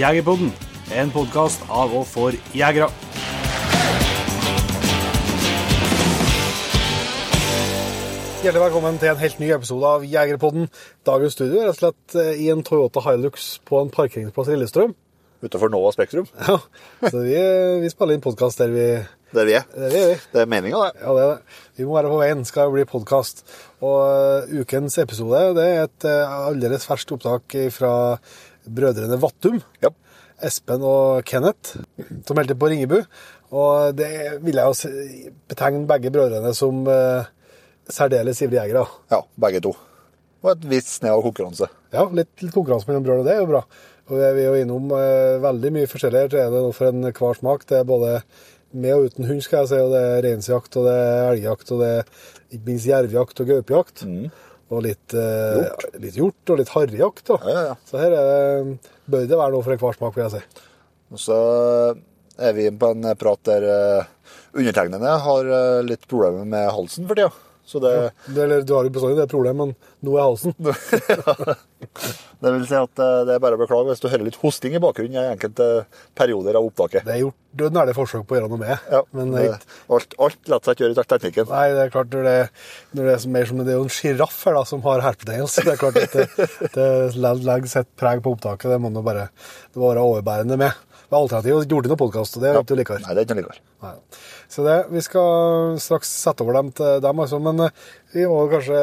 Jegerpodden, en podkast av og for jegere. Hjertelig velkommen til en helt ny episode av Jegerpodden. Dagens studio er rett og slett eh, i en Toyota Hilux på en parkeringsplass i Lillestrøm. Utenfor Nova Spektrum. Ja, så vi, vi spiller inn podkast der vi Der vi er. Der vi er vi. Det er meninga, det. Ja, det er det. Vi må være på veien, skal det bli podkast. Og uh, ukens episode det er et uh, aldeles ferskt opptak fra brødrene Vattum. Ja. Espen og Kenneth, som holdt på Ringebu. Og det vil jeg jo betegne begge brødrene som eh, særdeles ivrige jegere. Ja, begge to. Og et visst snev av konkurranse. Ja, litt, litt konkurranse mellom brødrene, det er jo bra. Og vi er jo innom eh, veldig mye forskjellig. Her så er det noe for en hver smak. Det er både med og uten hund, skal jeg si, og det er reinsjakt, og det er elgjakt, og det er ikke minst jervjakt og gaupejakt. Og litt eh, Hjort. litt hjort og litt harrejakt. Ja, ja, ja. Så her er bør det være noe for en hver smak, vil jeg si. Og så er vi på en prat der eh, undertegnede har eh, litt problemer med halsen for tida. Så det, Det, eller, du har jo bestandig det problemet, men nå er halsen. det vil si at eh, det er bare å beklage hvis du hører litt hosting i bakgrunnen i enkelte perioder av opptaket. Det er gjort er forsøk på å gjøre noe med. Ja, men det, er ikke- alt, alt lar seg ikke gjøre i teknikken. Nei, det er klart når det, når det er mer som det er jo en sjiraff her da, som har herpetegnelse. Det er klart at det, det legger sitt preg på opptaket. Det må nå bare det være overbærende med. Er alternativet gjorde noe podkast, og det er ikke noe liker. Nei, det er ikke noe likere. Nei. Så det, vi skal straks sette over dem til dem, altså. Men eh, vi må kanskje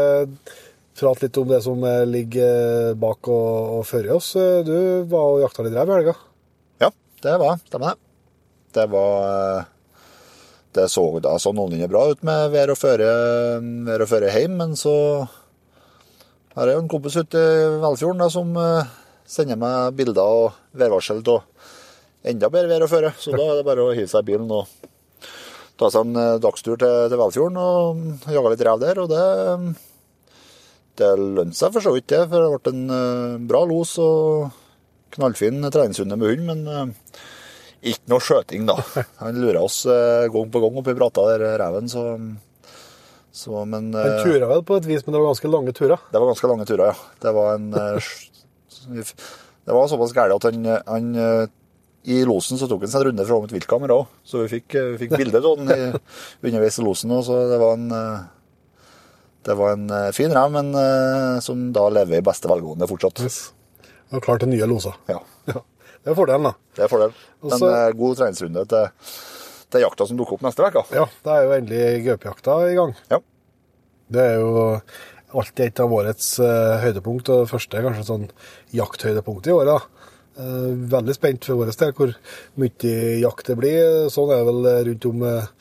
prate litt om det som eh, ligger bak og, og før oss. Eh, Du var og jakta litt rev i helga. Ja, det var stemmer det. Det var eh, Det så da så noenlunde bra ut med vær og føre, vær og føre hjem, men så har jeg jo en kompis ute i Velfjorden da, som eh, sender meg bilder og værvarsel av enda bedre vær og føre. Så da er det bare å hive seg i bilen og ta seg en eh, dagstur til, til Velfjorden og jaga litt rev der. Og det, det lønte seg for så vidt, det. For det ble en eh, bra los og knallfin treningsrunde med hund, men eh, ikke noe skjøting, da. Han lurer oss gang på gang oppi brata der, reven, så, så Men Han tura vel på et vis, men det var ganske lange turer. det var ganske lange turer, ja. Det var en Det var såpass gærent at han, han I losen så tok han seg en runde fra et viltkamera òg, så vi fikk, eh, vi fikk bilde av han i- underveis i losen Også, så det var en eh, det var en eh, fin rev, men som da lever i beste velgående fortsatt. Yes. Og klar til nye loser. Ja, Ja. Det er fordelen, da. det er fordelen. Og En god treningsrunde til, til jakta som dukker opp neste uke. Ja, da er jo endelig gaupejakta i gang. Ja. Det er jo alltid et av årets høydepunkt, og det første kanskje sånn jakthøydepunkt i året. da. Eh, veldig spent for vår del hvor mye jakt det blir. Sånn er det vel rundt om eh,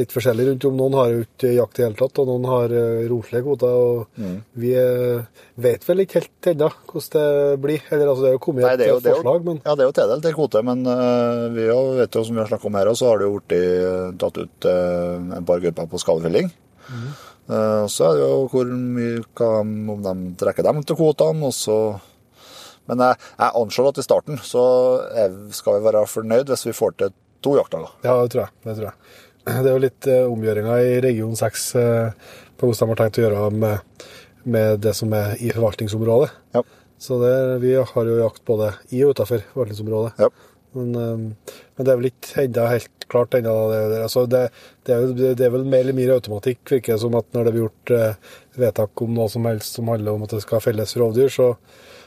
litt forskjellig rundt om. Noen har jo ikke jakt i det hele tatt, og noen har roselige romslige kvoter. og Mm. Vi eh, vet vel ikke helt ennå hvordan det blir. Eller altså, det er jo kommet Nei, et jo, eh, jo, forslag, men ja, det er jo tildelt en kvote, men uh, vi jo vet jo, som vi har snakket om her, så har det jo blitt eh, tatt ut uh, en par grupper på skallfylling. Mm. Uh, så er det jo hvor mye kan, om de trekker dem til kvotene, og så Men jeg, jeg anslår at i starten så skal vi være fornøyd hvis vi får til to jaktdager. Ja, det tror jeg. Det tror jeg. Det er jo litt eh, omgjøringer i region 6 eh, på hvordan de har tenkt å gjøre med, med det som er i forvaltningsområdet. Ja. Så det, vi har jo jakt både i og utenfor forvaltningsområdet. Ja. Men, eh, men det er vel ikke enda helt klart ennå. Altså det, det, det er vel mer eller mindre automatikk, virker det som at når det blir gjort vedtak om noe som helst som handler om at det skal felles rovdyr, så,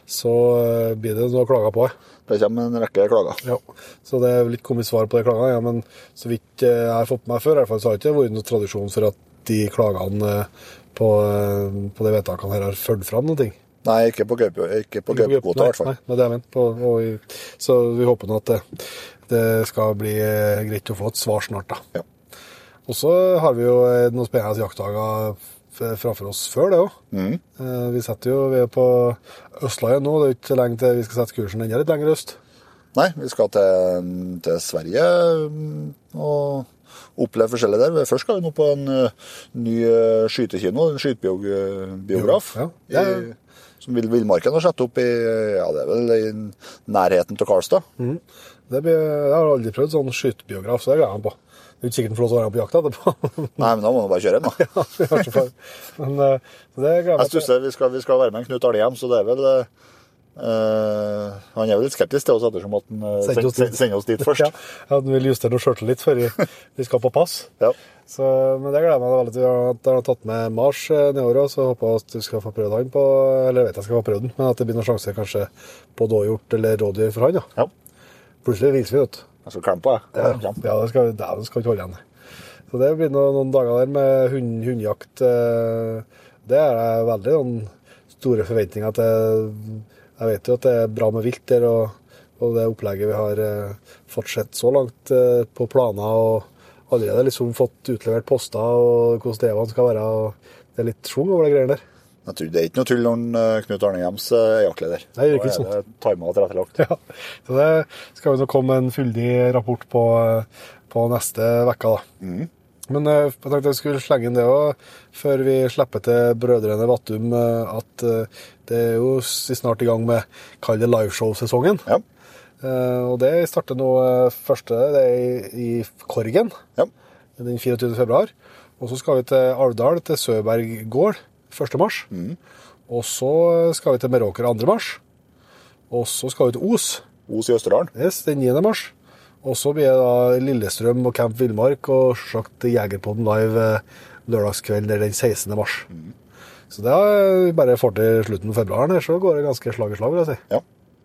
så eh, blir det noe klager på det. Det kommer en rekke klager. Ja, så det er vel ikke kommet svar på de klagene, ja, men så vidt eh, jeg har fått med meg før, i hvert fall, så har det ikke vært noen tradisjon for at de klagene eh, på, på de vedtakene her har ført fram noen ting. Nei, ikke på gaupe- gaupekvota i hvert fall. Nei, det er det jeg mener. Så vi håper nå at det, det skal bli greit å få et svar snart, da. Ja. Og så har vi jo noen spennende jaktdager framfor oss før det òg. Mm. Vi setter jo, vi er på Østlandet nå, det er ikke lenge til vi skal sette kursen enda litt lenger øst. Nei, vi skal til, til Sverige mm, og oppleve forskjellig der. Først skal vi nå på en eh, ny eh, skytekino, en skytebiograf. Ja, ja. i- Som Vill Villmarken har satt opp i ja, det er vel i nærheten til Karlstad. Mm. Det blir, jeg har aldri prøvd sånn skytebiograf, så det gleder jeg meg på. Det er ikke sikkert den får lov til å være på jakt etterpå. Nei, men da må du bare kjøre inn, da. Ja. Men eh, det jeg stusser, vi skal, vi skal være med en Knut Alhjem, så det er vel Eh, han er jo litt skeptisk til oss ettersom at han Sendte oss send- sender oss dit først. Ja, han vil justere noe sjøltillit før vi, skal på pass. Ja. Så, men det gleder jeg meg veldig til. Jeg har tatt med Mars nedover, og så håper jeg at du skal få prøvd han på Eller jeg vet jeg skal få prøvd den, men at det blir noen sjanse kanskje på dåhjort eller rådyr for han. da. ja. Plutselig viser vi, vet du. Jeg skal klemme på, jeg. Ja, ja det skal, dæven skal ikke holde igjen. Så det blir noen, noen dager der med hund, hundejakt. eh, Det er veldig noen store forventninger til. Jeg vet jo at det er bra med vilt der, og, og det opplegget vi har eh, fått sett så langt eh, på planer, og allerede liksom fått utlevert poster og hvordan det skal være. og Det er litt schwung over de greiene der. Det er ikke noe tull når eh, Knut Arne Hjems er jaktleder. Nei, det virker ikke Da er det Timet og tilrettelagt. Ja, så det skal jo komme en fyldig rapport på, på neste uke, da. Men eh, jeg tenkte jeg skulle slenge inn det òg, før vi slipper til Brødrene Vattum, eh, at det er jo snart i gang med kall det liveshow-sesongen. Ja. Og det starter nå første det er i, i Korgen ja. den 24. februar. Og så skal vi til Alvdal, til Søberg gård 1. mars. Og så skal vi til Meråker 2. mars. Og så skal vi til Os Os i Østerdalen. yes, den 9. mars. Og så blir det da Lillestrøm og Camp Villmark og selvsagt Jegerpodden live lørdagskvelden lørdagskveld der den 16. mars. Så det er vi bare får til slutten av februar, her, så går det ganske slag i slag. vil jeg si. Ja.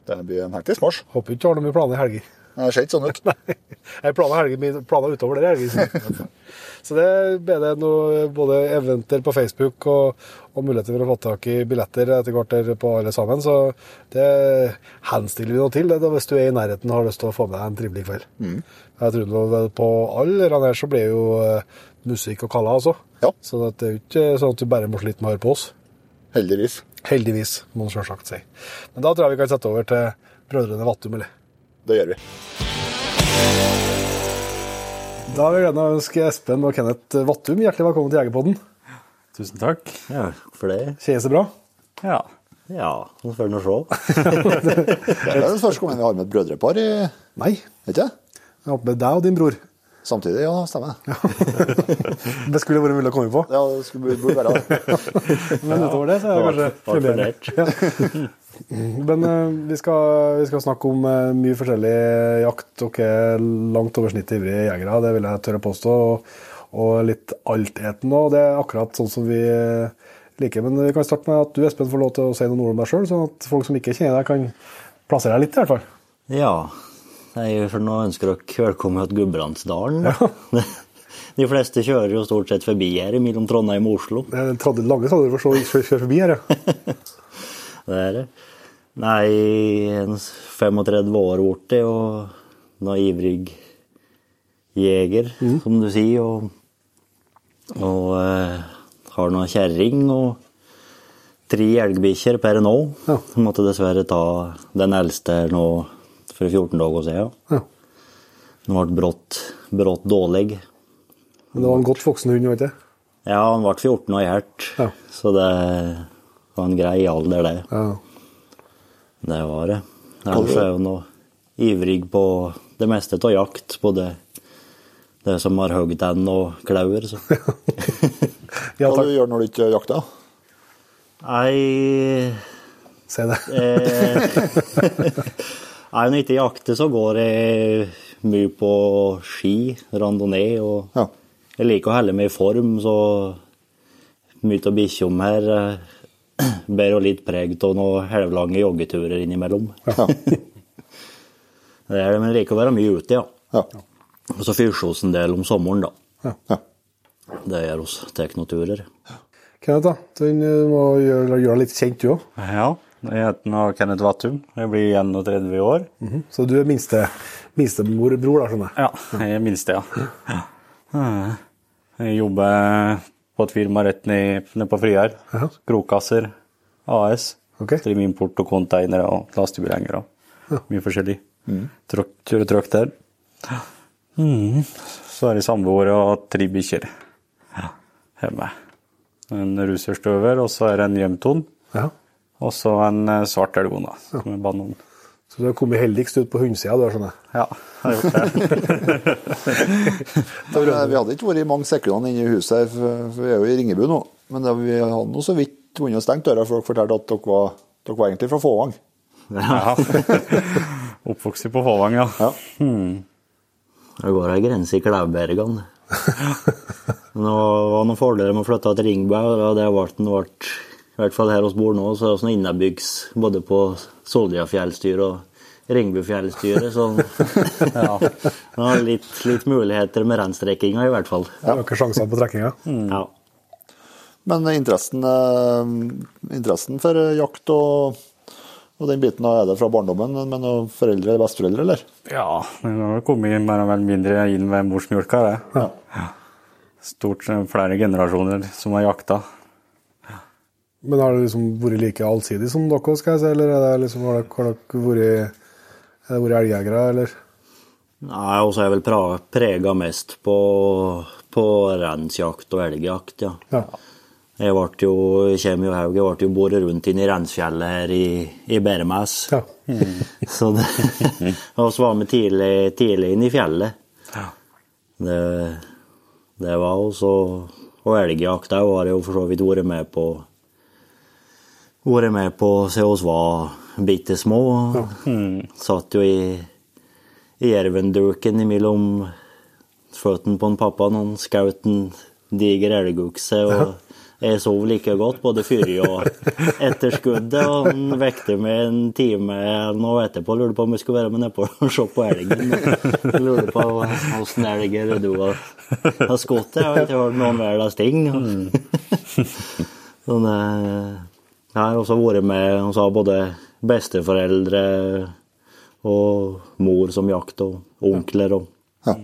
Det blir en hektisk mars. Håper ikke du har noe mye planer i helger. Det ser ikke sånn ut. Jeg planer, helgen, planer utover det. Helger. Så det ble det noe, både eventer på Facebook og, og muligheter for å få tak i billetter etter hvert der på alle sammen. Så det henstiller vi noe til det, hvis du er i nærheten og har lyst til å få med deg en trivelig kveld. Jeg tror på alle her så blir jo eh, musikk og kalla, altså. Ja. Så det er jo ikke sånn at du bare må slite med å høre på oss. Heldigvis. Heldigvis, må man selvsagt si. Men da tror jeg vi kan sette over til Brødrene Vattum, eller? Det gjør vi. Da vil jeg ønske Espen og Kenneth Vattum hjertelig velkommen til Jegerpodden. Tusen takk. Ja, for det. Kjennes det bra? Ja. Ja, nå får vi nå se. Det er den første gangen vi har med et brødrepar i Nei. Ikke det? Jeg håper deg og din bror. Samtidig, ja, stemmer det. Det skulle vært mulig å komme på. Ja, det skulle burde være det. Men utover det så er det kanskje premiere. Fundert. Men eh, vi, skal, vi skal snakke om eh, mye forskjellig jakt. Dere er langt over snittet ivrige jegere, det vil jeg tørre påstå. Og, og litt altetende òg. Det er akkurat sånn som vi eh, liker. Men vi kan starte med at du Espen, får lov til å si noen ord om deg sjøl, sånn at folk som ikke kjenner deg, kan plassere deg litt, i hvert fall. Ja. Nei, for nå ønsker dere velkommen til Gudbrandsdalen. Ja. De fleste kjører jo stort sett forbi her mellom Trondheim og Oslo. Det er den lange tradder for å kjøre forbi her, ja. Det er det. Nei, en 35 år borti og noe ivrig jeger, som du sier, og, og eh, har nå kjerring og tre elgbikkjer per nå. Ja. Måtte dessverre ta den eldste her nå for 14 dager siden. ja. Den ble brått, brått dårlig. Men det var en godt voksen hund, vet du. Ja, han ble 14 og hjert, Ja. så det var en grei alder, det. Ja. Det var det. Ellers er jeg nå ivrig på det meste av jakt, både det som har hoggtenn og klauer. Så. ja, Hva du gjør når du ikke jakter? Nei, Si det. eh, nei, når jeg ikke jakter, så går jeg mye på ski, randonee, og Ja. jeg liker å holde meg i form, så mye av bikkjene her eh, bærer jo litt preg av noen halvlange joggeturer innimellom. Ja. Det er det, men liker å være mye ute, ja. ja. Og så fyrer vi en del om sommeren, da. ja. Det gjør oss. Tar noen turer. Kenneth, da. Du må gjøre, gjøre deg litt kjent, du òg. Ja, jeg heter Kenneth Vattum. Jeg blir 31 i år. Så du er minste, minstebror, da, skjønner jeg. Ja, jeg er minste, ja. ja. Jeg jobber på et firma rett ned, ned på Friar. Ja. Krokasser AS. Okay. Driver import og containere og lastebilhengere. Mye forskjellig. Kjører trøkk der. Mm. Så er det samboere og tre bikkjer ja, hjemme. En russerstøver, og så er det en hjemton. Ja. Og så en eh, svart elgona, som er banan. Så du har kommet heldigst ut på hundesida, du, skjønner. Ja, jeg har gjort det. Men, vi hadde ikke vært mange sekundene inne i huset, for vi er jo i Ringebu nå. Men det, vi hadde nå så vidt vunnet stengt døra, for dere fortalte at dere var, dere var egentlig fra Fåvang. Ja. Oppvokst på Fåvang, ja. Ja. Det går ei grense i Klaubergan. Men det var noen fordeler med å flytte til Ringebu, og det ble ble, i hvert fall her vi bor nå, så er det sånn innebyggs både på Soljafjellstyret og Ringbufjellstyret, så ja, har litt, litt muligheter med rennstrekkinga, i hvert fall. Ja. Øker sjansene på trekkinga. Ja. Men interessen, eh, interessen for jakt og, og den biten er det fra barndommen, men foreldre eller besteforeldre, eller? Ja, det har kommet mer eller mindre inn ved morsmjølka, det. Ja. Stort flere generasjoner som har jakta. Men har det liksom vært like allsidig som dere, skal jeg si, eller er det liksom, har dere, har vært, elgjegere, eller? Nei, og så er jeg vel prega mest på, på reinsjakt og elgjakt, ja. Ja. Jeg ble jo, kommer jo haug, jeg ble jo båret rundt inn i Reinsfjellet her i, i Bæremes. Ja. Så det, så var vi tidlig, tidlig inn i fjellet. Ja. Det, det var også Og elgjakt òg har jeg jo for så vidt vært med på. Vært med på siden vi var bitte små. Satt jo i, i jervenduken mellom føttene på en pappa når han skjøt en diger elgokse. og jeg sov like godt både før og etter skuddet, og han vekte meg en time eller noe etterpå. Lurte på om jeg skulle være med nedpå og se på elgen. Lurte på åssen elger du har, har skutt. Jeg har ikke hørt noen verdens ting. Sånn, eh, jeg har også vært med og så har både besteforeldre og mor som jakt, og onkler og Ja.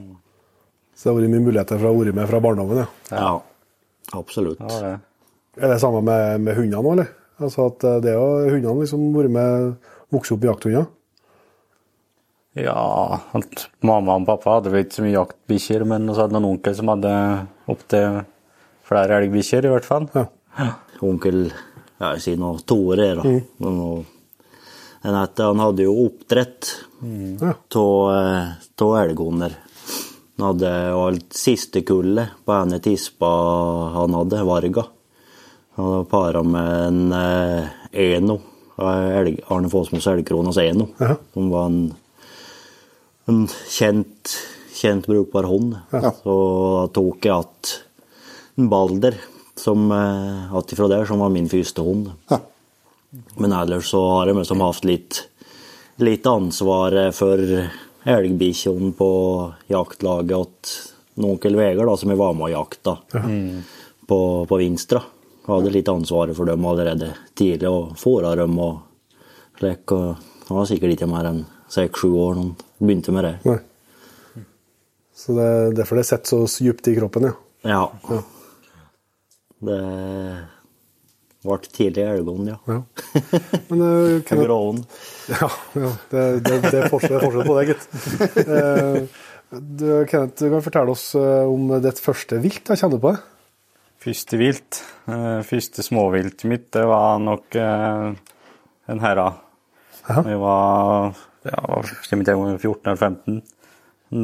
Så det har vært mye muligheter for å ha vært med fra barndommen, ja. Ja, absolutt. Ja, det. Er det samme med, med hundene òg, eller? Altså at eh, det er jo hundene liksom vært med, vokst opp med jakthunder? Ja, mamma og pappa hadde vel ikke så mye jaktbikkjer, men så hadde noen onkel som hadde opptil flere elgbikkjer, i hvert fall. Ja. onkel jeg sier noe Tore, da. Mm. Men at han hadde jo oppdrett av mm. elghunder. Han hadde alt siste kullet på ene tispa han hadde, Varga. Han hadde para med en eh, Eno. Elg, Arne Fossmos Elgkronas Eno. Ja. Som var en, en kjent, kjent brukbar hund. Så da tok jeg att en Balder, som eh, att ifra der, som var min første hund. Ja. Men ellers så har jeg liksom hatt litt, litt ansvar for elgbikkjene på jaktlaget til onkel Vegard, da, som jeg var med og jakta på, på Vinstra. Jeg hadde litt ansvaret for dem allerede tidlig, og fôra dem og slik. Og han var sikkert ikke mer enn seks-sju år da han begynte med det. Nei. Så det er derfor det sitter så djupt i kroppen, ja. ja. Ja. Det ble tidlig elgon, ja. ja. Men uh, Kenneth, Gråen. ja, ja, det, det, det er forskjell, forskjell på det, gitt. Eh, du, Kenneth, du kan fortelle oss eh, om ditt første vilt. Jeg kjenner på det. Første vilt, eh, første småviltet mitt, det var nok eh, en herra. Vi var ja, var ikke mitt egen 14 eller 15.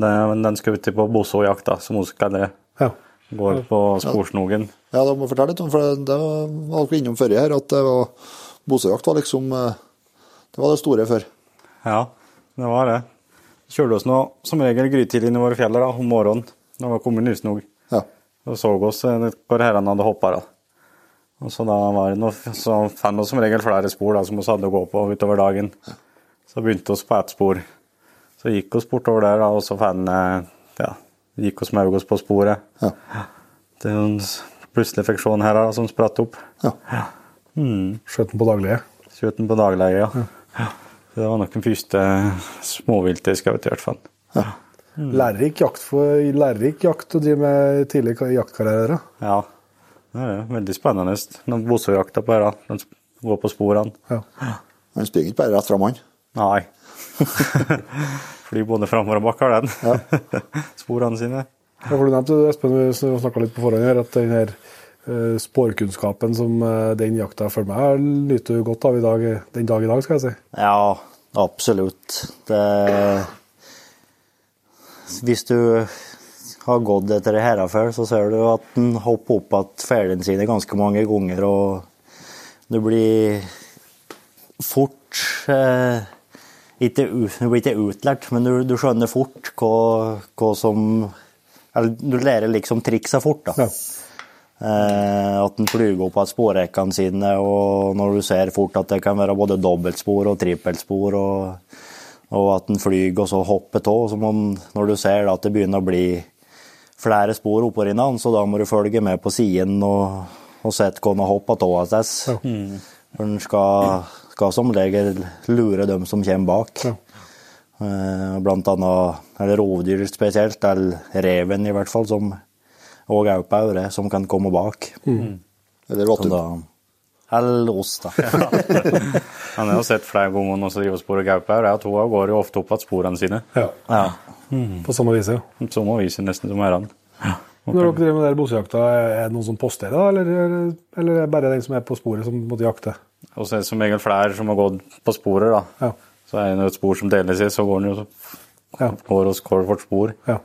Den, den skal ut på Bosåjakt, da, som hun kaller det. Ja. Går på sporsnogen. Ja, da må jeg fortelle litt om, for det var dere innom før her, at det var Bosøjakt var liksom eh, Det var det store før. Ja, det var det. Kjørte oss nå som regel grytidlig inn i våre fjell om morgenen. Når det var kommet nysnog. Ja. Og så oss eh, hvor herrene hadde hoppa. Og så da var det noe, så fant vi som regel flere spor da, som vi hadde å gå på utover dagen. Så begynte vi på ett spor. Så gikk vi bortover der, da, og så fant eh, ja, gikk vi med oss på sporet. Ja. Det plutselig fikk se da, som spratt opp. ja. Skjøt den på daglige. Skjøt den på dagleie, ja. ja. Det var nok den første småviltet jeg skjøt, i hvert fall. Lærerik jakt, for, lærerik jakt å drive med tidlig jaktkarriere. Ja, det er veldig spennende. Når Bosøjakta på her, den går på sporene. Ja. Den springer ikke bare rett fram, han. Nei. Flyr både framover og bakover, den. Sporene sine. Ja, for du nevnte Espen, vi litt på forhånd her, at den her eh, spårkunnskapen som eh, den jakta for meg nyter du godt av i dag, den dag i dag, skal jeg si. Ja, absolutt. Det Hvis du har gått etter det her før, så ser du at den hopper opp igjen felene sine ganske mange ganger, og du blir fort eh, ikke, Du blir ikke utlært, men du, du skjønner fort hva, hva som du lærer liksom triksa fort, da. Ja. Eh, at en flyger opp av sporrekkene sine, og når du ser fort at det kan være både dobbeltspor og trippelspor, og, og at en flyger og så hopper av, den, når du ser da, at det begynner å bli flere spor oppå hverandre, så da må du følge med på siden og, og sette hvordan en har hoppet av oss. For en skal, skal som regel lure dem som kommer bak. Ja. Eh, Blant annet eller rovdyr spesielt, eller reven i hvert fall, som og gaupaure som kan komme bak. Eller Så vattum. eller oss, da. Han har jo sett flere ganger noen som driver sporer gaupe at Jeg to går jo ofte opp igjen sporene sine. ja. Ja. På samme vis, ja. samme må vise nesten som herrene. Når dere driver med der bosejakta, er det noen som posterer, da, eller, eller- eller er det bare den som er på sporet, som måtte jakte? Og så er det som regel flere som har gått på sporet, da. Ja. Så er det et spor som deles i, så går den jo Ja. går hos hver vårt spor. ja.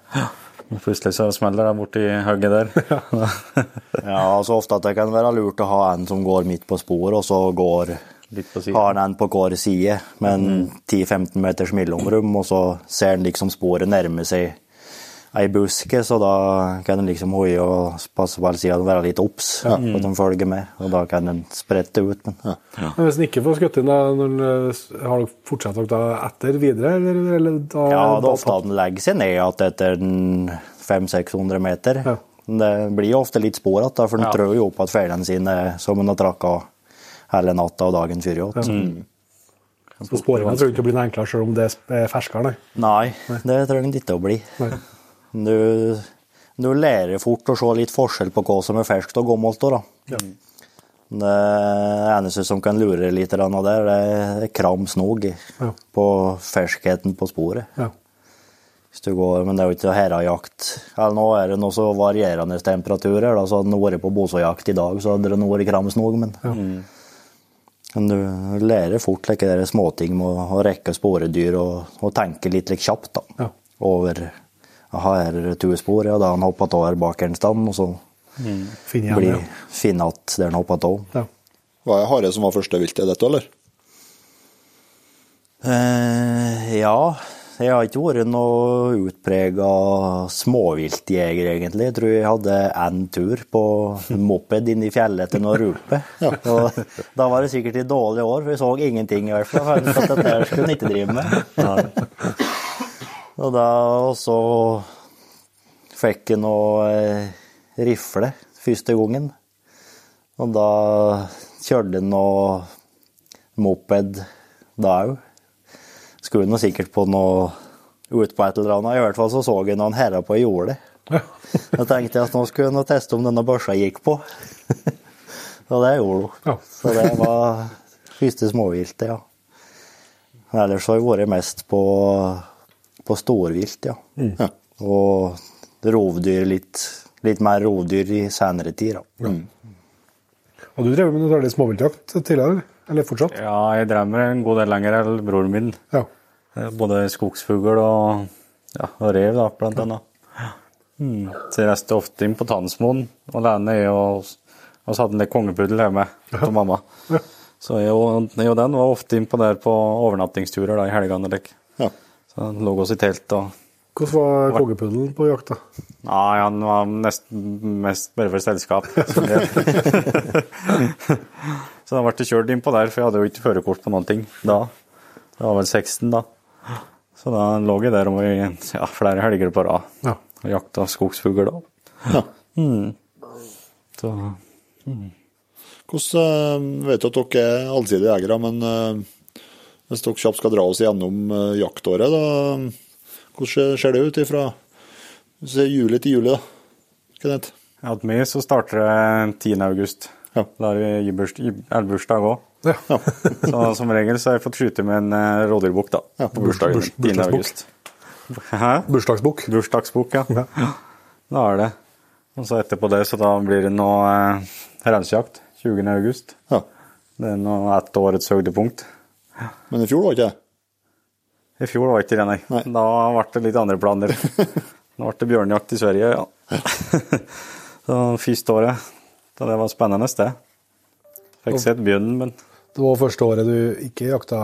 Plutselig så smeller det borti hugget der. ja, altså ofte at det kan være lurt å ha en som går midt på sporet, og så går Litt på har han en på hver side med en 10-15 meters mellomrom, og så ser han liksom sporet nærme seg ei buske, så da kan en liksom hoie og passe på alle sider og være litt obs på at de følger med, og da kan en sprette ut. Men Men hvis en ikke får skutt inn, da, når en, eh, har dere fortsatt dere da etter videre, eller, eller da ja, det er ofte at den legger seg ned igjen etter en 500-600 meter. Ja. Det blir jo ofte litt spor igjen, for Ja. trør jo opp at feilene sine som en har trakka hele natta og dagen før igjen. Så sporinga tror jeg ikke blir noe enklere selv om det er ferskere, nei. Nei, det trenger det ikke å bli. nei. Du lærer fort å se litt forskjell på hva som er ferskt og gammelt. Da. Ja. Det eneste som kan lure litt der, det, er kram snog Ja. på ferskheten på sporet. Ja. Går, men det er jo ikke herrejakt. Nå er det noe så varierende temperaturer. Da, så hadde du vært på bosojakt i dag, så hadde det vært kram snog. Men, men du lærer fort like småting med å, rekke sporedyr og, og tenke litt like kjapt da, Ja. over her er det to spor, ja, da har han hoppet over bak en stand, og så Finner blir igjen, finne at der han hoppa av. ja. ja. Var det hare som var første viltet dette, eller? Eh, ja, jeg har ikke vært noe utprega småviltjeger, egentlig. Jeg tror jeg hadde én tur på moped inn i fjellet til noen rupe. Og da var det sikkert i dårlige år, for jeg så ingenting i hvert fall. Jeg følte at dette skulle en ikke drive med. Og da også fikk jeg noe eh, rifle første gangen. Og da kjørte jeg noe moped da òg. Skulle nå sikkert på noe ut på et eller annet. I hvert fall så så jeg noen herrer på jordet. Da tenkte jeg at nå skulle jeg teste om denne børsa gikk på. Og det gjorde hun. Ja. Så det var første småviltet, ja. Ellers har jeg vært mest på, på storvilt, ja. Ja. Og rovdyr litt, litt mer rovdyr i senere tid, da. Og du drev med noe særlig småviltjakt tidligere, eller fortsatt? Ja, jeg drev med en god del lenger enn broren min. Ja. Eh, Både skogsfugl og, ja, og rev, da, blant annet. Mm. Så jeg reiste ofte inn på Tannsmoen alene, jeg og, og så hadde en kongepuddel hjemme til mamma. Så jeg og, jeg og den var ofte innpå der på overnattingsturer da, i helgene. like. Ja. Så han lå oss i telt og Hvordan var kongepuddelen på jakta? Nei, han var nesten mest bare for selskap. Så da ble det kjørt innpå der, for jeg hadde jo ikke førerkort på noen ting da. Det var vel 16 da. Så da lå jeg der om i ja, flere helger på rad Ja. og jakta skogsfugl da. Mm. Så Hvordan eh, vet du at dere er allsidige jegere, men eh, hvis dere kjapt skal dra oss gjennom eh, jaktåret, da, hvordan ser- ser det ut er juli til juli, da? Kenneth? ja, hos meg så starter det 10. august. Ja. Da har vi elbursdag òg. Ja. Så som regel så har jeg fått skyte med en eh, rådyrbukk da, Ja, på bursdagen. burs- 10. bursdagsbukk. august. Hæ? Bursdagsbukk. Bursdagsbok, ja. Ja. Da er det. Og så etterpå det, så da blir det nå eh, rensjakt 20. august. ja. Det er nå ett årets høydepunkt. Men i fjor var det ikke det? I fjor var ikke det, nei. Nei. Da ble det litt andre planer. Da ble det bjørnejakt i Sverige, ja. så første året, da det var spennende sted. Fikk sett bjørnen, men Det var første året du ikke jakta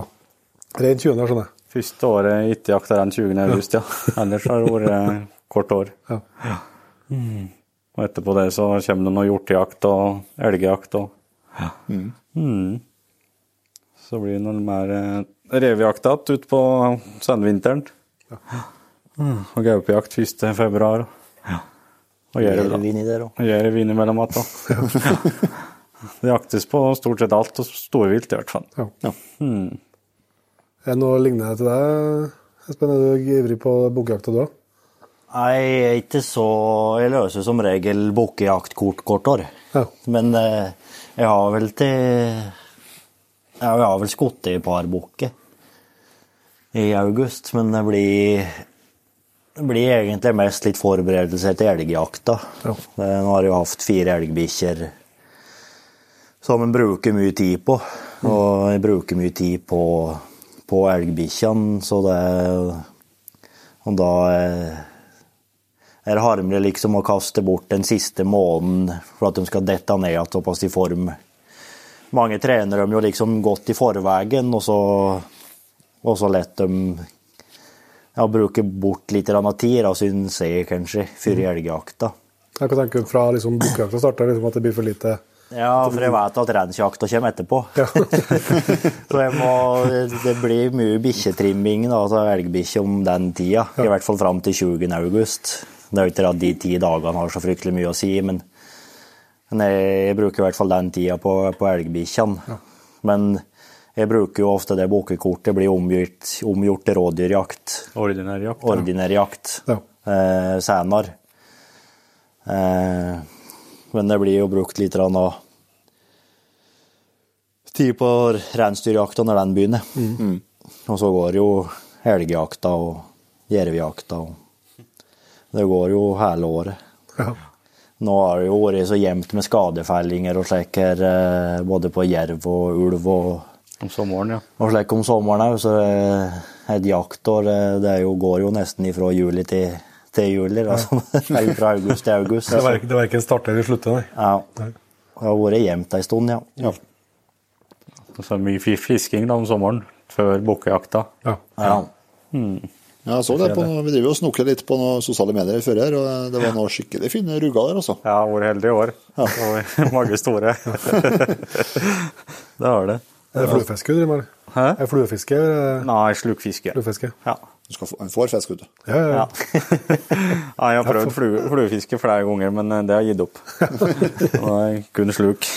Rein 20. skjønner jeg. Første året ikke jakta den 20. august, ja. Ellers har det vært eh, kort år. Ja. Og etterpå det så kommer det noe hjortejakt og elgjakt og Mm. Så blir det noe mer revejakt igjen utpå senvinteren. Mm. Og gaupejakt 1. februar. Og jerv, innimellom igjen. Det jaktes på stort sett alt, og storvilt i hvert fall. Ja. Er det noe lignende til deg, Espen? Er du ivrig på bukkjakta du òg? Nei, jeg er ikke så Jeg løser som regel bukkejaktkort kort år. Ja. Men eh, jeg har vel til Jeg har vel skutt i et par bukker i august, men det blir det blir egentlig mest litt forberedelser til elgjakta. Ja. Nå har jeg hatt fire elgbikkjer som en bruker mye tid på. Og jeg bruker mye tid på, på elgbikkjene, så det Og da eh, er det harmelig liksom å kaste bort den siste måneden for at de skal dette ned igjen såpass i form. Mange trener dem jo liksom godt i forveien, og så, og så lett dem ja, bruke bort litt av tid, da, sin jeg kanskje, før i elgjakta. Jeg kan tenke fra liksom, bukkejakta starter, liksom, at det blir for lite Ja, for jeg vet at reinsjakta kommer etterpå. Ja. Så må, det blir mye bikkjetrimming av elgbikkje om den tida. I hvert fall fram til 20. august. Det er jo ikke at de ti dagene har så fryktelig mye å si, men, men jeg, jeg bruker i hvert fall den tida på, på elgbikkjene. Men jeg bruker jo ofte det bukkekortet blir omgjort, omgjort til rådyrjakt. Ordinær jakt. ja. Ordinær jakt Ja. eh, senere. Eh, men det blir jo brukt litt av tid på reinsdyrjakta når den begynner. Mm. Og så går jo elgjakta og jervjakta og Det går jo hele året. Ja. Nå har det jo vært så jevnt med skadefellinger og slik her, eh, både på jerv og ulv og, Om sommeren, ja. og slik om sommeren òg, så eh, et jaktår eh, det jo, går jo nesten ifra juli til, til juli. Da, sånn, eller fra august til august. Det var, det verken ikke en starter eller slutter, nei. Ja. Det har vært jevnt ei stund, ja. Ja. Så mye fi- fisking da om sommeren, før bukkejakta. Ja. ja. Ja, jeg så det på noe, Vi driver og snukler litt på noen sosiale medier før her, og det var noe skikkelig fine rugger der, altså. Ja, hvor vært heldig i år. Og mange store. det har det. Er det fluefiske du driver med? Hæ? Er det fluefiske Nei, slukfiske. fluefiske? Ja. Du skal få, en får fisk, vet du. Ja, ja. Ja. ja, jeg har prøvd flue, fluefiske flere ganger, men eh, det har jeg gitt opp. Er kun sluk.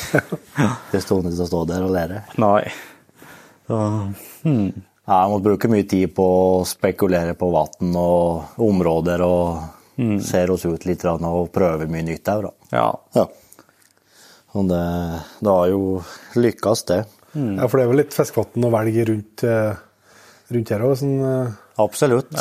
Det sto ikke til å stå der og lære. Nei. Så, hmm. Ja, jeg må bruke mye tid på å spekulere på vann og områder og ser oss ut litt og prøve mye nytt òg, Da. Ja. Ja. Og det, det har jo lykkes, det. ja, for det er vel litt fiskevann å velge rundt, eh, rundt her òg. Sånn, eh, Absolutt.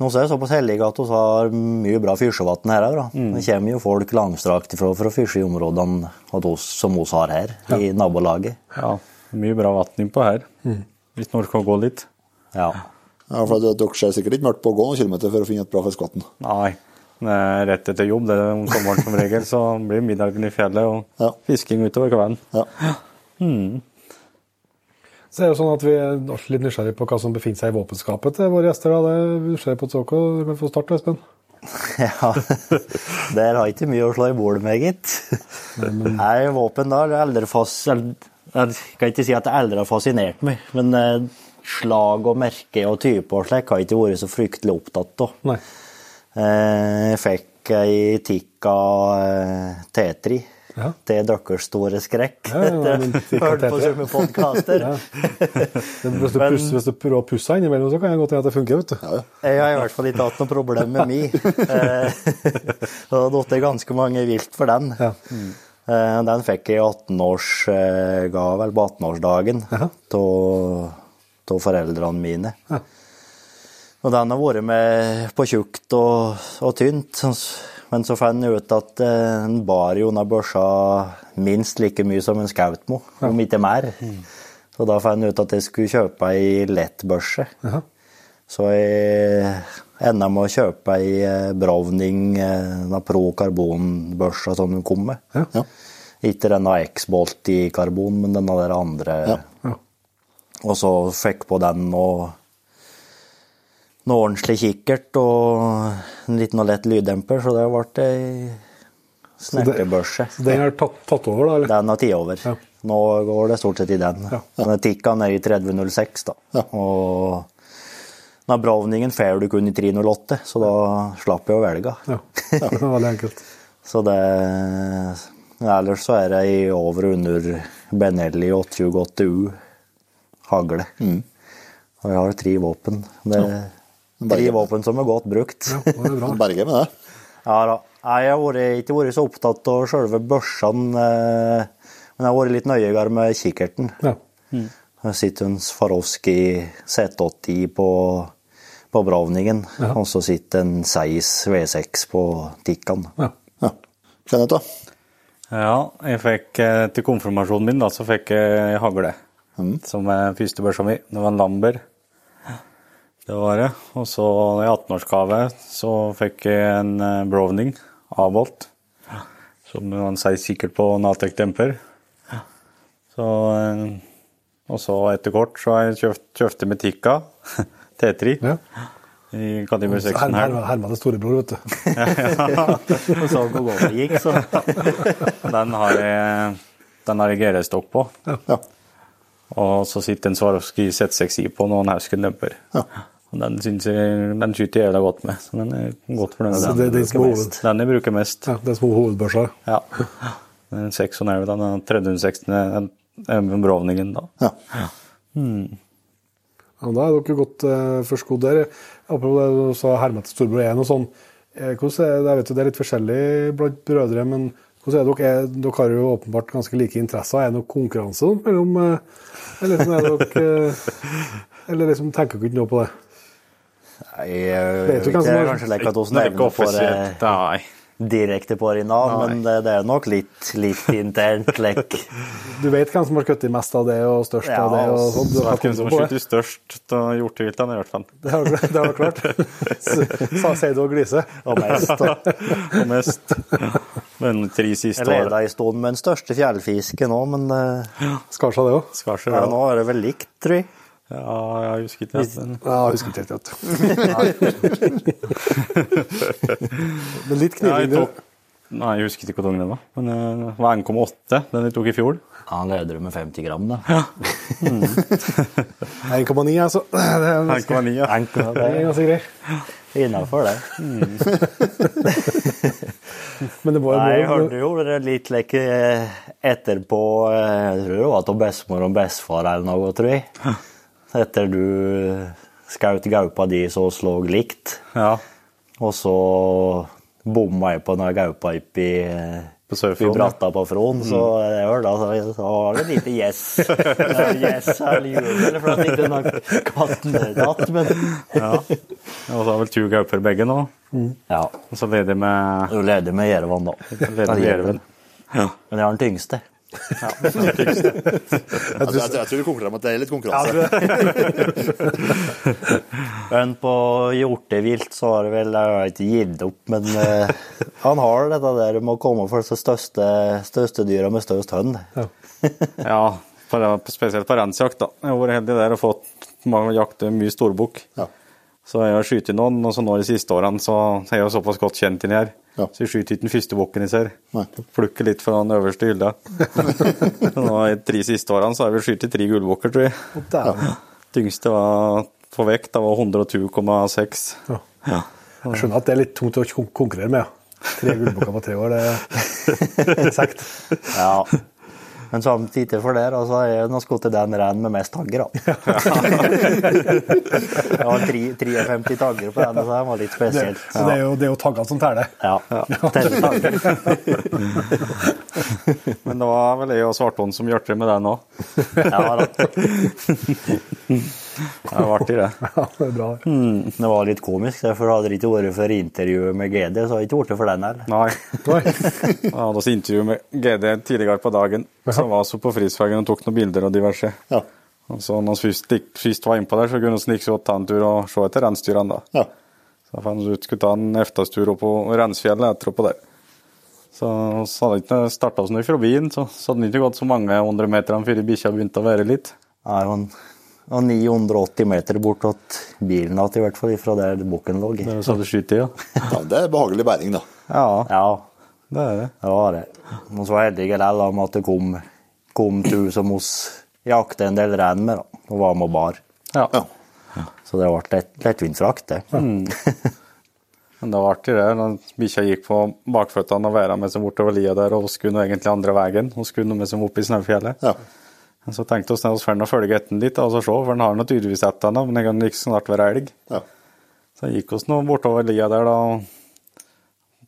Nå er vi såpass heldige at vi har mye bra fiskevann her òg. Det kommer jo folk langstrakt ifra for å fyrse i områdene oss, som vi har her, i nabolaget. ja. Mye bra vann innpå her. Hvis du orker å gå litt. Ja. ja, for det- Dere ser sikkert ikke mørkt på å gå noen kilometer for å finne et bra fiskevann. Nei. Det er rett etter jobb det er om sommeren som regel, så blir middagen i fjellet og Ja. fisking utover kvelden. Ja. så er det jo sånn at vi er litt nysgjerrig på hva som befinner seg i våpenskapet til våre gjester. Da. Det er nysgjerrig på Tsoko. Du kan få starte, Espen. Ja, der har ikke mye å slå i bordet med, gitt. Nei, våpen da, det er aldri fas... Jeg kan ikke si at det aldri har fascinert meg, men eh, slag og merke og type og slik har jeg ikke vært så fryktelig opptatt av. Eh, Jeg fikk ei Tikka eh, T3 Ja. til deres store skrekk. Ja, ja, men på T3. sånne podkaster. Men Hvis du, puss, hvis du prøver å pusse den innimellom, så kan jeg godt hende at det funker. vet du. Jeg har i hvert fall ikke hatt noe problem med mi. Eh, Det har datt ganske mange vilt for den. Ja. Eh, Den fikk jeg i 18-årsgave, eller på 18-årsdagen, Jaha. av foreldrene mine. Og den har vært med på tjukt og, og tynt. Men så fant jeg ut at en den bar jo under børsa minst like mye som en skautmo, om ikke mer. Så da fant jeg ut at jeg skulle kjøpe ei lett børse. Jaha. Så jeg enda med å kjøpe ei eh, Browning eh, pro-karbon børse som den kom med. Ja. Ikke denne X-Bolt i karbon, men den der andre Ja. Ja. Og så fikk på den og noe ordentlig kikkert og en liten og lett lyddemper, så det ble ei snertebørse. Så den har tatt, tatt over, da? eller? Den har tatt over. Ja. Nå går det stort sett i den. Ja. Den tikka ned i 3006, da. Ja. Og den Browningen får du kun i 308, så da slapp jeg å velge. Ja. Det var veldig enkelt. Så det Ellers så er det i over og under Benelli 828U hagle. Og jeg har tre våpen. Det er tre våpen som er godt brukt. Ja, det er bra. Berge med det. Ja da. Nei, Jeg har ikke vært så opptatt av selve børsene, eh, men jeg har vært litt nøyere med kikkerten. Ja. Jeg sitter en Swarovski Z80 på, på Bravningen, Ja. og så sitter en Seis V6 på Tikkan. Ja. Ja. Kenneth, da? Ja, jeg fikk eh, til konfirmasjonen min, da, så fikk jeg hagle. Som er første børsa mi. Det var en Lamber. Det var det. Og så i 18-årsgave så fikk jeg en eh, Browning avholdt. Som man sier sikkert på Natec Demper. Så eh, Og så etter kort så har jeg kjøpt, kjøpte med Tikka T3 ja. I kaliber 6 Her, her, her. her var det storebror, vet du. ja, Og så hvor godt det gikk, så Den har jeg, den har jeg GR-stokk på. Ja. Og så sitter en Swarovski Z6i på noen Hausken demper. Ja. Den synes jeg den skyter jeg jævla godt med. Så den er godt for den. Så det, det er som hoved, Den jeg bruker mest. ja, det er små hovedbørsa. Ja. Den 6 og den er 360 den er Brovningen da. Ja. Ja, Ja, da er dere godt uh, forskodd der. Apropos det du hermet til storebror 1 og sånn. Eh, hvordan er jeg vet jo det er litt forskjellig blant brødre, men hvordan er dere? Er, dere har jo åpenbart ganske like interesser. Er det noe konkurranse mellom eh, Eller liksom, er dere eh, Eller liksom, tenker dere ikke noe på det? Nei, jeg Vet hvem som ikke kanskje like at Det er ikke nevner for eh, offisielt. Nei. Direkte på Rina, men det, det er nok litt, litt internt lekk. Du vet hvem som har kuttet mest av det og størst Ja, av det? og sånn. Du har Hvem som har skutt størst av hjorteviltene, i hvert fall. Det har du det har klart. Sa sier du og gliser. Og mest. Og mest. Men tre siste år. Jeg leda en stund med den største fjellfisken òg, men eh, Skar seg det òg? Ja, nå er det vel likt, tror jeg. Ja, jeg husker ikke. Men Ja, jeg husker ikke helt. vet du. Men litt ja, kniving, du. tok, nei, jeg husker ikke hvordan den var. Men eh, det var 1,8 den de tok i fjor. Ja, Han leder med 50 gram, da. 1,9, altså. Det er ganske, 1,9, ja. Det er ganske greit. det innafor, det. Men det var jo Nei, jeg hørte jo det litt like eh, etterpå eh, Jeg tror det var til bestemor og bestefar eller noe, tror jeg. Etter du skjøt gaupa di så slå likt, ja. og så bomma jeg på den gaupa oppi På i Sør-Fron. bratta på Fron, så jeg hørte da, så var det lite yes. Yes eller jubel, for at ikke den katten datt, men ja. Og så har vel to gauper begge nå. Ja. Og så leder med Du leder med Jerevan, da. leder med Jerven. Ja. Men jeg har den tyngste. Jeg, tror- jeg, tror- jeg tror vi konkluderer med at det er litt konkurranse. Men på hjortevilt så har det vel Jeg har ikke gitt opp, men uh, han har dette der med å komme for de største, største dyra med størst hønn. Ja, på, spesielt på rensjakt. da. Jeg har vært heldig der og fått jakte mye storbukk. Ja. Så jeg har skutt noen, og så nå de siste årene så er jeg jo såpass godt kjent inni her. Ja. Så jeg skyter ikke den første bukken jeg ser. Nei. Plukker litt fra den øverste hylla. I de tre siste årene så har vi skutt tre gullbukker, tror jeg. Ja. Tyngste var på vekt, det var 102,6. Ja. Ja. Jeg skjønner at det er litt tungt å konkurrere med. Tre gullbukker på tre år, det er kjekt. Ja. Men samtidig for det, altså, jeg har jeg skutt den reinen med mest tagger, da. Det har tre- 53 tagger på den, så den var litt Det, så det er jo, det er jo taggene som teller. Ja. Tagger. Men det var vel jeg og Svartånd som hjalp til med den òg. Ja, da. Det var artig, det. Ja, det er bra. Mm, det var litt komisk, for hadde det ikke vært for intervjuet med GD, så hadde det ikke vært for den heller. Nei. Nei. Jeg hadde også intervju med GD tidligere på dagen, som var så på Frisvegen og tok noen bilder og diverse. Ja. Og så når vi først, først var innpå der, så kunne vi snike og ta en tur og se etter reinsdyrene. Ja. Så fant ut skulle ta en efterstur opp på Reinsfjellet etterpå der. Så, vi hadde ikke starta oss noe fra byen, så, så hadde det ikke gått så mange hundre meter før bikkja begynte å være litt. Nei, men Og 980 meter bort til bilen igjen, i hvert fall, fra der bukken lå. Det er sånn ja. Ja, det er behagelig bæring, da. Ja, Ja, det er det. det var det. Og så var jeg heldig likevel med at det kom, kom tur som oss jakte en del rein med, da, og var med og bar. Ja. Ja. Så det ble lett, lettvintsfrakt, det. Men det var artig det, når bikkja gikk på bakføttene og væra med seg bortover lia der, og skulle egentlig andre veien. Vi skulle med seg opp i snøfjellet. Ja. Så tenkte vi oss å følge etter litt, og så se, for den har nå tydeligvis ett av men det kan like snart være elg. Ja. Så gikk vi nå bortover lia der, da, og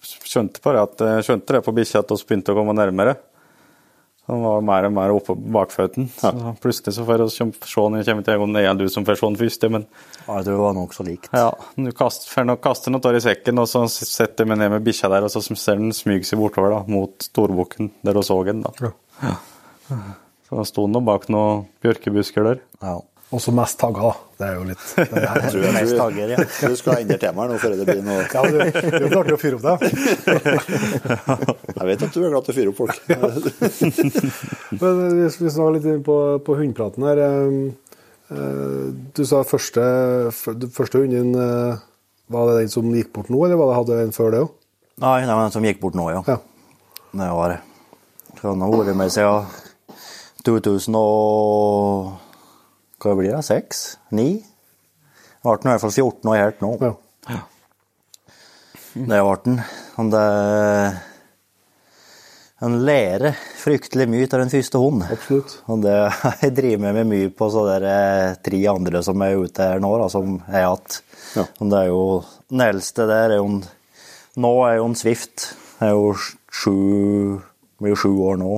skjønte bare at, eh, skjønte det på bikkja at vi begynte å komme nærmere. Så han var mer og mer oppe på bakføtten. Så plutselig så får vi se når jeg kommer til om det er du som får se den første, men Ja, jeg tror det var nokså likt. ja, du kaster, nok kaste noe av i sekken, og så setter vi ned med bikkja der, og så ser den smyge seg bortover da, mot storbukken der vi så den. da. Ja. Så sto han nå bak noen bjørkebusker der. Ja. Også mest tagga, da. Det er jo litt det er, Jeg tror, jeg Mest tror, tagger, ja. du skal endre temaet nå før det blir noe ja, du det er jo artig å fyre opp det. Jeg vet at du er glad til å fyre opp folk. Men hvis vi snakker litt inn på, på hundpraten her. eh, Du sa første, første hunden din eh, Var det den som gikk bort nå, eller var det, hadde du en før det òg? Nei, det var den som gikk bort nå, ja. Ja. Det var det. Så han har vært med siden 2000 og Hva blir det? 6? 9? Det ble i hvert fall 14 og helt nå. ja. Det ble den. Men det Han lærer fryktelig mye av den første hunden. Absolutt. Og det jeg driver med meg mye på så der eh, tre andre som er ute her nå, da, som jeg har hatt. Ja. Det er jo Den eldste der er jo en Nå er jo en Swift. Er jo sju Blir jo sju år nå.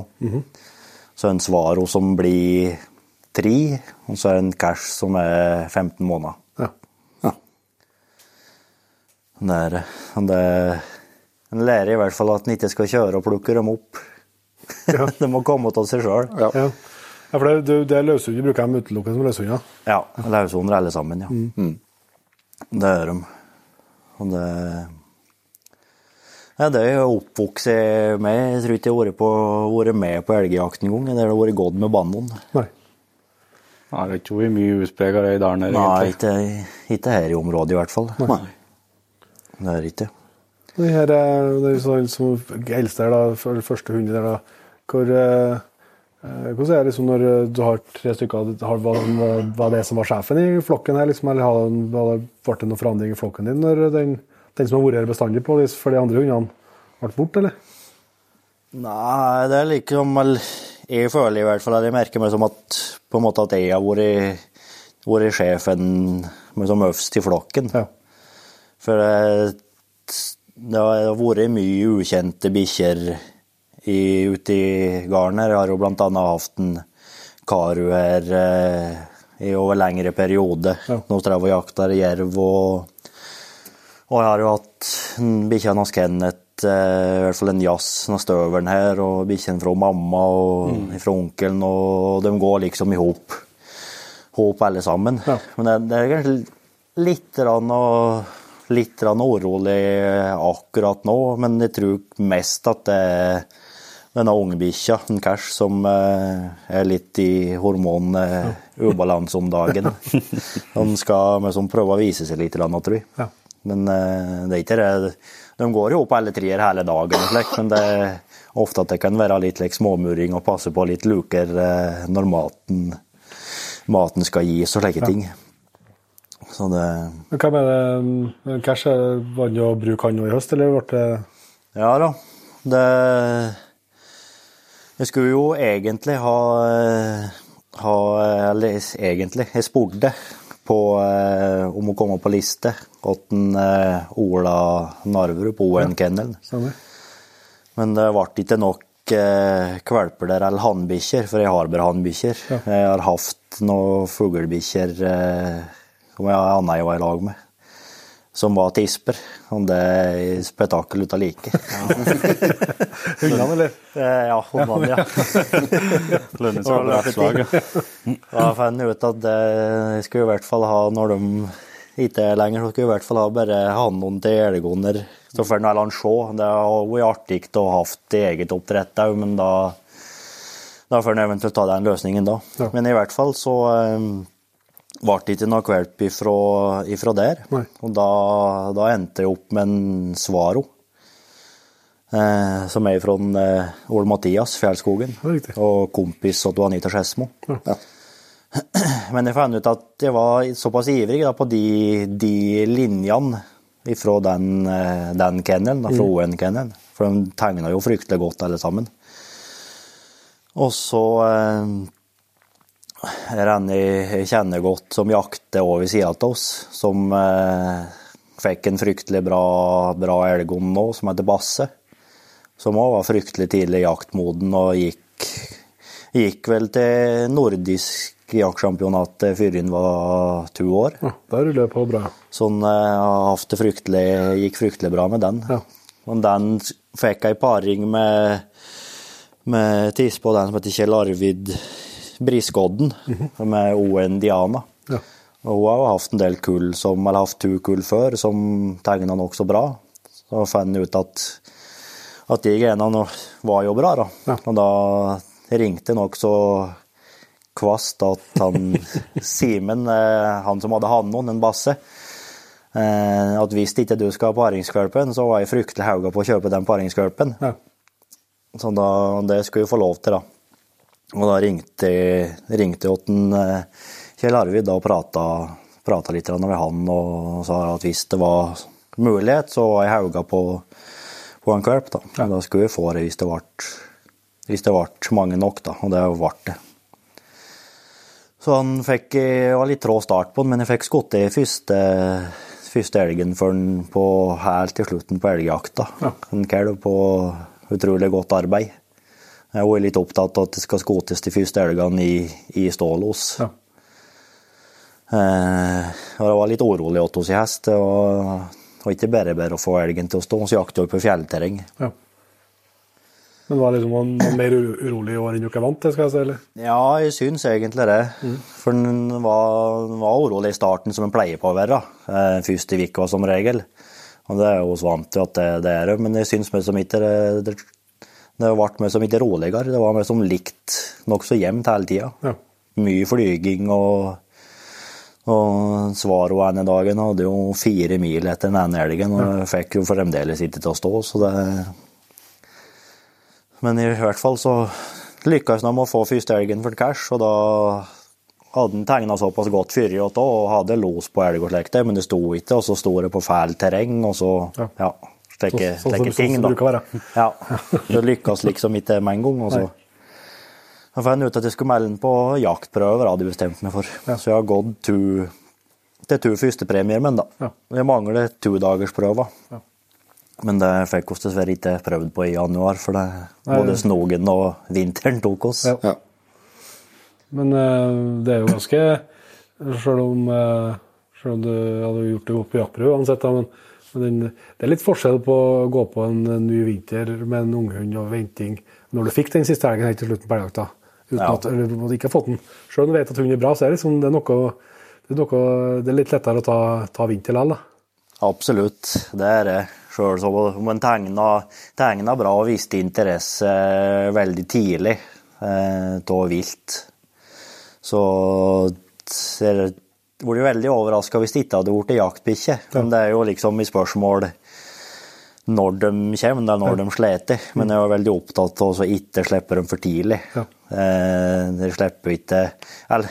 Så en Svaro som blir tre, og så er det en Cash som er 15 måneder. Ja. Det er, det, en lærer i hvert fall at en ikke skal kjøre og plukke dem opp. Ja. det må komme av seg sjøl. Ja. ja. ja for det, det, det er løshund. Du bruker dem utelukkende som løshunder. Ja, løshunder alle sammen, ja. Mm. Det gjør de. Og det ja, det er jo oppvokst med. Jeg tror ikke jeg har vært, med på elgjakt en gang. Det har vært gått med bandoen. Nei. Nei, det er ikke vært mye utprega i dalen her, Nei, ikke, ikke her i området i hvert fall. Nei. Det er ikke. Den her, eh, det er sånn som eldste her, da, første hunden der, da, hvor eh, eh, Hvordan er det liksom når du har tre stykker, har, var, det som var sjefen i flokken her, liksom, eller har, det, ble det noen forandring i flokken din når den, den som har vært her bestandig på, for de andre hundene ble borte, eller? Nei, det er liksom Jeg føler i hvert fall at jeg merker meg som at på en måte at jeg har vært, vært sjefen som øverst i flokken. Ja. For det, det har vært mye ukjente bikkjer ute i gården her. Jeg har jo annet hatt en karu her eh, i over lengre periode. Ja. Nå drev og jakta jerv og Og jeg har jo hatt bikkja hans Kenneth, eh, i hvert fall en jazz, av støvelen her, og bikkjen fra mamma og fra onkelen, og de går liksom i hop. Hop alle sammen. Ja. Men det, det er kanskje litt rann og litt rann urolig akkurat nå, men jeg tror mest at det er denne ungbikkja, en Cash, som eh, er litt i hormonubalanse om dagen. Han skal liksom prøve å vise seg litt, tror jeg. Ja. Men eh, det er ikke det. De går jo opp alle tre hele dagen, men det er ofte at det kan være litt like, småmuring og passe på litt luker eh, når maten, maten skal gis og slike ting. Så det Men med er det Cash, var det å bruke han nå i høst, eller ble det Ja da. Det Jeg skulle jo egentlig ha ha Eller egentlig, jeg spurte på eh, om å komme på liste åt en eh, Ola Narverud på ON-kennelen. Ja, Men det ble ikke nok eh, kvalper der eller hannbikkjer, for jeg har bare hannbikkjer. Ja. Jeg har hatt noen fuglebikkjer eh, som jeg annet jeg var i lag med, som var tisper. Og det er spetakkel uten like. Hundene, eller? Ja, hundene, ja. Ja. Da fant jeg ut at jeg skulle i hvert fall ha, når de ikke er lenger, så skulle vi i hvert fall ha bare hannen til elgånder. Så får eller heller se. Det har vært artig å ha hatt eget oppdrett òg, men da da får en eventuelt ta den løsningen da. Ja. Men i hvert fall så, eh, ble det ikke noe valp ifra, ifra der. Nei. Og da, da endte jeg opp med en Svaro. Eh, som er fra eh, Ole Mathias Fjellskogen. Ja. Og kompis av Anita Skedsmo. Ja. Men jeg fant ut at jeg var såpass ivrig da, på de, de linjene fra den, eh, den kennelen, da, fra ON-kennelen. For de tegna jo fryktelig godt, alle sammen. Og så eh, det en jeg kjenner godt som jakter over sida av oss, som eh, fikk en fryktelig bra, bra elghund nå, som heter Basse. Som òg var fryktelig tidlig jaktmoden og gikk, gikk vel til nordisk jaktsjampionatet før hun var to år. Ja, der ruller det på bra. Sånn det fryktelig, gikk fryktelig bra med den. Ja. Og den fikk ei paring med, med tiss på den som heter Kjell Arvid Briskodden, med ON Diana. Ja. Og hun har jo hatt en del kull, som, eller hatt to kull før, som tegna nokså bra. Så fant jeg ut at, at de genene var jo bra, da. Ja. Og da ringte nokså kvast at han Simen, eh, han som hadde hannoen, en basse, eh, at hvis ikke du skal ha paringskvalpen, så var jeg fryktelig hauga på å kjøpe den paringskvalpen. Ja. Så da, det skulle jeg få lov til, da. Og da ringte ringte jeg til eh, Kjell Arvid da og prata, prata litt med han og sa at hvis det var mulighet, så var jeg hauga på, på en kvalp. Da. Ja. da skulle jeg få det hvis det ble, hvis det ble mange nok, da. Og det ble det. Så han fikk det var litt trå start på den, men jeg fikk skutt i første, første elgen for den på helt til slutten på elgjakta. En kalv på utrolig godt arbeid. Jeg jo litt opptatt av at det skal skutes de første elgene i, i stålos. Ja. Eh, og det var litt urolig åt oss i hest. Det var ikke bare bare å få elgen til å stå. Vi jakter jo på fjellterreng. ja. Men var liksom man, man mer urolig i år enn dere er vant til, skal jeg si? eller? Ja, jeg syns egentlig det. For den var, var urolig i starten, som en pleier på å være. Først i uka som regel. Og det er jo så vant til at det, det er det. Men jeg syns meg som ikke det, det, det ble meg som ikke roligere. Det var meg som likt nokså jevnt hele tida. Ja. Mye flyging og og Svaro ene dagen hadde jo fire mil etter den ene elgen, og jeg fikk jo fremdeles ikke til å stå, så det Men i hvert fall så lykkes de med å få første elgen for cash, og da hadde han tegna såpass godt før og hadde los på elg og slikt, men det sto ikke, og så sto det på feil terreng, og så Ja. ja, slike, Så- som- sånn ting, da. det. Ja. Det lykkes liksom ikke med en gang, og så Nei. jeg ut at jeg skulle melde den på jaktprøver, hadde jeg bestemt meg for. Så jeg har gått to, til to førstepremier, men da. Ja. Jeg mangler todagersprøver. Ja. Men det fikk oss dessverre ikke prøvd på i januar, for det, både snogen og vinteren tok oss. Ja. Ja. Men eh, det er jo ganske Selv om, eh, selv om du hadde gjort det opp i jaktprøve uansett, men, men den, det er litt forskjell på å gå på en, ny vinter med en unghund og venting når du fikk den siste helgen helt til slutten på elgjakta. Uten Ja. at eller, du ikke har fått den. Selv om du vet at hunden er bra, så er det, liksom, det, er noe, det, er noe, det er litt lettere å ta, ta vinter likevel. Absolutt, det er det. Sjøl om en tegna, tegna bra og viste interesse eh, veldig tidlig eh, av vilt, så det blir jeg veldig overraska hvis det ikke hadde blitt jaktbikkje. Men det er jo liksom i spørsmål når de kommer, det er når de sleter. Men jeg er veldig opptatt av å ikke slippe dem for tidlig. Ja. Eh, de slipper ikke Eller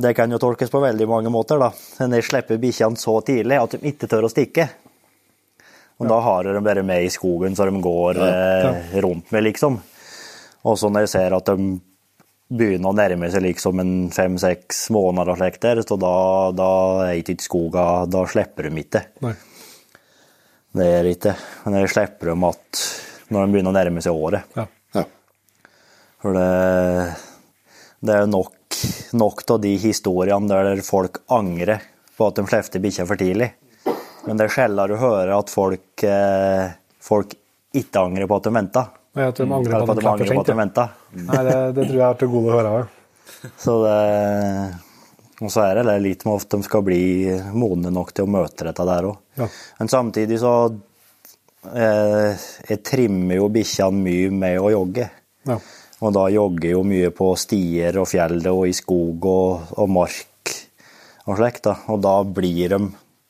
det kan jo tolkes på veldig mange måter, da. Men de slipper bikkjene så tidlig at de ikke tør å stikke. Og da har de bare med i skogen så de går ja, rundt med, liksom. Og så når jeg ser at de begynner å nærme seg liksom en fem-seks måneder og slikt der, så da, da er ikke skoga Da slipper de ikke. Nei. Det er ikke. Men jeg slipper dem at når de begynner å nærme seg året. Ja. Ja. For det, det er nok, nok av de historiene der folk angrer på at de slipper bikkja for tidlig. Men det er sjelden du hører at folk, eh, folk ikke angrer på at de venta. Nei, At de angrer Eller på at de angrer på at de venta. Nei, det, det tror jeg er til gode å høre. Så det Og så er det litt med at de skal bli modne nok til å møte dette der òg. Ja. Men samtidig så eh, Jeg trimmer jo bikkjene mye med å jogge. Ja. Og da jogger jo mye på stier og fjell og i skog og, og mark. og slikt. Og da blir de,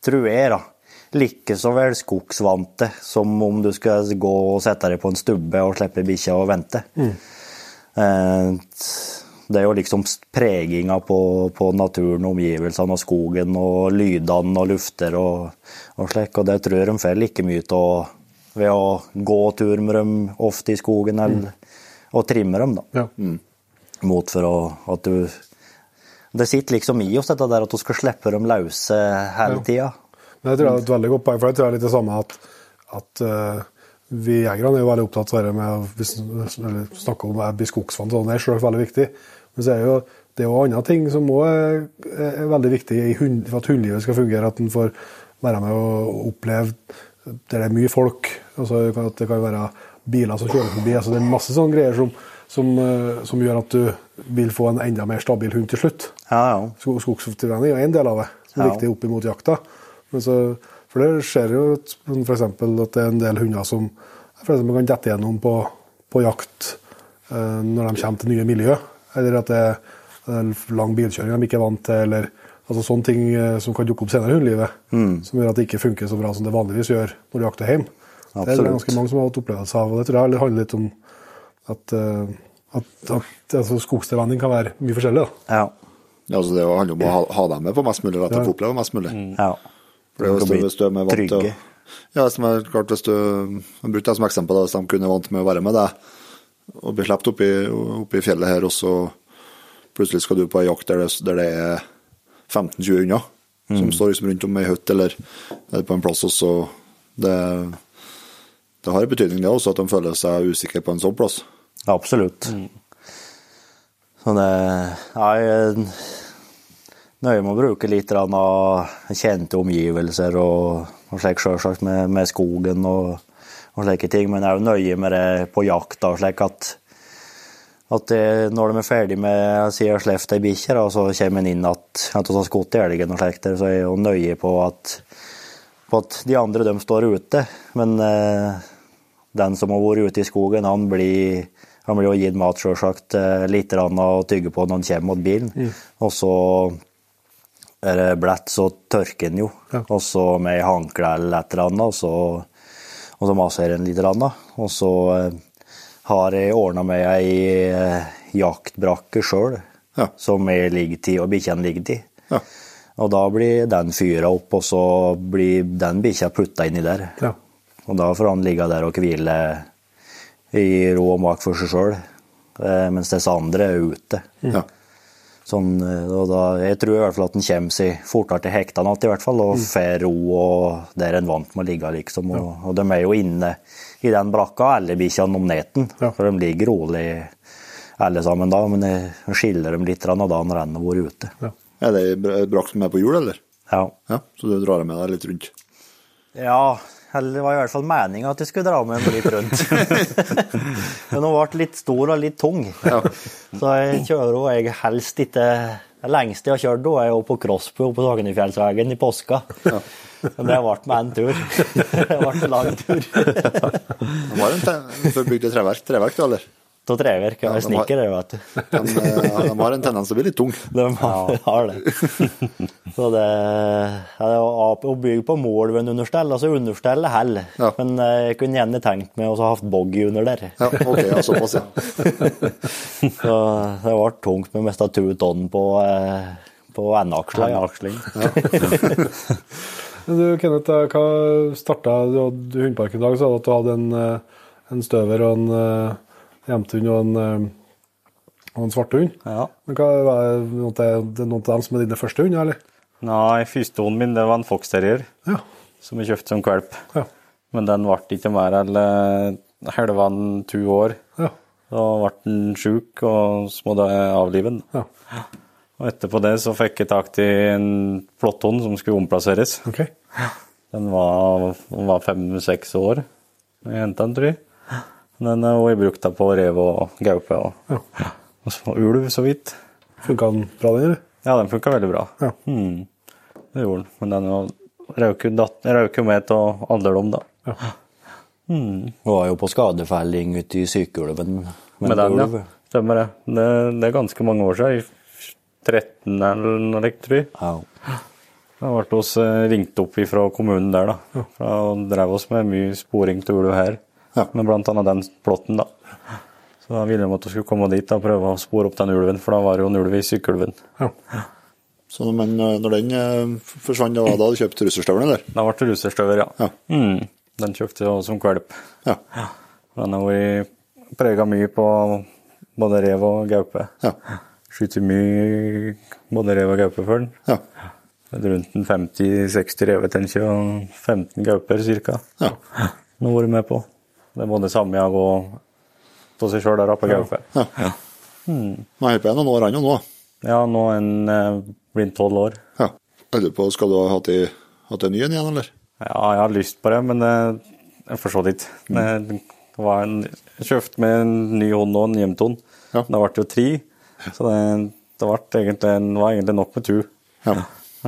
tror jeg, da, like så vel skogsvante som om du skal gå og sette deg på en stubbe og slippe bikkja og vente. Mm. det er jo liksom preginga på, på naturen, omgivelsene og skogen og lydene og lufter og, og slik, og det tror jeg de får like mye av ved å gå tur med dem ofte i skogen, eller og trimme dem, da. Ja. Mot for å, at du Det sitter liksom i oss, dette der at du skal slippe dem løse hele Ja. tida. Men jeg tror det er et veldig godt poeng, for jeg tror det er litt det samme at, at uh, vi jegerne er jo veldig opptatt av det med å snakke om å bli skogsvann, sånn, det er selvsagt veldig viktig. Men så er det jo, det er jo andre ting som òg er, er veldig viktig i hund, for at hundelivet skal fungere. At en får være med og oppleve der det er mye folk. Altså at det kan være biler som kjører forbi. altså Det er masse sånne greier som, som, eh, som gjør at du vil få en enda mer stabil hund til slutt. Ja, ja. Skog- Skogstrening er en del av det, som er Ja. viktig opp imot jakta. Men så, for det skjer jo eksempel at det er en del hunder som for eksempel kan dette gjennom på, på jakt eh, når de kommer til nye miljø. Eller at det er en lang bilkjøring de ikke er vant til. eller altså Sånne ting eh, som kan dukke opp senere i hundelivet. Som gjør at det ikke funker så bra som det vanligvis gjør når du jakter hjemme. Det er det ganske mange som har hatt opplevelse av. og Det tror jeg handler litt om at, eh, at, at altså, skogstilvenning kan være mye forskjellig. da. Ja. Ja, altså det handler om å ha, ha dem med på mest mulig, at de får oppleve mest mulig. ja. For det er jo til å trygge. Ja, hvis er klart hvis du Jeg brukte det som eksempel, da, hvis de kunne vant med å være med deg og bli sluppet oppi, i- fjellet her, og så plutselig skal du på ei jakt der det, der det er 15-20 hunder som står liksom rundt om ei hytte eller, eller på en plass, og så det, det har betydning, det også, at de føler seg usikre på en sånn plass. Absolutt. Så det Ja, jeg nøyer med å bruke litt av kjente omgivelser og, og slik selvsagt med, med skogen og, og slike ting, men jeg er jo nøye med det på jakt da, slik at at det, når de er ferdig med å sleft ei bikkje, så kommer en inn at, at vi har skutt elgen og slikt, så er jeg jo nøye på at, på at de andre de står ute. Men eh, den som har vært ute i skogen, han blir, han blir jo gitt mat, selvsagt, eh, litt å tygge på når han kommer mot bilen. Og så er blett, så tørker den jo. Ja. Og så med ei håndkle eller et eller annet, og så, og så masserer den litt. Og så eh, har jeg ordna meg ei eh, jaktbrakke sjøl, Ja. som jeg ligger til, og bikkjene ligger til. Ja. Og da blir den fyra opp, og så blir den bikkja putta inni der. Ja. Og da får han ligge der og hvile i ro og mak for seg sjøl, mens disse andre er ute. Ja. Sånn, eh, og da, jeg tror i hvert fall at han kommer seg fortere til hektene i hvert fall, og får ro og der en vant med å ligge, liksom. Og, og de er jo inne i den brakka, alle bikkjene om neten, Ja. for de ligger rolig alle sammen da, men jeg skiller dem litt da når en har vært ute. Ja. Er det ei brakk som er på hjul, eller? Ja. Ja, så du drar med deg litt rundt? Ja, eller det var i hvert fall meninga at jeg skulle dra med en litt rundt. Men hun ble litt stor og litt tung. Så jeg kjører henne jeg helst ikke Det lengste jeg har kjørt henne, er jo på Crossbu på Sognefjellsvegen i påska. Men det ble med en tur. Det ble en lang tur. det var en før for bygd treverk, treverk du, eller? Av treverk. Jeg Ja, snekker, vet du. De, eh, de har en tendens til å bli litt tung. De har, har det. Så det ja, å bygge på mål ved en understell. Altså understellet heller. Ja. Men eh, jeg kunne gjerne tenkt meg å ha hatt boggy under der. Ja, ok, ja, såpass, ja. Så det ble tungt med mest av to tonn på, eh, på endeaksla. Ja. Men du, Kenneth, hva starta du hadde hundparken i dag? Så hadde du at du hadde en, en støver og en uh, jevnthund og en, eh, en svarthund. Ja. Men hva er det, noen av- til dem som er dine første hunder, eller? Nei, førstehunden min det var en Fox Terrier Ja. som jeg kjøpte som valp. Ja. Men den ble ikke mer enn halve halvann to år. Ja. Da ble den sjuk, og så måtte jeg avlive den. ja. Og etterpå det så fikk jeg tak i en flotthund som skulle omplasseres. Okay. Den var, var fem-seks år. Jeg hentet den, tror jeg. Den har jeg brukt på rev og gaupe. Og, Ja. og så ulv, så vidt. Funka den bra, den, eller? Ja, den funka veldig bra. Ja. Mm. Det gjorde den. Men den røk jo med til alderdom, da. Du var jo på skadefelling ute i Sykeulven Med den, ja. Stemmer det. det. Det er ganske mange år siden. I 13 eller noe slikt, tror jeg. ja. Da ble oss eh, ringt opp fra kommunen der, da. Fra, og drev oss med mye sporing til ulv her. Ja. Med annet den plotten, da. Så da ville de at vi skulle komme dit og prøve å spore opp den ulven, for da var det jo en ulv i sykkelven. Ja. Så, men eh, når den eh, forsvant, da hadde du kjøpt russerstøvelen, eller? Da ble det russerstøver, ja. Ja. Mm. Den kjøpte jeg som kvalp. Ja. Den har vært prega mye på både rev og gaupe. Ja. Skyter mye både rev og gaupe for den. Ja. Rundt en 50-60 rever, tenker jeg, og 15 gauper ca. Ja. Nå har vært med på. Det er både samjag og på seg sjøl der oppe gaupe. ja. Nå holder er noen år han jo nå. Ja, nå er han eh, blitt tolv år. Ja. Jeg på, skal du ha hatt i- hatt en ny en igjen, eller? Ja, jeg har lyst på det, men eh, jeg forstår det ikke. Mm. det var en, jeg kjøpte med en ny hånd og en hjemtun. Ja. Det ble jo tre, så det, det, egentlig, var egentlig nok med to. Ja.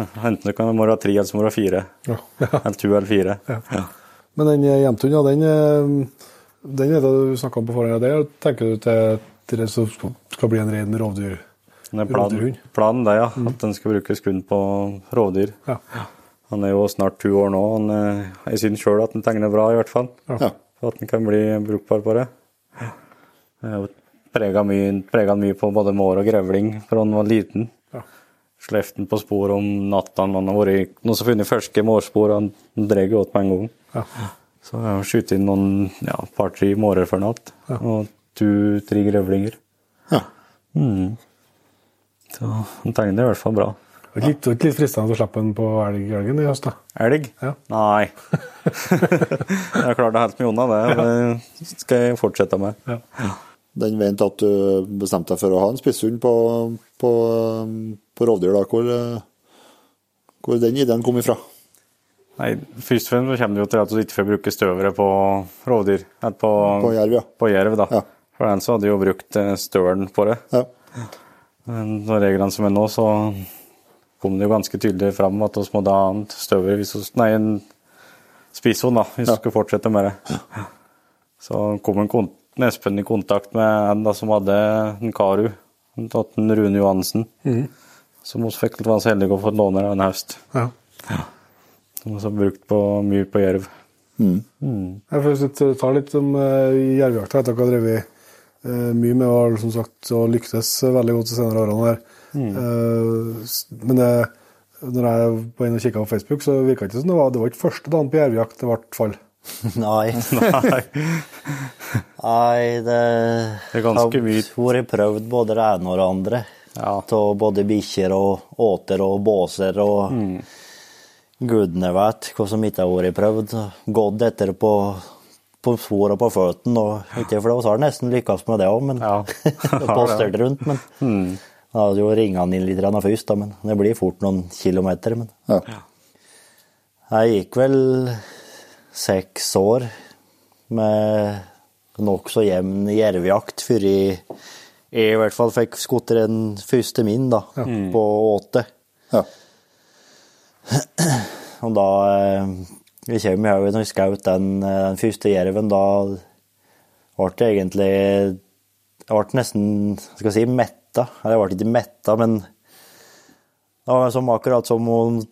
Enten det kan være tre eller så må det være fire. Ja. Eller to eller fire. Ja. Men den hjemturen, ja, den, eh, den er det du snakka om på forhånd. Det tenker du til, til det som skal bli en ren rovdyr? Planen, Rovdyrhund. planen det, ja. At den skal brukes kun på rovdyr. Ja. Han er jo snart to år nå. Han, eh, jeg syns sjøl at han tegner bra, i hvert fall. Ja. For at han kan bli brukbar på det. Jeg har prega mye, mye på både mår og grevling fra han var liten. Ja. Sleft den på spor om natta. Han har vært noen som har funnet ferske mårspor, han drar godt åt med en gang. Ja. Så jeg har skutt inn noen ja, par-tre mårer for natt. Og to-tre grevlinger. Ja. Mm. Så han tegner i hvert fall bra. Det er litt, litt fristende å slappe den på elg i elgen i høst, da. Elg? Ja. Nei. jeg har klart å holde meg unna det. Det skal jeg fortsette med. Ja. Den veien til at du bestemte deg for å ha en spisshund på, på, på rovdyr, da, hvor, eh, hvor den ideen kom ifra? Nei, Først og fremst kommer det jo til at vi ikke får bruke støvere på rovdyr. På, På jerv, ja. på jerv, da. Ja. For den så hadde jo brukt eh, stølen på det. Ja. Men de reglene som er nå, så kom det jo ganske tydelig fram at vi må da ha en støver hvis vi, Nei, en spisshund, da, hvis vi Ja. skulle fortsette med det. Så kom en Espen i kontakt med en da, som hadde en Karu, en tatt Johansen. Rune Johansen. Som vi fikk være så heldige å få låne en høst. Ja. Som vi har brukt på, mye på jerv. Jeg får ta litt om uh, jervejakta. Dere har drevet uh, mye med og som sagt, og lyktes veldig godt de senere årene. her. Mm. Uh, men det, når jeg var inne og kikka på Facebook, så virka det ikke som det var, det var ikke første dagen på jervjakt det ble fall. Nei. Nei. Det, Det er har vært prøvd både det ene og det andre. Ja. Av både bikkjer og åter og båser og gudene vet hva som ikke har vært prøvd. Gått etter på, på spor og på føttene. og Ikke for det, vi har nesten lykkes med det òg, men Ja. postert rundt. Men jeg hadde jo ringa han inn litt først, da, men det blir fort noen kilometer. Men Ja. jeg gikk vel seks år med nokså jevn jervejakt før jeg, jeg i hvert fall fikk skutt den første min da, på åtte. Ja. Og da eh, Vi kommer jo når vi skjøt den, eh, den første jerven, da ble det egentlig Jeg ble nesten skal jeg si, metta. Eller jeg ble ikke metta, men det var som akkurat som om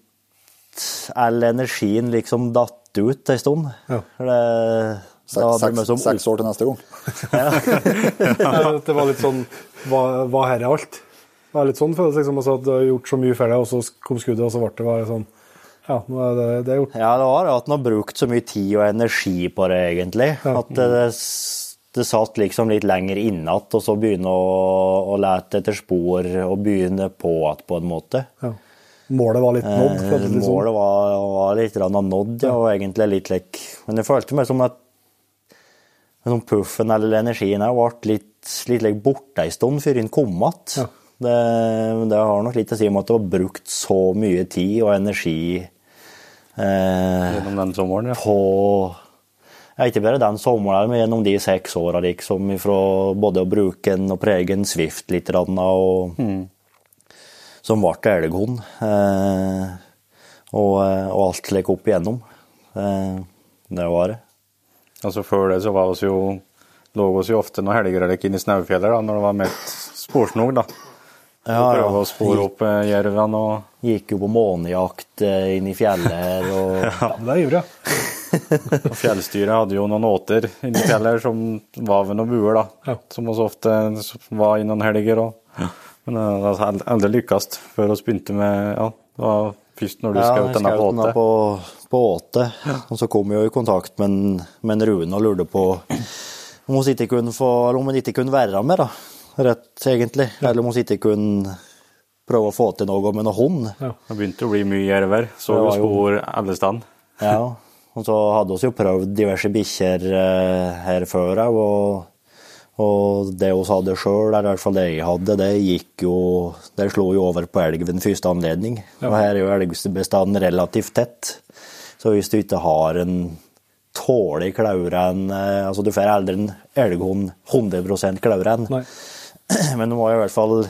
all energien liksom datt ut en stund. Ja. For Det, Seks, år til neste gang. det var litt sånn Hva, hva her er alt? Det var litt sånn føles liksom, altså, at du har gjort så mye for deg, og så kom skuddet, og så ble det bare sånn Ja, nå er det, det er gjort. Ja, det var at en har brukt så mye tid og energi på det, egentlig. At det, det satt liksom litt lenger inne igjen, og så begynne å, å lete etter spor og begynne på igjen, på en måte. Ja. Målet var litt nådd. Eh, sånn. Målet var, var litt nådd, ja, og egentlig litt lik Men jeg følte meg som at sånn puffen eller energien her ble litt, litt borte en stund før den kom igjen. Ja. Det, det har nok litt å si om at det var brukt så mye tid og energi eh, Gjennom den sommeren, ja. på ja, Ikke bare den sommeren, men gjennom de seks åra, liksom, fra både å bruke den og prege en Swift litt, og, og, som ble elghund. Eh, og, og alt slik opp igjennom. Eh, det var det. Altså Før det så var oss jo lå oss jo ofte noen helger eller ikke inn i snaufjellet da, når det var mest sporsnog. da. Ja, ja. Prøve å spore opp eh, jervene og Gikk jo på månejakt eh, inn i fjellet og Ja, det er ivrig, ja. og Fjellstyret hadde jo noen åter inni fjellet som var ved noen buer, da. Ja. Som også ofte var i noen helger. Og, Men det har aldri lykkes før vi begynte med Ja, det var først når du Ja, skjøt denne på åte. På, åte. Og så kom jeg jo i kontakt med, med en Rune og lurte på om hun ikke kunne få, eller om hun ikke kunne være med, da. Rett egentlig. Eller om hun ikke kunne prøve å få til noe med noe hund. Det begynte å bli mye jerver. Så vi jo spor alle steder. Ja, og så hadde vi jo prøvd diverse bikkjer eh, her før òg, og, og det vi hadde sjøl, eller i hvert fall det jeg hadde, det gikk jo Det slo jo over på elg ved den første anledning. Og her er jo elgbestanden relativt tett, så hvis du ikke har en tålig klaure, eh, Altså, du får aldri en elghund 100 klauren, Nei. men du må i hvert fall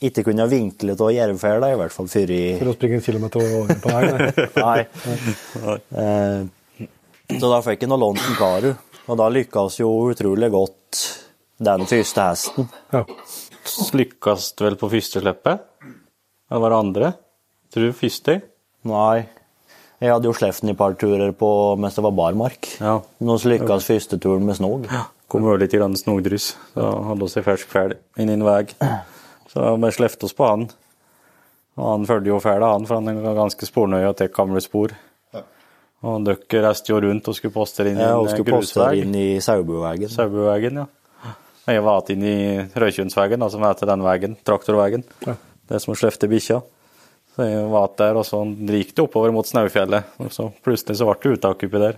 ikke kunne vinkle av jervfela, i hvert fall før i For å springe en kilometer over på vei. Nei. Nei. nei. så da fikk jeg noe lånt en Karu, og da lykkes jo utrolig godt den første hesten. Ja. Lykkes vel på første slippet? Eller var det andre? Tror du første? Nei, jeg hadde jo Sleften i et par turer på mens det var barmark. Ja. Nå lykkes første turen med snog. Kom jo litt grann snogdryss. Da hadde vi en fersk fæl inn i en vei. Så vi slepte oss på han. Og han følte jo fæla, han, for han er ganske spornøy og tar gamle spor. Og dere reiste jo rundt og skulle poste inn i ja, og skulle poste inn i Saubuveien. Saubuveien, ja. Jeg var inn i Røykjønsveien, altså heter den veien, traktorveien. Ja. Det som slefte bikkja. Så jeg var der, og så gikk det oppover mot Snaufjellet. Og så plutselig så ble det uttak oppi der.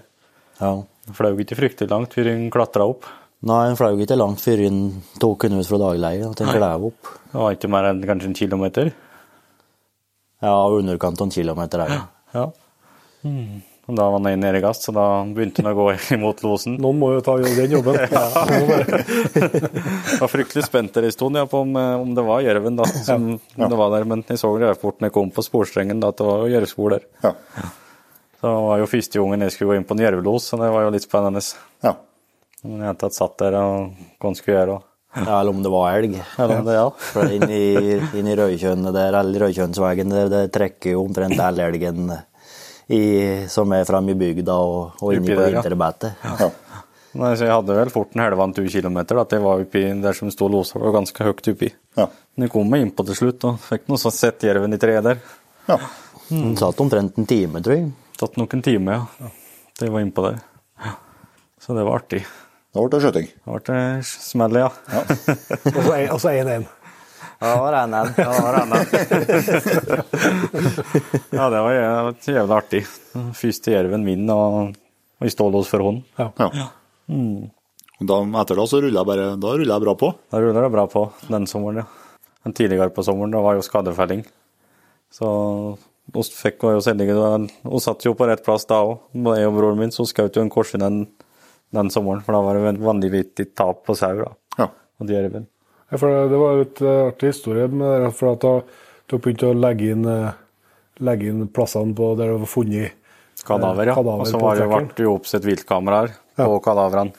Ja. Det fløy ikke fryktelig langt før hun klatra opp. Nei, den fløy ikke langt før den tok den ut fra dagleie og den klev opp. Det var ikke mer enn kanskje en kilometer. Ja, underkant av en kilometer er det. Ja. Mm. Da var han nede i gass, så da begynte han å gå imot losen. Noen må jo ta den jobben. Jeg var fryktelig spent der en stund ja, på om, eh, om det var jerven da, som det var der, men jeg så det jeg kom på sporstrengen da, at det var jervspor der. Ja. Så det var jo første gangen jeg skulle gå inn på en jervlos, så det var jo litt spennende. ja. Men jeg hadde satt der og hva han skulle gjøre. Og, Ja, eller om det var elg. eller om det, ja. For inn i, inn i Røykjønnet der, eller Røykjønnsvegen der, det trekker jo omtrent all elgen i, som er framme i bygda og, og inni på vinterbeitet. ja. ja. Nei, så jeg hadde vel fort en halvannet tur kilometer, da, at jeg var oppi der som sto losa, var ganske høyt oppi. Ja. Men jeg kom meg innpå til slutt, og fikk noe sånn sett jerven i treet der. ja. Den satt omtrent en time, tror jeg. Tatt noen timer, ja. Det var innpå der. Ja. Så det var artig. Da ble det skjøting. Da ble det smell, ja. En- Og så 1-1. Ja, det var en en. Ja, det var ja, det var jævlig artig. Første jerven min, og og i stålås for hånd. Ja. Ja. Og da, etter da så ruller jeg bare Da ruller jeg bra på. Da ruller det bra på den sommeren, ja. Men tidligere på sommeren, da var jo skadefelling. Så vi fikk jo sendingen, heldige. Vi satt jo på rett plass da òg. Jeg og broren min så skjøt jo en korsing den, den sommeren, for da var det et vanvittig tap på sau da, Ja. og jerven. Ja, for det var et eh, artig historie med det, for at du du begynte å legge inn, eh, legge inn plassene på der det var funnet Kadaver, ja. Kadaver og så har var det, ble jo oppsett viltkameraer Ja. på kadaverne.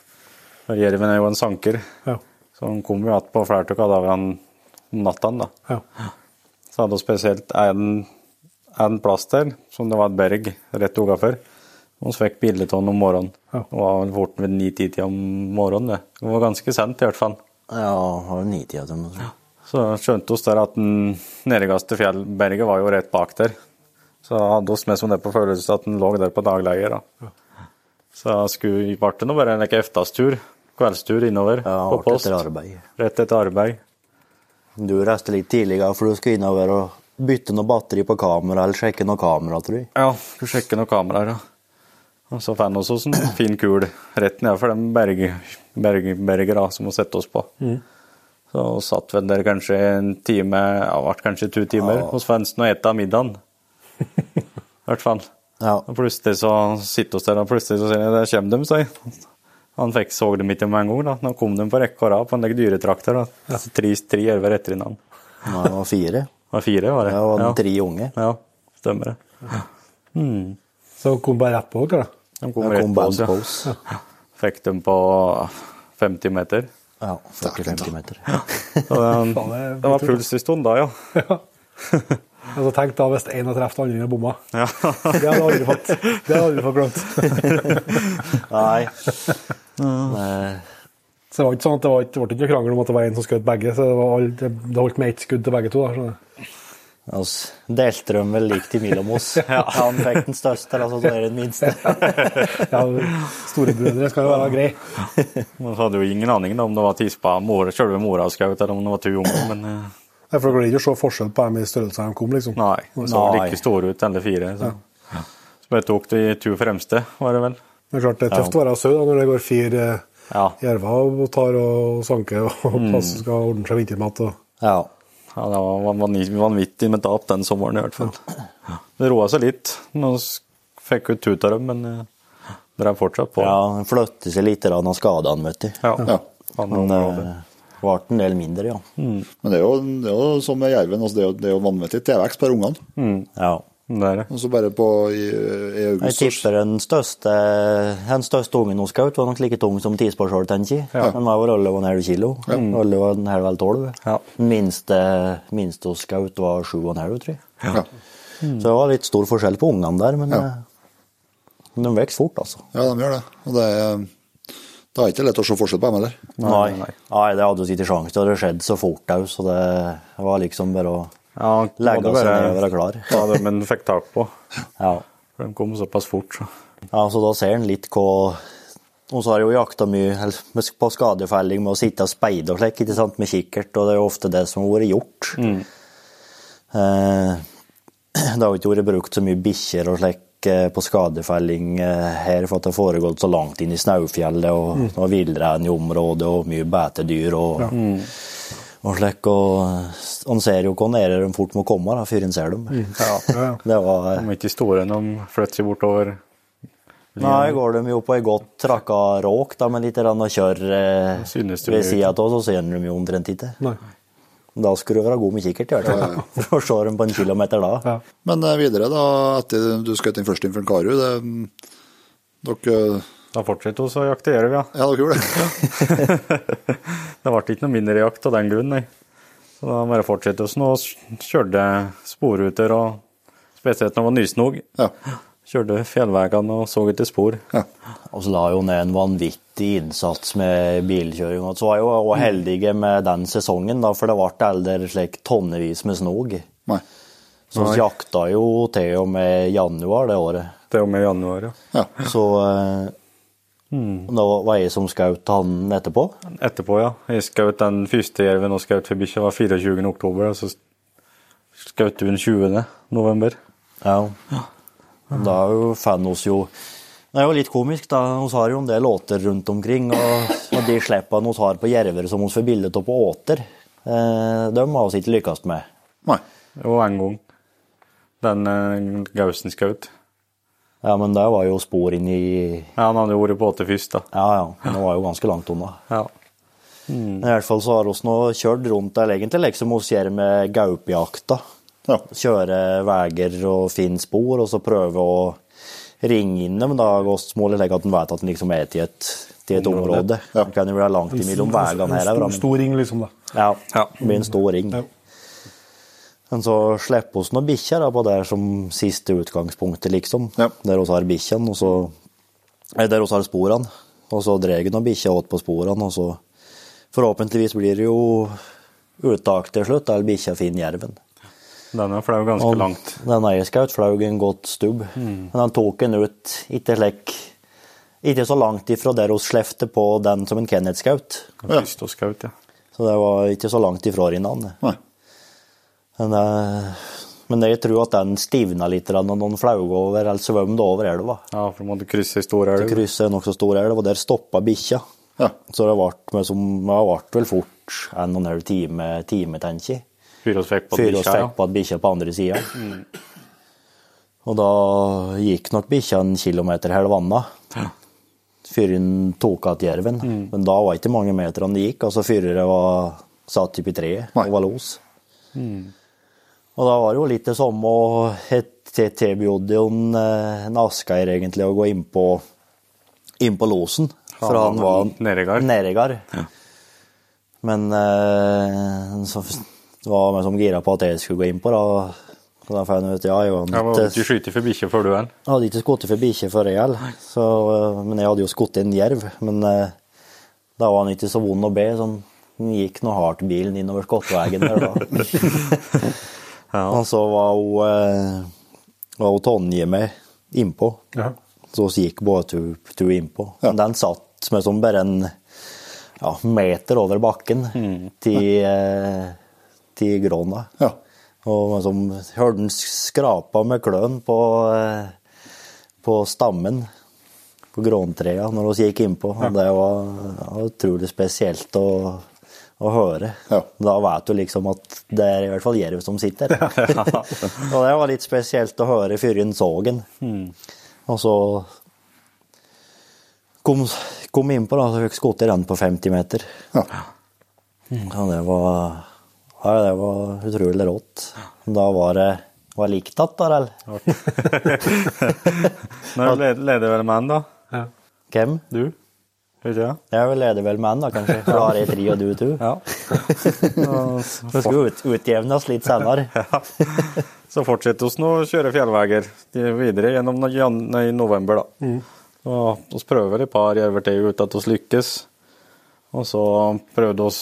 Og Jerven er jo en sanker, Ja. så han kom jo igjen på flere av kadaverne om natta. ja. Så hadde vi spesielt en, en plass der, som det var et berg rett utenfor. Vi fikk bilde av den om morgenen. Ja. Det var vel fort ved ni-ti-tida om morgenen. Det. det var ganske sent, i hvert fall. Ja, var nitida til meg. Så skjønte vi der at den nederste fjellberget var jo rett bak der. Så hadde vi med som det på følelse at den lå der på dagleie. da. Så skulle, ble det nå bare en like eftastur, kveldstur innover Ja, på post. etter arbeid. Rett etter arbeid. Du reiste litt tidligere, for du skulle innover og bytte noe batteri på kamera, eller sjekke noe kamera, tror jeg. Ja, skulle sjekke noen kamera, ja. Og så fant vi oss en fin kul rett nedenfor den berg, berg, som vi satte oss på. Så vi satt vel der kanskje en time, ja, ble kanskje to timer. Ja. Og så fant vi noe et av middagen. I hvert fall. Ja. Og plutselig så sitter vi der, og plutselig så sier jeg, der kommer de, sier. Han fikk så dem ikke med en gang, da. Nå kom de på rekke og rad på en dyretrakter, da. Så Tre, tre jerver etter hverandre. Nei, det var fire. Det var fire, var det? Ja, og ja. tre unge. ja, stemmer det. Så kom bare rett på dere. De kom Jeg rett på oss, ja. ja. Fikk dem på 50 meter. Ja, 40-50 meter. Så Den, det var puls i stund da, ja. Altså, tenk da hvis én har truffet andre og bomma. ja. Det hadde aldri fått, det hadde aldri fått glemt. Nei. Nei. Så det var ikke sånn at det, var det ble ikke krangel om at det var en som skjøt begge, så det, var det holdt med ett skudd til begge to. Da, skjønner du. Altså, delte dem vel likt imellom oss. Han fikk den største, altså så er det den minste. Ja, Storebrødre skal jo være greie. Man hadde jo ingen aning om det var tispa mor, selve mora skaut, eller om det var to unger, men eh, Nei, For det går ikke å se forskjell på dem i størrelse de kom, liksom. nei. De så like store ut, alle fire. Så. Så bare tok de to fremste, var det vel. Det er klart det er tøft å være sau når det går fire Ja. jerver og tar og sanker og Mm. passer skal ordne seg vintermat. Og... Ja. Ja, det var vanvittig med tap den sommeren i hvert fall. Det roa seg litt. Nå fikk vi tut av dem, men det drev fortsatt på. ja, han flyttet seg litt av skadene, vet du. Ja. Ja. Men det ble en del mindre, ja. Men det er jo, det er jo som med jerven, altså det, er jo, det er jo vanvittig tilvekst på ungene. ja. Det er det. Og så bare på i, i Jeg august Jeg tipper den største, den største ungen hos skjøt, var nok like tung som tisparsjål, tenker jeg. Den var vel 11,5 kilo. 11,5 12. Ja. Den minste, minste hos skjøt, var 7,5, tror jeg. Ja. Så det var litt stor forskjell på ungene der, men Ja. eh, de vokser fort, altså. ja, de gjør det. Og det er, det er ikke lett å se forskjell på dem heller. Nei, nei. nei, det hadde jo ikke sjanse Det Det skjedd så fort òg, så det var liksom bare å Ja, legge var seg ned og være klar. Ja, det, men fikk tak på. Ja. For de kom såpass fort, så. Ja, så da ser en litt hva Og så har jeg jo jakta mye på skadefelling med å sitte og speide og slik, ikke sant, med kikkert, og det er jo ofte det som har vært gjort. Eh, det har jo ikke vært brukt så mye bikkjer og slik eh, på skadefelling eh, her, for at det har foregått så langt inn i Snaufjellet, og mm. villrein i området, og mye betedyr og, og slik. Og han ser jo hvor nære de fort må komme da, før han ser dem. Ja, ja. Det var... De er ikke store når de flytter seg bortover. Nei, går de jo på ei godt trakka råk da, med litt å kjøre eh, ved sida av, så ser de jo omtrent ikke. Nei. Da skulle du være god med kikkert, i hvert fall. For å se dem på en kilometer da. Ja. Men eh, videre, da, etter du skjøt inn først inn for Karu det, mm, Dere Da fortsetter vi å jakte jerv, ja. Ja, dere gjorde det? Det ble ikke noe mindre jakt av den grunn, nei. Så da bare fortsatte vi nå og kjørte sporruter, og spesielt når det var nysnog. Ja. Kjørte fjellveggene og så etter spor. ja. Og så la jo ned en vanvittig innsats med bilkjøring. Og så var jo også heldige med den sesongen, da, for det ble aldri slik tonnevis med snog. Nei. Så vi jakta jo til og med januar det året. Til og med januar, ja. Ja. Så eh, da var jeg som skjøt han etterpå. Etterpå, ja. Jeg skjøt den første jerven og skjøt for bikkja var 24. oktober, og så skjøt du den 20. november. Ja. Da er jo fan hos jo Det er jo litt komisk, da. Vi har jo en del åter rundt omkring, og, og de slippene vi har på jerver som vi får bilde av på åter, eh, de har vi ikke lykkes med. Nei. Jo, en gang. Den eh, gausen skjøt. Ja, men det var jo spor inn i Ja, han hadde jo vært på åtte først, da. Ja, ja. Det var jo ganske langt unna. Ja. Men I hvert fall så har vi nå kjørt rundt der egentlig, liksom vi gjør med gaupejakta. Ja. Kjøre veier og finne spor, og så prøve å ringe inn dem. Da gåsmålet slik at en vet at en liksom er til et, til et område. Ja. Det kan jo være langt imellom veiene her. En men- stor ring, liksom. da. Ja, Ja. det blir en stor ring. Ja. Men så slipper vi noen bikkjer på det som siste utgangspunktet, liksom. Ja. Der vi har bikkjene, og så der vi har sporene. Og så drar noen bikkjer åt på sporene, og så forhåpentligvis blir det jo uttak til slutt, eller bikkja finner jerven. Den er flau ganske Og langt. Den eierskaut fløy en godt stubb, Mm. men han tok den ut ikke slik ikke så langt ifra der hun slefte på den som en Kenneth-skaut. Ja. Så det var ikke så langt ifra hverandre. Men, eh, men jeg tror at den stivna litt da den flaug over, eller svømte over elva. Ja, for du måtte krysse ei stor elv. Krysse en nokså stor elv, og der stoppa bikkja. Ja. Så det ble, som, det ble vel fort en og en halv time, time tenker jeg. Før vi fikk på at bikkja på andre sida. Og da gikk nok bikkja en kilometer halvanna før hun tok igjen jerven. Mm. Men da var det ikke mange meterne det gikk, altså før det var satt opp i treet og var los. Mm. Og da var det jo litt det samme å tilbød en, eh, Asgeir egentlig å gå inn på, inn på losen. For Han var nedegard. Ja. Men eh, så var vi som gira på at jeg skulle gå inn på, da. Så da fant jeg ut ja, jeg var ikke- skyte for bikkje før du er. Jeg hadde ikke skutt for bikkje før jeg heller, så, eh, men jeg hadde jo skutt en jerv. Men da var han ikke så vond å be. Sånn, han gikk noe hardt bilen innover Skottveien der da. Og så var hun, eh, var hun Tonje med innpå. Ja. Så vi gikk båttur tur innpå. Men Den satt med som bare en ja, meter over bakken til, eh, til gråna. Ja. Og liksom, hørte den skrapa med kløen på, eh, på stammen på gråntrea når vi gikk innpå. Ja. Det var, det var utrolig spesielt å, å høre. Ja. Da vet du liksom at det er i hvert fall jerv som sitter. og det var litt spesielt å høre før en så den. Og så kom, kom innpå, da, så fikk skutt i den på 50 meter. Ja. Ja, det var ja, det var utrolig rått. Da var det var likt igjen, da, eller? Når leder, leder vel menn, da? Ja. Hvem? Du? Vet jeg. Vil lede vel med en, da, kanskje. For da har jeg tre og du to. Ja. Så skal vi ut, utjevnes litt senere. Så fortsetter vi nå å kjøre fjellveier videre gjennom no- nei, november, da. Og vi prøver et par jerver til uten at vi lykkes. Og så prøvde vi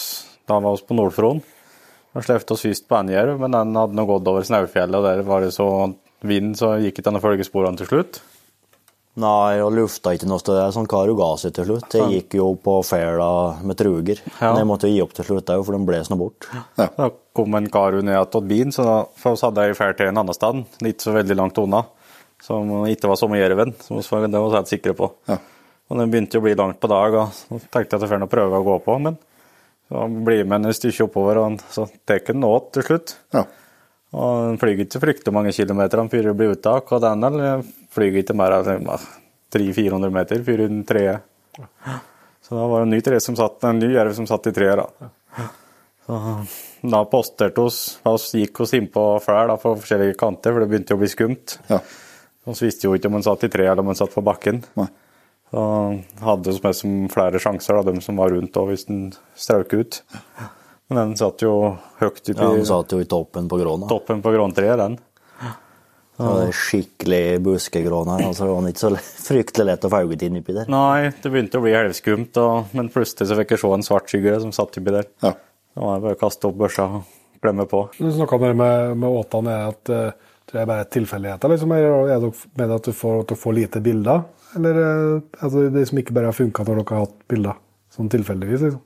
Da var vi på Nordfron. Da slepte vi først på en jerv, men den hadde nå gått over Snaufjellet, og der var det så vind, så gikk ikke den å følge sporene til slutt. Nei, og lufta ikke noe sted. Det sånn Karo ga seg til slutt. Jeg gikk jo på fela med truger. Ja. Men jeg måtte jo gi opp til slutt for den ble nå bort. Da kom en Karo ned til bilen, så da, for oss hadde jeg ferd til en annen sted, ikke så veldig langt unna, som ikke var sommerjerven, som vi var, det var vi helt sikre på. Ja. Og den begynte jo å bli langt på dag, og så tenkte jeg at jeg får prøve å gå på, men så blir med en stykke oppover, og så tar den nå til slutt. Ja. Og den flyr ikke fryktelig mange kilometer før fyrer blir uttak, og den flyr ikke mer enn 300-400 meter før den treet. Så da var det en ny, tre som satt, en ny jerv som satt i treet. da. Så da posterte oss, oss gikk oss innpå flere på forskjellige kanter, for det begynte å bli skumt. Ja. Vi visste jo ikke om han satt i treet eller om han satt på bakken. Nei. Så hadde vi med som flere sjanser, da, de som var rundt òg, hvis den strøk ut. Men den satt jo høyt ute Ja, den satt jo i toppen på gråna. toppen på gråntreet, den. Det var skikkelig buskegråna. Altså, det var ikke så fryktelig lett å få øyet inn oppi der. Nei, det begynte å bli helvskumt, men plutselig så fikk jeg se en svart skygge som satt oppi der. Ja. Da var det bare å kaste opp børsa og glemme på. Du snakka om det med, med åtene, er at det er bare er tilfeldigheter? Liksom, er dere med at du får, at du får lite bilder? Eller eh, altså, det som ikke bare har funka når dere har hatt bilder? Sånn tilfeldigvis, liksom?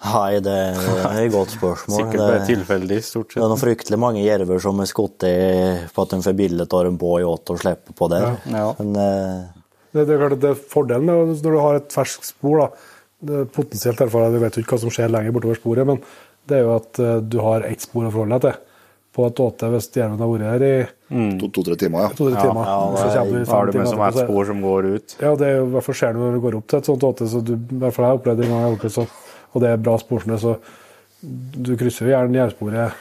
Nei, det er et godt spørsmål. Sikkert bare Det- tilfeldig, stort sett. Det er noen fryktelig mange jerver som er skutt på at de får bilde av en båt i åtte og slipper på der. Ja. Men eh, Det, det er klart at det er fordelen når du har et ferskt spor, da, det er potensielt erfaring, du vet jo ikke hva som skjer lenger bortover sporet, men det er jo at eh, du har ett spor å forholde deg til. På et åte, hvis jerven har vært her i To- To-tre timer, ja. to-tre timer, ja, så det er- kommer du har fem du med timer som etterpå, et spor som går ut. Ja, det er jo i hvert fall skjer det når du går opp til et sånt åte, så du, i hvert fall jeg har opplevd det en gang jeg har opplevd sånn, og det er bra sporsnø, så du krysser jo gjerne jervsporet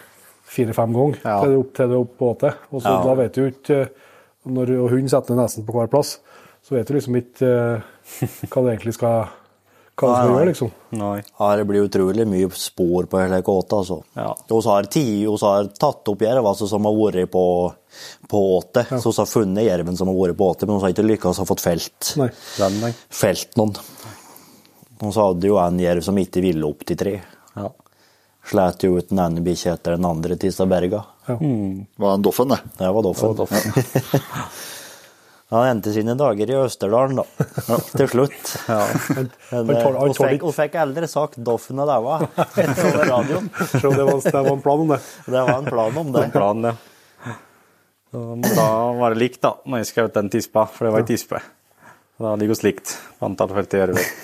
fire-fem ganger Ja. til, du er opp, til er oppe på åtet. Og så Ja. da vet du jo ikke eh, Når og hunden setter ned nesen på hver plass, så vet du liksom ikke eh, hva det egentlig skal hva det skal Nei, gjøre, liksom. Nei. Her blir utrolig mye spor på hele kåta, Altså. Ja. Vi har, har tatt opp jerv altså, som har vært på, på åte. Så vi har funnet jerven som har vært på åte, men vi har ikke lykkes å fått felt, felt noen. Så hadde jo en jerv som ikke ville opp til tre. Ja. Slet jo ut den ene bikkja etter den andre til Staberga. Mm. var en Doffen, det. Det var Doffen. Han endte sine dager i Østerdalen, da. Til slutt. Ja. Men tål- han eh, hun fikk, hun fikk aldri sagt Doffen og daua over radioen. Så det var, det var en plan om det. Det var en plan om det. Plan, ja. Så Da var det likt, da, når jeg skjøt den tispa, for det var ei tispe. Da ligger vi likt på antall felte jerver.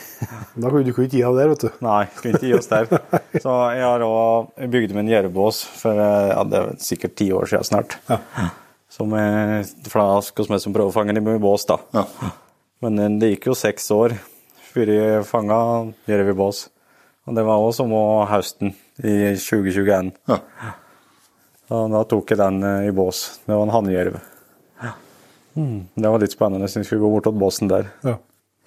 Da kunne du ikke gi deg der, vet du. Nei, kunne ikke gi oss der. Så jeg har òg bygd meg en jervbås for eh, ja, det er sikkert ti år siden snart. Som jeg, for da meg vi som prøver å fange den i bås, da. Ja. Men eh, det gikk jo seks år før jeg fanga jerv i bås. Og det var også som å høsten i 2021. Ja. Da tok jeg den eh, i bås. Det var en hannjerv. Mm, det var litt spennende. Jeg skulle gå bort til båsen der. Ja.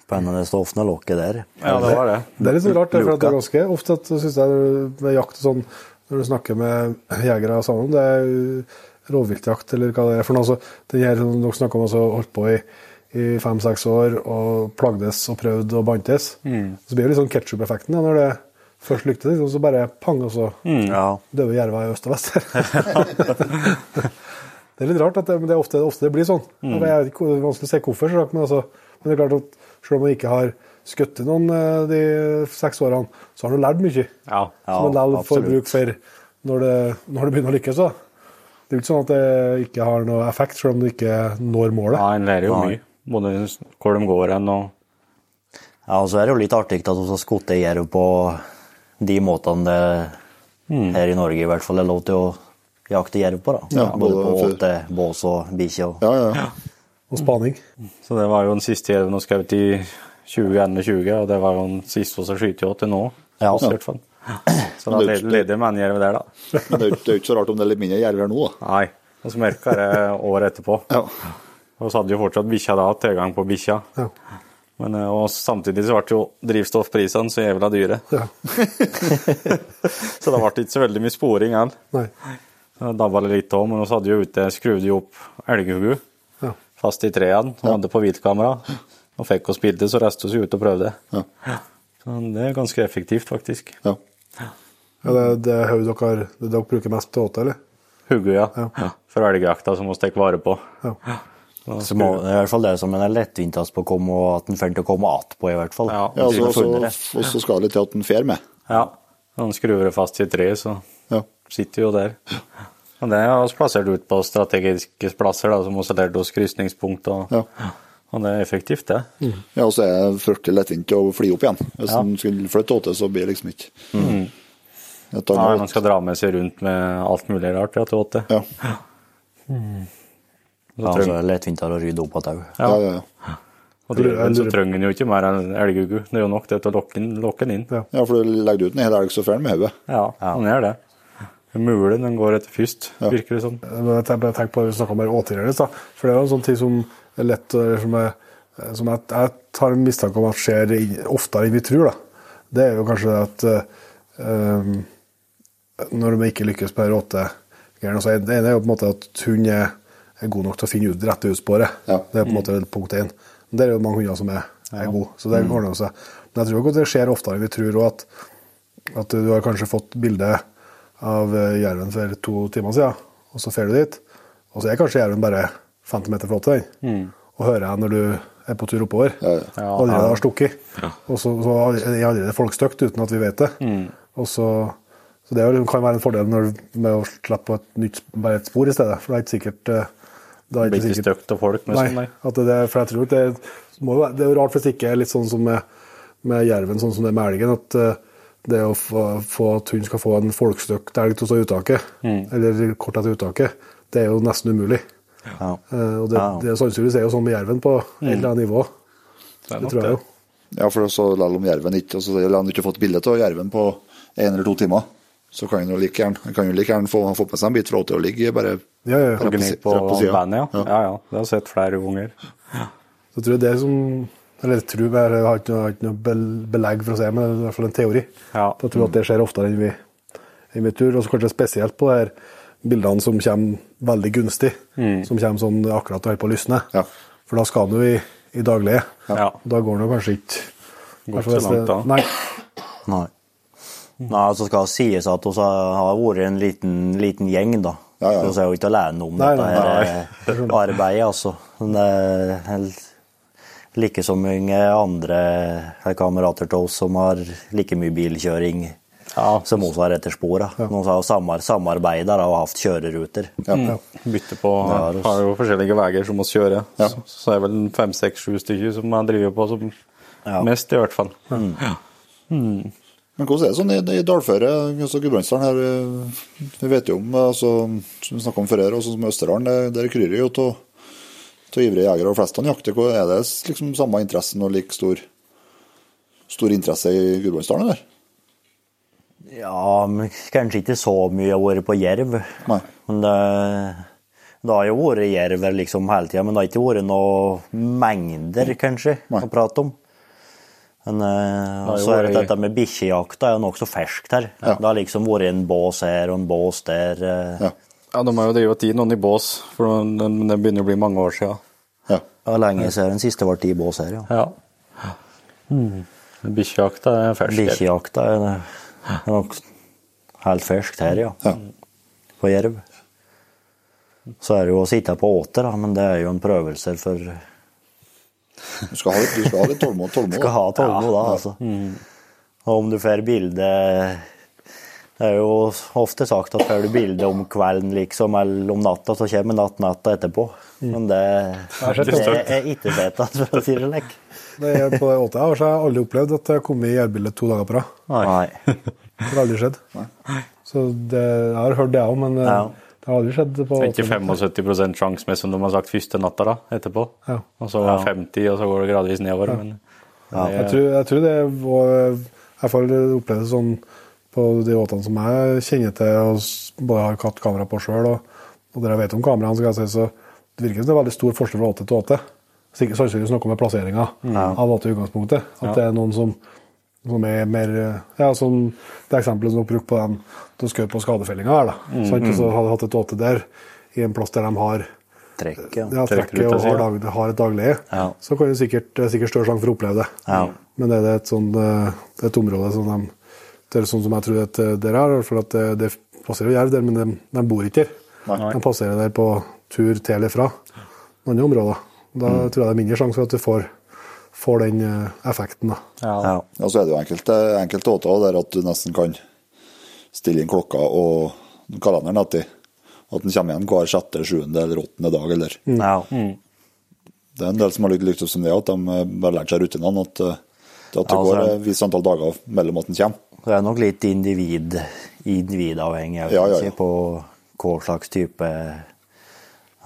Spennende å åpne lokket der. Ja, det var det. Det er litt så rart, det, for at det er ganske ofte at synes jeg med jakt og sånn, når du snakker med jegere sammen, det er rovviltjakt eller hva det er for noe. Så den her som dere snakker om, altså holdt på i, i fem-seks år og plagdes og prøvd og bantes. Så blir det litt sånn ketsjup-effekten ja, når det først lyktes, liksom, så bare pang, og så Ja. døde jerva i øst og vest. det er litt rart, at det, men det er ofte, ofte det blir sånn. Ikke, det er vanskelig å se hvorfor, men, altså, men det er klart at selv om man ikke har skutt noen eh, de seks årene, så har man lært mye. Ja. Ja, som man likevel får bruk for når det, når det begynner å lykkes. Da. Det er jo ikke sånn at det ikke har noe effekt, selv om du ikke når målet. ja, en lærer jo Nei. mye. Både hvor de går hen og Ja, og så er det jo litt artig at vi har skutt jerv på de måtene det her i Norge i hvert fall er lov til å jakte jerv på. da. Ja, både på åte, bås og bikkje. og- Ja, ja. Og spaning. Så det var jo den siste jerven vi skjøt i 2021, og det var jo den siste vi har jo til nå. Ja. i hvert fall. Så da leder er leder man jerv der, da. Men det er jo ikke så rart om det er litt mindre jerv her nå, da. Nei. og så merka det året etterpå. Ja. Og så hadde jo fortsatt bikkja da, tilgang på bikkja. Ja. Men eh, og samtidig så ble jo drivstoffprisene så jævla dyre. Ja. Så det ble ikke så veldig mye sporing igjen. Nei. var dabba det litt òg, men vi hadde jo ute skrudde jo opp elghuggu Ja. fast i trærne og hadde på hvitkamera, Og fikk oss bilde, så reiste vi ut og prøvde. Ja. Så det er ganske effektivt, faktisk. ja. Ja, det, det er hodet dere, det dere bruker mest til åte, eller? Huggu, ja. Ja. For elgjakta som vi tar vare på. Ja. Så må, det er i hvert fall det som en er lettvintast på å komme, og at en får til å komme att på, i hvert fall. Ja. ja og så skal det til at en fer med. Ja. Han skrur det fast i et tre, så Ja. Sitter jo der. Og det har også plassert ut på strategiske plasser, da, som vi har lært oss krysningspunkt. Og, Ja. og det er effektivt, det. Ja, og så er det fryktelig lettvint å fly opp igjen. Hvis Ja. en skulle flytte åte, så blir det liksom ikke mm. Ja, man skal dra med seg rundt med alt mulig rart. Ja, til åtte. ja. Ja, så er det lettvintere å rydde opp igjen òg. Ja, ja, ja. Og dyrene så trenger en jo ikke mer enn elgugu. Det er jo nok det til å lokke den, inn. Ja. ja, for du legger ut en hel elg, så får den med hodet. Ja, han gjør det. Mule den går etter først, Ja. virker det som. Men jeg tenker, på det vi snakka om her. For det er jo en sånn ting som er lett som, er, som jeg, jeg tar en mistanke om at skjer oftere enn vi tror. da. Det er jo kanskje at eh, når de ikke lykkes på råtegreiene så er Det ene er jo på en måte at hund er, er god nok til å finne ut rette utsporet. Ja. Det er på en måte punkt én. Men Det er jo mange hunder som er, er gode, så det ordner jo seg. Men jeg tror ikke at det skjer oftere enn vi tror. og at, at du har kanskje fått bilde av eh, jerven for to timer siden, og så drar du dit, og så er kanskje jerven bare 50 meter flott til Mm. Og hører jeg når du er på tur oppover, Ja, ja. Ja, allerede har stukket. Og så, så er det allerede folkstøkt uten at vi vet det. Og så, så det jo- kan være en fordel når, med å slippe på et nytt, bare et spor i stedet. For det er ikke sikkert eh, det er ikke blir ikke støkt stygt av folk med Nei, sånn, nei. det, det, for jeg tror det, må det er jo rart hvis det ikke er litt sånn som med, med jerven, sånn som det er med elgen, at eh, det å få, få at hun skal få en folkestøkt elg til å stå i uttaket, Mm. eller kort etter uttaket, det er jo nesten umulig. Ja. Eh, og det, Ja. det sannsynligvis er jo sånn med jerven på et eller annet nivå. Det Det tror jeg jo. Ja, for så selv om jerven ikke altså, Eller han ikke fått bilde av jerven på en eller to timer, så kan han jo like gjerne, kan jo like gjerne få, få på seg en bit fra åte og ligge bare Ja, ja, ja. På på på siden. ja. Ja. ja. Ja, Det har jeg sett flere ganger. Så tror jeg det som Eller jeg jeg har ikke noe, ikke noe belegg for å si, men det er i hvert fall en teori. Ja. Jeg tror at det skjer oftere enn vi, enn vi tror. Og så kanskje spesielt på her bildene som kommer veldig gunstig. Som kommer sånn akkurat og holder på å lysne. Ja. For da skal du i, i daglige. Ja. Da går det jo kanskje ikke Går ikke så langt da. Nei. Nei. Nei, så skal det sies at vi har vært en liten, liten gjeng, da. Ja, ja. Så vi er jo ikke alene om Nei, dette nei, eh, arbeidet, altså. Men det er helt- like så mange andre kamerater til oss som har like mye bilkjøring Ja. som oss har etter sporet. Noen som har samar- samarbeidet og hatt kjøreruter. Ja. Bytte på har, Har jo forskjellige veier som må kjøre. Ja. Så, så er det vel fem, seks, sju stykker som man driver på som Ja. mest, i hvert fall. Men hvordan er det sånn i, i dalføret, altså Gudbrandsdalen her, eh, vi vet jo om, altså, som vi snakket om før her, og sånn som i Østerdalen, det- der kryr det jo av av ivrige jegere, og flestene jakter. Hvor- Er det liksom samme interessen og like stor, stor interesse i Gudbrandsdalen, eller? Ja, men kanskje ikke så mye har vært på jerv. Nei. Men det, det har jo vært jerv liksom hele tida, men det har ikke vært noen mengder, kanskje, Nei. å prate om. Men uh, jo så er det dette med bikkjejakta er jo nokså ferskt her. Det har liksom vært en bås her og en bås der. Uh, Ja. Ja, de har jo drevet i noen i bås, for det begynner å bli mange år siden. Ja. Ja, lenge siden den siste ble i bås her, ja. Ja. Mm. Bikkjejakta er fersk. Bikkjejakta er er nok helt ferskt her, ja. Ja. På jerv. Så er det jo å sitte på åter, da, men det er jo en prøvelse for Du skal ha litt, du skal ha litt tålmod. tålmod skal ha tålmod da, altså. Og om du får bilde Det er jo ofte sagt at får du bilde om kvelden liksom, eller om natta, så kommer natt-natta etterpå. Men det, det er ikke fett, for å si det slik. Det er på den åtte år så har jeg aldri opplevd at det har kommet i gjærbildet to dager på rad. Nei. Det har aldri skjedd. Så det, jeg har hørt det òg, men Ja. det har aldri skjedd på Det er ikke 75% sjanse med, som de har sagt første natta da, etterpå. Ja. Og så 50, og så går det gradvis nedover. Men Jeg tror, jeg tror det var I hvert fall opplevd det sånn på de båtene som jeg kjenner til, og både har hatt kamera på sjøl, og, og dere vet om kameraene, så jeg si, så det virker som det er veldig stor forskjell fra åte til åte. Sannsynligvis noe med plasseringa av åte i utgangspunktet. At det er noen som, som er mer Ja, som det eksempelet som dere brukte på dem de skjøt på skadefellinga her, da. Sant? Og så hadde hatt et åte der, i en plass der de har Trekk, ja. ja, trekket og har, dag, har et dagleie, Ja. så kan det sikkert, er sikkert større sjanse for å oppleve det. Ja. Men er det et, sånt, eh, det er et område som de det er sånn som jeg tror at eh, dere har, for at det, det passerer jerv der, men de, de bor ikke der. De passerer der på tur til eller fra andre områder. Da Mm. tror jeg det er mindre sjanse for at du får, får den eh, effekten. da. Ja. Ja, så er det jo enkelte, enkelte åter der at du nesten kan stille inn klokka og kalenderen etter. At den kommer igjen hver sjette, sjuende eller åttende dag. eller ja. Det er en del som har lykkes som det, at de eh, bare lært seg rutinene. At, eh, at det Ja, går et visst antall dager mellom at den kommer. Det er nok litt individ, individavhengig Ja, ja, ja. på hva slags type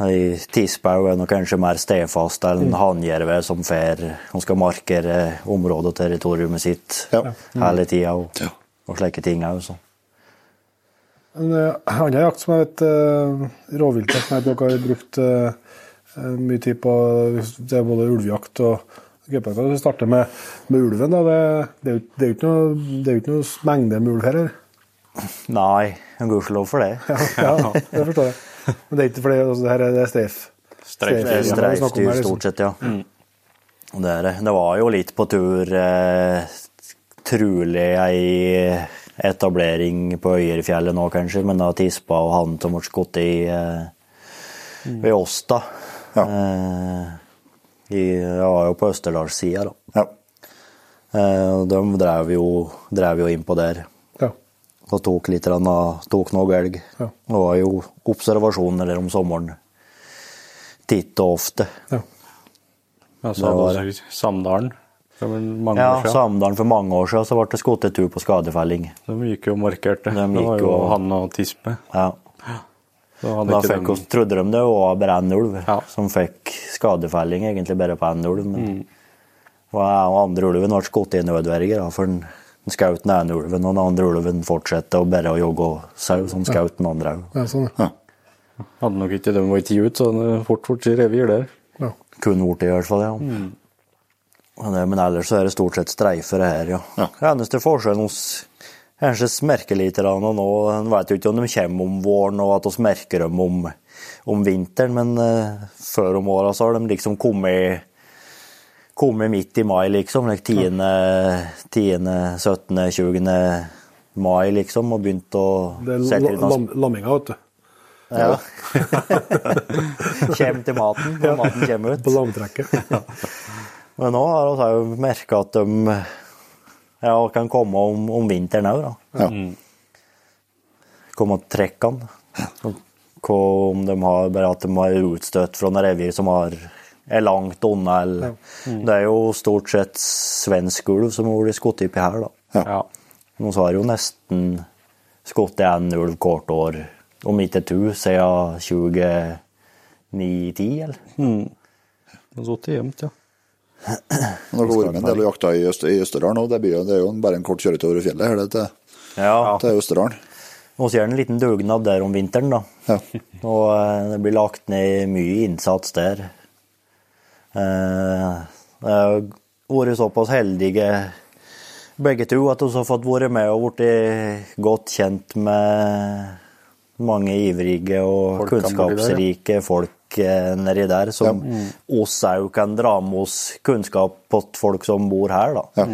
Ei er nok kanskje mer stedfast enn en hannjerve som fer skal markere området og territoriumet sitt Ja. hele tida og, Ja. og slike ting òg. En uh, annen jakt som er et uh, rovviltet som jeg dere har brukt eh, eh, mye tid på, det er både ulvejakt og Hvis vi starter med, med ulven, da. Det, det, er jo- det er jo ikke noe, noe mengde med ulv her. eller? Nei, gudskjelov for det. Ja, ja, det forstår jeg. Men det er ikke fordi altså, det her er det streif. Streif- her, liksom. stort sett, ja. Mm. Det, er det. det var jo litt på tur eh, Trolig ei etablering på Øyerfjellet nå, kanskje, men da tispa og han som ble skutt i eh, ved Åsta. Ja. Eh, i, det var jo på Østerdalssida, da. Ja. Eh, de drev jo, drev jo innpå der Ja. og tok litt av- tok noe elg. Ja. Det var jo observasjoner der om sommeren. Titt og ofte. ja. Ja, så Det var Samdalen for mange Ja, år siden. Samdalen for mange år siden så ble det skutt en tur på skadefelling. De gikk jo og markerte. De det var jo og- han og Tispe. Ja. Så Da fikk, de- trodde de det var bare én ulv Ja. som fikk skadefelling, egentlig bare på én ulv. Men og andre ulven ble skutt i nødverge, for den den skjøt den ene ulven, og den andre ulven fortsatte å bare å jogge og sau, som skjøt den andre òg. ja sånn, ja. hadde nok ikke de vært tid ut, så det fort fort revir der. ja. Kun blitt det, i hvert fall, ja. Det, men ellers så er det stort sett streifere her, ja. Ja. Eneste forskjellen hos Kanskje merker litt og nå en vet jo ikke om de kommer om våren og at vi merker dem om, om vinteren, men eh, før om åra så har de liksom kommet kommet midt i mai, liksom. Like 10., 10., 17., 20. mai, liksom, og begynt å Det er lam, lamminga, vet du. ja. Kjem til maten når maten kommer ut. På lamtrekket. Men nå har vi merka at de ja, og kan komme om, om vinteren òg, da. Ja. Komme og trekke den. Hva Om de har bare at de har utstøtt fra noen revir som har, er langt unna, eller Det er jo stort sett svensk ulv som har blitt skutt oppi her, da. Ja. Nå så har jo nesten skutt én ulv hvert år, om ikke to, siden 2009-10, eller? Mm. Det har sittet gjemt, ja. Men Dere har vært med en del og jakta i, Øst, i Østerdalen, og det, det er jo bare en kort kjøretur over fjellet her det til, Ja. til Østerdalen. Vi gjør en liten dugnad der om vinteren, da. Ja. Og eh, det blir lagt ned mye innsats der. Eh, Det er vært såpass heldige begge to at vi har fått være med og blitt godt kjent med mange ivrige og Folk kan der, ja. kunnskapsrike folk eh, nedi der, som oss òg kan dra med oss kunnskap på folk som bor her. da. Ja.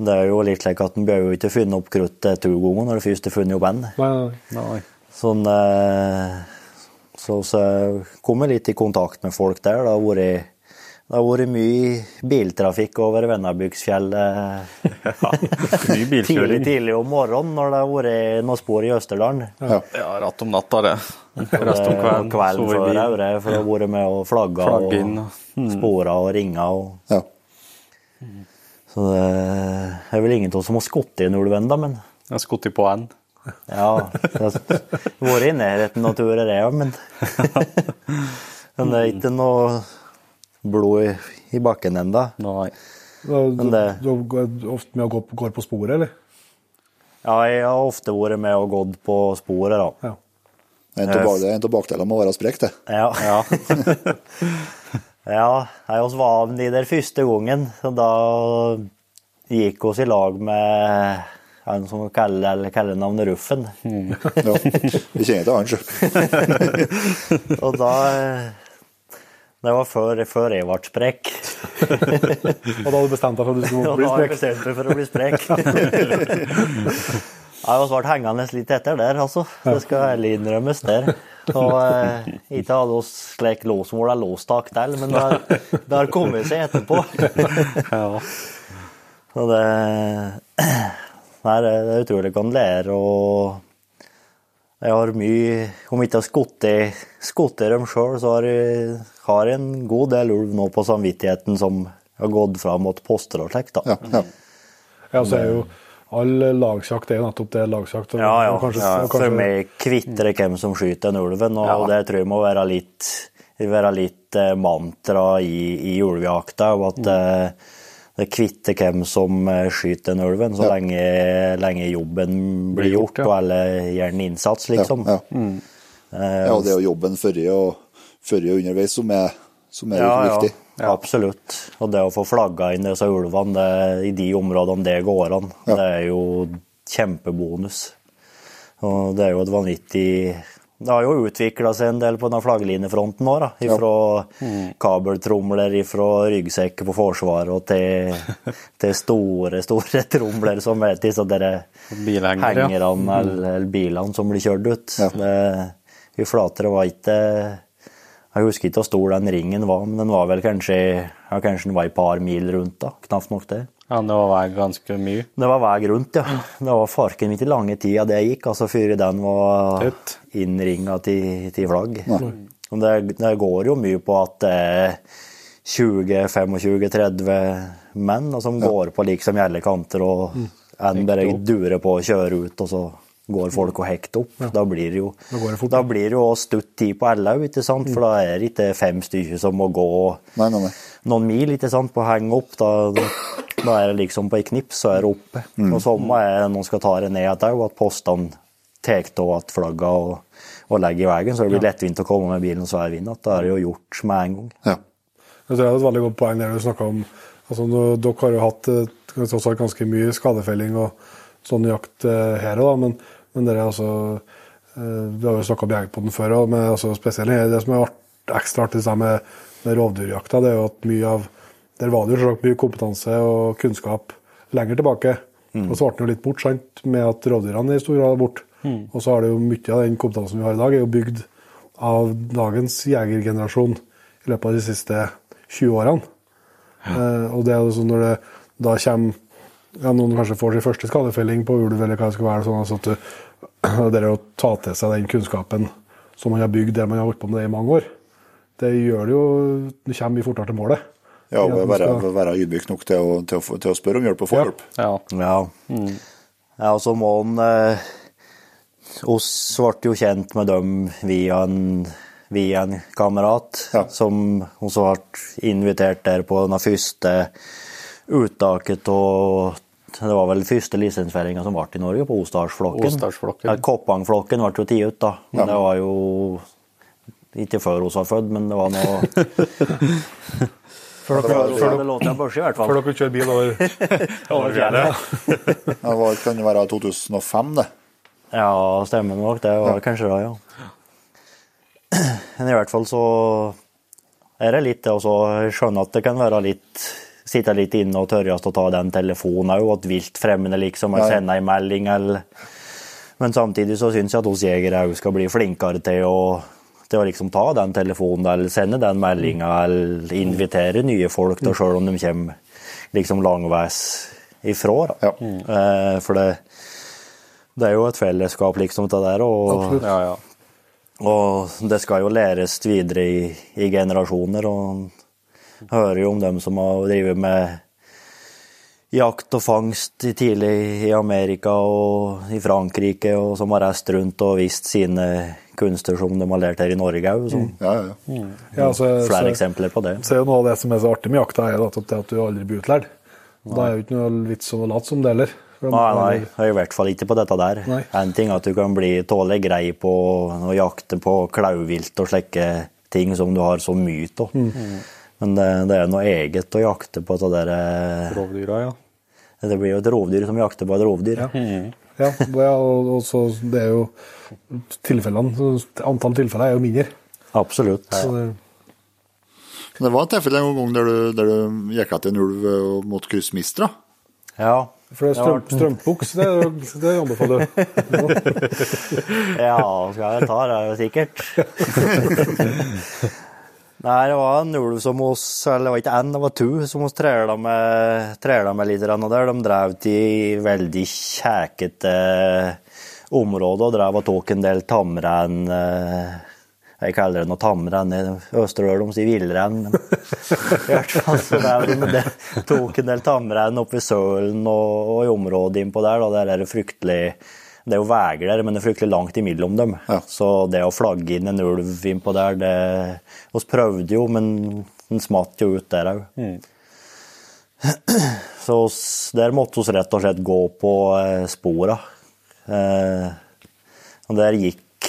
Det er jo litt slik at en bør jo ikke funnet opp kruttet to ganger når du først har funnet opp en. Sånn, eh, så så kom jeg litt i kontakt med folk der. Det har vært, det har vært mye biltrafikk over Vennabygdsfjellet Mye tidlig, bilkjøring. tidlig om morgenen når det har vært noen spor i Østerdalen. Ja. Ja, rett om natta, det. Rest om kvelden. kvelden sove i før det, for å ha vært med og flagga Flagge og inn, og- spora og ringa. Og, Ja. så det er vel ingen av oss som har skutt i ulven, da, men Jeg har skutt på en. ja. Jeg har vært i nærheten av turer, jeg òg, men Men det er ikke noe blod i, i bakken ennå. Men det- Du er ofte med å gå, går på sporet, eller? Ja, jeg har ofte vært med og gått på sporet, da. Ja. En av bak- en av bakdelene må være sprek, det. Ja. Ja. Ja, jeg var med de der første gangen, og da gikk oss i lag med han som kaller, kaller navnet Ruffen. Ja. Vi kjenner til han, sjøl. Og da eh, Det var før, før jeg ble sprekk. Og da hadde du bestemt deg for at du skulle bli sprek? Ja, da hadde jeg bestemt meg for å bli sprek. Jeg har vært hengende litt etter der, altså. Det skal ærlig innrømmes der. Og eh, ikke hadde oss slik låsmål eller låstak til, men det har, det har kommet seg etterpå. ja. Så det Nei, det er utrolig hva en lærer, og jeg har mye Om ikke jeg har skutt dem sjøl, så har jeg, har en god del ulv nå på samvittigheten som har gått fra mot poster og slikt. Ja, ja. Ja, så er jo all lagsjakt er jo nettopp det, lagsjakt. Ja, ja. kanskje- ja. kanskje- For meg kvitter hvem som skyter den ulven, og det tror jeg må være litt, være litt eh, mantra i, i ulvejakta. at mm. det kvitter hvem som eh, skyter den ulven, så Ja. lenge, lenge jobben blir gjort, ja. og alle gjør en innsats, liksom. Ja, ja. ja, og det er jo jobben før og, før og underveis som er, som er viktig. Absolutt. Og det å få flagga inn disse ulvene det, i de områdene det går an, Ja. det er jo kjempebonus. Og det er jo et vanvittig Det har jo utvikla seg en del på denne flagglinefronten nå, da. Fra kabeltromler, fra ryggsekker på Forsvaret og til, til store, store tromler som er disse der Bilhengere, ja. hengerne eller, eller bilene som blir kjørt ut. Ja. Det, vi Flatere var ikke Jeg husker ikke hvor stor den ringen var, men den var vel kanskje ja, kanskje den var et par mil rundt, da. Knapt nok det. Ja, det var vei ganske mye. Det var vei rundt, ja. Det var farken ikke lange tida det gikk, altså før den var innringa til, til flagg. Og Det, det går jo mye på at det er 20-25-30 menn og som går på liksom alle kanter, og en bare durer på å kjøre ut, og så går folk og hekter opp. Da blir det jo Da går det fort, da blir det jo stutt tid på alle ikke sant? For da er det ikke fem stykker som må gå Nei, nei, nei. noen mil ikke sant, på å henge opp. Da, da er det liksom på et knips, så er det oppe. Og samme er det når skal ta det ned igjen òg, at postene tar av at flagga og, og legger i veien, så det blir lettvint å komme med bilen og sveive vind At det er det jo gjort med en gang. Ja. Jeg tror det er et veldig godt poeng der du snakka om altså Dere har jo hatt eh, tross alt ganske mye skadefelling og sånn jakt eh, her òg, men, men det er altså eh, Vi har jo snakka om jegerpoden før òg, men altså spesielt her, det som er ekstra artig med, med rovdyrjakta, det er jo at mye av Der var det jo mye kompetanse og kunnskap lenger tilbake. Og så ble den jo litt bort, sant, med at rovdyrene i stor grad borte. Og så har det jo mye av den kompetansen vi har i dag, er jo bygd av dagens jegergenerasjon i løpet av de siste 20 årene. Eh, og det er jo sånn når det da kommer ja, noen kanskje får sin første skadefelling på ulv, eller hva det skal være, sånn altså at du, det er å ta til seg den kunnskapen som man har bygd der man har holdt på med det i mange år, det gjør det jo Du kommer mye fortere til målet. Ja, og være, skal- være ydmyk nok til å, til, å, til å spørre om hjelp og få Ja. hjelp. Ja. Ja. ja og så må han eh, oss ble jo kjent med dem via en, via en kamerat, Ja. som også ble invitert der på den første uttaket og det var vel første lisensfellinga som ble i Norge, på Osdalsflokken. Koppangflokken ble jo tatt ut, da. Men Ja. det var jo ikke før hun var født, men det var noe Før dere, kjører bil over, over fjellet. Det var, kan jo være 2005, det. Ja, stemmer nok. Det var kanskje det, ja. Men i hvert fall så er det litt det å skjønne at det kan være litt Sitte litt inne og tørre å ta den telefonen òg, at vilt fremmede liksom, har sendt ei en melding eller Men samtidig så syns jeg at oss jegere òg skal bli flinkere til å til å liksom ta den telefonen eller sende den meldinga eller invitere nye folk, da, sjøl om de kommer liksom langveis ifra. Da. Ja. Eh, for det, det er jo et fellesskap, liksom, det der. Og, Ja, ja. og det skal jo læres videre i, i generasjoner. Og hører jo om dem som har drevet med jakt og fangst tidlig i Amerika og i Frankrike, og som har reist rundt og vist sine kunster som de har lært her i Norge òg. Ja, ja, Mm. Ja, så, Flere så, eksempler på det. så er jo noe av det som er så artig med jakta, er at, det at du aldri blir utlært. Da er jo ikke noe vits å late som det heller. Nei, nei, jeg er i hvert fall ikke på dette der. Nei. En ting er at du kan bli tåle grei på å jakte på klauvilt og slike ting som du har så mye av. Mm. Men det, det er noe eget å jakte på det der eh, Rovdyra, ja. Det blir jo et rovdyr som jakter på et rovdyr. Ja. Ja, ja og, og så det er jo tilfellene, Antall tilfeller er jo mindre. Absolutt. Så det, Det var et tilfelle en gang der du, der du gikk etter en ulv og måtte krysse Mistra. Ja. for det er strøm, strømbuks, det, det anbefaler du. ja, skal jeg ta det, er jo sikkert. Nei, det var en ulv som oss, Eller det var ikke én, det var to som oss med, trela med litt der. De drev til veldig kjekete områder og drev og tok en del tamrein. eh, Jeg kaller det noe tamrein. I Østerøl de sier villrein. I hvert fall så drev de med det. Tok en del tamrein oppe i Sølen og, og i området innpå der. Da, der er det fryktelig det er jo veier der, men det er fryktelig langt imellom dem. Ja. Så det å flagge inn en ulv innpå der, det Vi prøvde jo, men den smatt jo ut der òg. Så der måtte vi rett og slett gå på eh, spora. Eh, og der gikk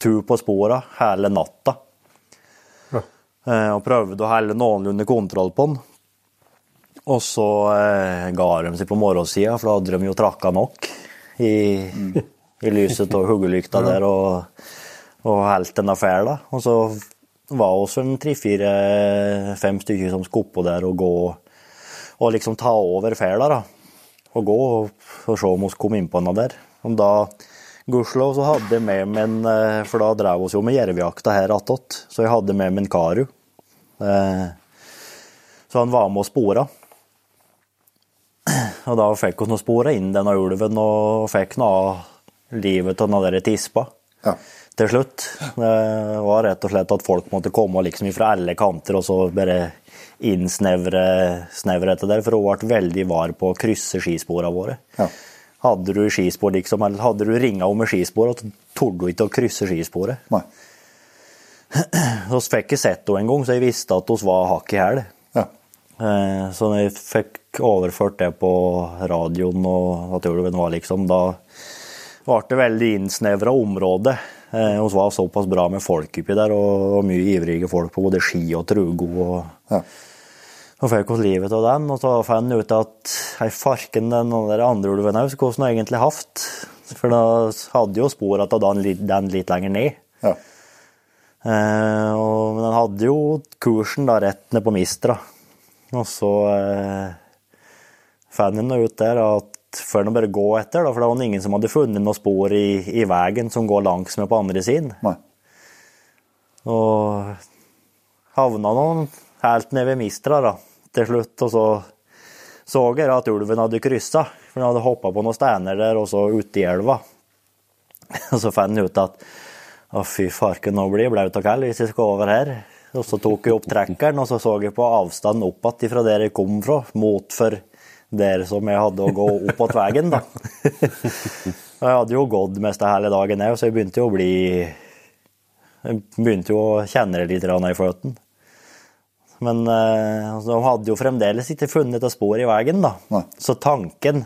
tur på spora hele natta. Ja. Eh, og prøvde å holde noenlunde kontroll på den. Og så ga de seg på morgensida, for da hadde de jo trakka nok i, i lyset av huggelykta der og, og holdt den affære. da. Og så var vi en tre-fire-fem stykker som skulle oppå der og gå og liksom ta over fæla. da. Og gå og, og se om vi kom innpå noe der. Og da Gudskjelov så hadde jeg med meg en eh, For da drev vi jo med jervejakta her attåt, så jeg hadde med meg en karu. Eh, så han var med og spora. Og da fikk vi spora inn denne ulven og fikk noe av livet av den tispa Ja. til slutt. Det var rett og slett at folk måtte komme liksom fra alle kanter og så bare innsnevre snevre dette der, for hun ble veldig var på å krysse skisporene våre. Ja. Hadde du skispor liksom, eller hadde du ringa henne med skispor, så torde du ikke å krysse skisporet. Nei. Vi fikk ikke sett henne en gang, så jeg visste at vi var hakk i hæl. Ja. Eh, Så når jeg fikk overført det på radioen, og at ulven var liksom, da ble det veldig innsnevra område. Eh, Vi var såpass bra med folk oppi der, og og mye ivrige folk på både ski og trugo. og Ja. og fikk oss livet av den, og så fant vi ut at ei farken den andre ulven òg, skulle vi egentlig hatt. For da hadde jo spor av den, den litt lenger ned. Ja. Eh, og, men den hadde jo kursen da rett ned på Mistra. Og så eh, fant jeg ut der at før den bare gå etter, da, for det var ingen som hadde funnet noe spor i, i veien som går langs med på andre siden. Nei. Og havna noen helt nede ved Mistra da, til slutt. Og så så jeg at ulven hadde kryssa, for den hadde hoppa på noen steiner der og så uti elva. Og så fant jeg ut at å, fy farken, nå blir jeg blaut og kald hvis jeg skal over her. Og så tok jeg opp trekkeren, og så så jeg på avstanden opp igjen fra der jeg kom fra, mot for der som jeg hadde å gå opp att veien, da. Jeg hadde jo gått mest hele dagen jeg, så jeg begynte jo å bli Jeg begynte jo å kjenne det litt i føttene. Men eh, altså, de hadde jo fremdeles ikke funnet et spor i veien, da. Nei. Så tanken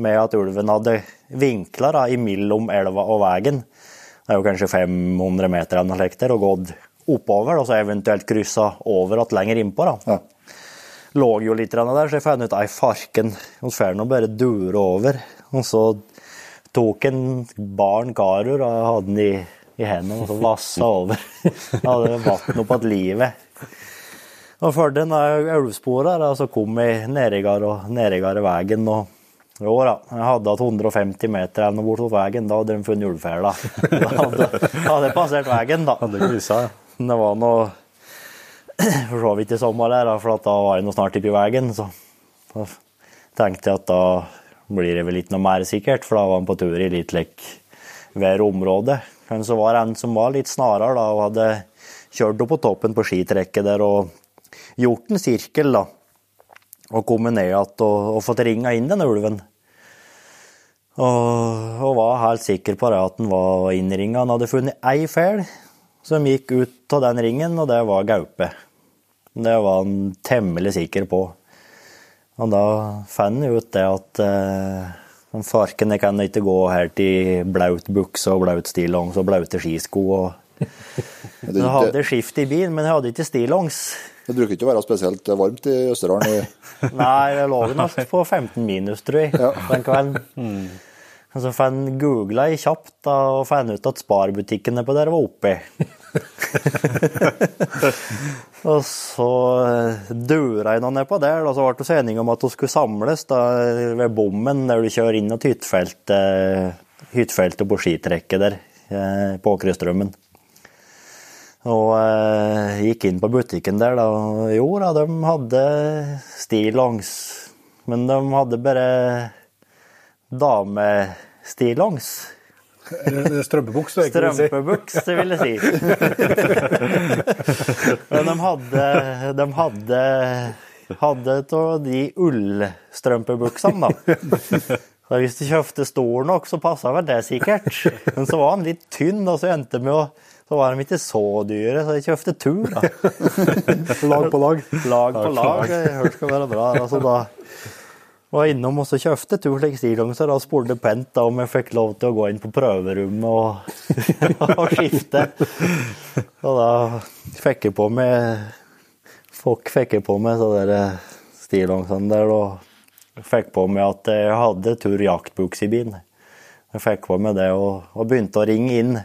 med at ulven hadde vinkla da, imellom elva og veien, det er jo kanskje 500 meter eller noe slikt og gått oppover, og så eventuelt kryssa over igjen lenger innpå. da. Ja. Lå jo litt der, så jeg fant ut ei farken. Vi får nå bare dure over. Og så tok en barn karur og hadde den i, i hendene og så vassa over. Jeg hadde vann opp igjen livet. Og for den elvsporet der, så kom jeg nedigere og nedigere veien. og jo da, jeg hadde hatt 150 meter eller noe bortover veien, da hadde de funnet ulvefela. Da hadde, hadde jeg passert veien, da. Det var noe for så vidt i sommer, der, for da var jeg nå snart i veien. Så da tenkte jeg at da blir det vel ikke noe mer sikkert, for da var han på tur i litt lek hver område. Men så var det en som var litt snarere da, og hadde kjørt opp på toppen på skitrekket der og gjort en sirkel. da, Og kommet ned igjen og, og fått ringa inn den ulven. Og, og var helt sikker på det at den var innringa. Han hadde funnet ei fæl som gikk ut av den ringen, og det var gaupe. Det var han temmelig sikker på. Og da fant jeg ut det at eh, den farken jeg kan ikke gå helt i blaut bukse og blaut stillongs og blaute skisko. og Jeg hadde skift i bilen, men jeg hadde ikke stillongs. det bruker ikke å være spesielt varmt i Østerdalen. Nei, det lå nok på 15 minus, tror jeg, Ja. den kvelden. Og så fan- googla jeg kjapt da, og fant ut at sparbutikkene på der var oppe. og så eh, dura nå nedpå der, og så ble det enige om at hun skulle samles da, ved bommen der du kjører inn til hyttefeltet, hyttefeltet på skitrekket der, eh, på Åkrestrømmen. Og eh, gikk inn på butikken der, da. og Jo da, de hadde stillongs. Men de hadde bare damestillongs. Strømpebuks, det si. Strømpebuks, det vil jeg si. Men de hadde De hadde hadde av de ullstrømpebuksene, da. Så hvis du kjøpte stor nok, så passa vel det sikkert. Men så var den litt tynn, og så endte med å så var de ikke så dyre, så jeg kjøpte tur, da. Lag på lag. Lag på lag. Jeg hørte det skal være bra. Altså, da var innom og så kjøpte to slike stillongser og spurte pent da, om jeg fikk lov til å gå inn på prøverommet og, og skifte. Og da fikk jeg på meg Folk fikk jeg på meg så der stillongsene der og fikk på meg at jeg hadde tur jaktbukse i bilen. Jeg fikk på meg det og, og begynte å ringe inn.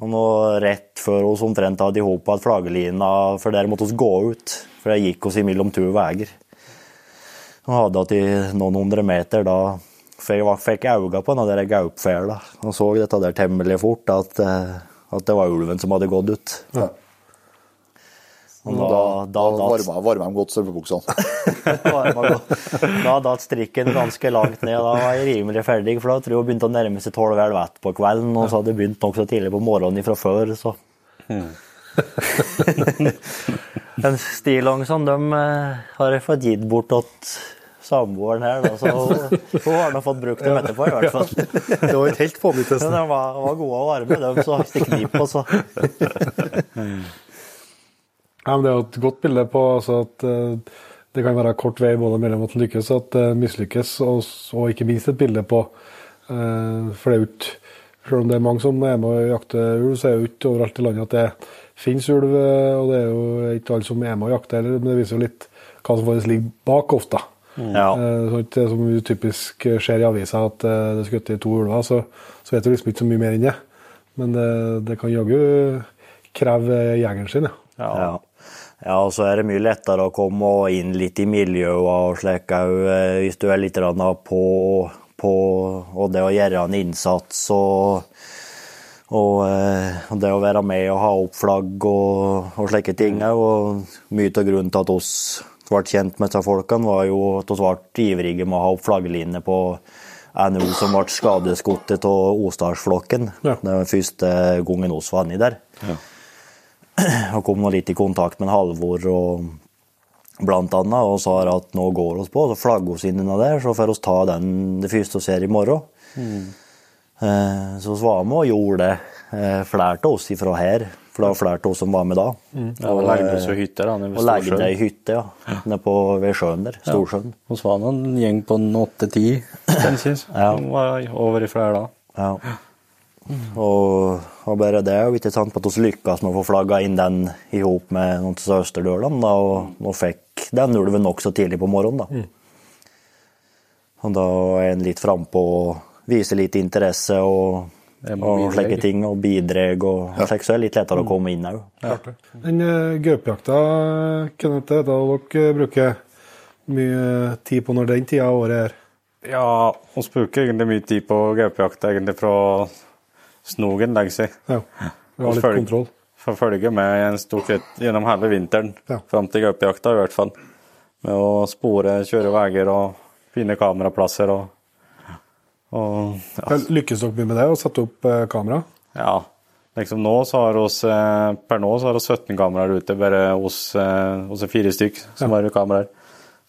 Og nå rett før vi omtrent hadde i hop igjen flaggelina, for der måtte vi gå ut. For det gikk oss imellom to veier. Og hadde hatt i noen hundre meter, da fikk jeg- fikk jeg øynene på den gaupfela. Og så dette der temmelig fort, at, eh, at det var ulven som hadde gått ut. Ja. Og Da, da da, da, varma, de godt strømpebuksene. da datt strikken ganske langt ned, og da var jeg rimelig ferdig. For da tror jeg hun begynte å nærme seg tolv elv ett på kvelden, og så hadde jeg begynt nokså tidlig på morgenen fra før, så Den stillongsen, de eh, har jeg fått gitt bort til samboeren her, da, så hun, har nå fått brukt dem etterpå, i hvert fall. Det var et helt pånyttes. Men de var, var gode og varme, de, så ikke knip på, så. Ja, men det er jo et godt bilde på altså, at eh, det kan være kort vei både mellom at en lykkes og at det mislykkes, og, og ikke minst et bilde på eh, For det er jo ikke Selv om det er mange som er med og jakter ulv, så er det jo ikke overalt i landet at det finnes ulv. eh, Og det er jo ikke alle som er med og jakter heller, men det viser jo litt hva som faktisk ligger bak ofte. Ja. Eh, sånn at som typisk skjer i avisa, at eh, det er skutt i to ulver, så, så vet du liksom ikke så mye mer enn det. Men det, det kan jaggu kreve jegeren sin, ja. Ja. ja, og så er det mye lettere å komme inn litt i miljøet og slik òg, hvis du er litt på, på og det å gjøre en innsats og, og, eh, og det å være med og ha opp flagg og, og slike ting. Og mye av grunnen til at oss ble kjent med disse folkene, var jo at vi ble ivrige med å ha opp flagglinje på NO som ble skadeskutt av Osdalsflokken. Ja. Det var første gangen oss var inni der og kom nå litt i kontakt med Halvor og blant annet, og sa at nå går oss på, så flagger oss inn under der, så får oss ta den det første vi ser i morgen. Eh, Så var med og gjorde det. Eh, Flere av oss ifra her, for det var flere av oss som var med da. Ja, og legde oss i hytter da, Og legde det i hytte, ja. Nede på, ved sjøen der. Storsjøen. Var nå en gjeng på åtte-ti. Ja. Var over i flere da. Ja. Og, og bare det, og ikke sant, at vi lykkes med å få flagga inn den i hop med noen av østerdølene, da, og, og fikk den ulven nokså tidlig på morgenen. da. Og da er en litt frampå og viser litt interesse og, og slike ting, og bidrag og slik, så er det litt lettere å komme inn òg. Den uh, gaupejakta, Kenneth, det er da dere bruker mye tid på når den tida av året er? Ja, vi bruker egentlig mye tid på gaupejakt egentlig fra snogen legger seg. Ja. Vi har litt Følg- kontroll. Får følge med en stort sett gjennom hele vinteren, Ja. fram til gaupejakta i hvert fall. Med å spore, kjøre veier og finne kameraplasser og, og ja. Lykkes dere med det, å sette opp eh, kamera? ja. Liksom nå så har oss, eh, per nå så har vi 17 kameraer ute, bare hos, eh, hos er fire stykk som har kameraer.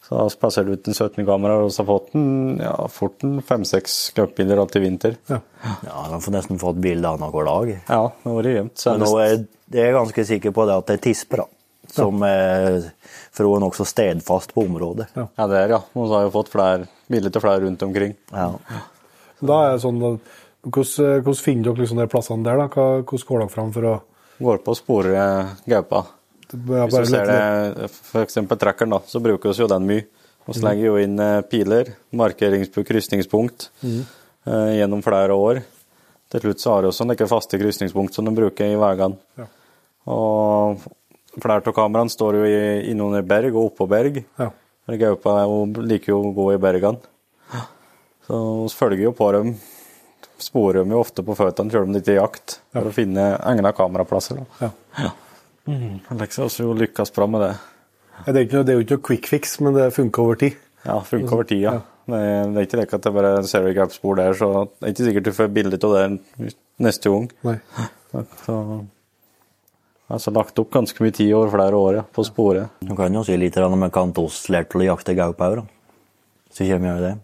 Så vi plasserer ut en 17 kameraer, og så har fått en, ja, fort en fem-seks løpebiler til i vinter. Ja. Ja, de får nesten fått et bilde annenhver dag. Ja, nå har det jevnt. Så nå er jeg er ganske sikker på det at det er tisper, da. Som er for hun er nokså stedfast på området. Ja. Ja, det er ja. Så har vi fått flere biler til flere rundt omkring. Ja. Da er det sånn hvordan, hvordan finner dere liksom de plassene der? da? Hvordan går dere fram for å Går på å spore gaupa. ja, Hvis du ser det, f.eks. trekkeren, da, så bruker vi jo den mye. Vi legger jo inn eh, piler, markeringspunkt, krysningspunkt, eh, gjennom flere år. Til slutt så har vi også noen faste krysningspunkt som de bruker i veiene. Ja. Og flere av kameraene står jo i- innunder berg og oppå berg. Ja. Gaupa er liker jo å gå i bergene. Så vi følger jo på dem. Sporer dem jo ofte på føttene, selv om det ikke er jakt, for å finne egna kameraplasser. Da. Ja. Mm. Alex har også lykkes bra med det. Det, er ikke noe, det er jo ikke noe quick fix, men det funker over tid. Ja, funker over tid, ja. Det, er- det er ikke det at det bare ser du gap-spor der, så det er ikke sikkert du får bilde av det neste gang. Nei. Så, altså lagt opp ganske mye tid over flere år ja, på sporet. Du kan jo si litt om jeg kan oss lært til å jakte gaupe òg. Så kommer vi jo det.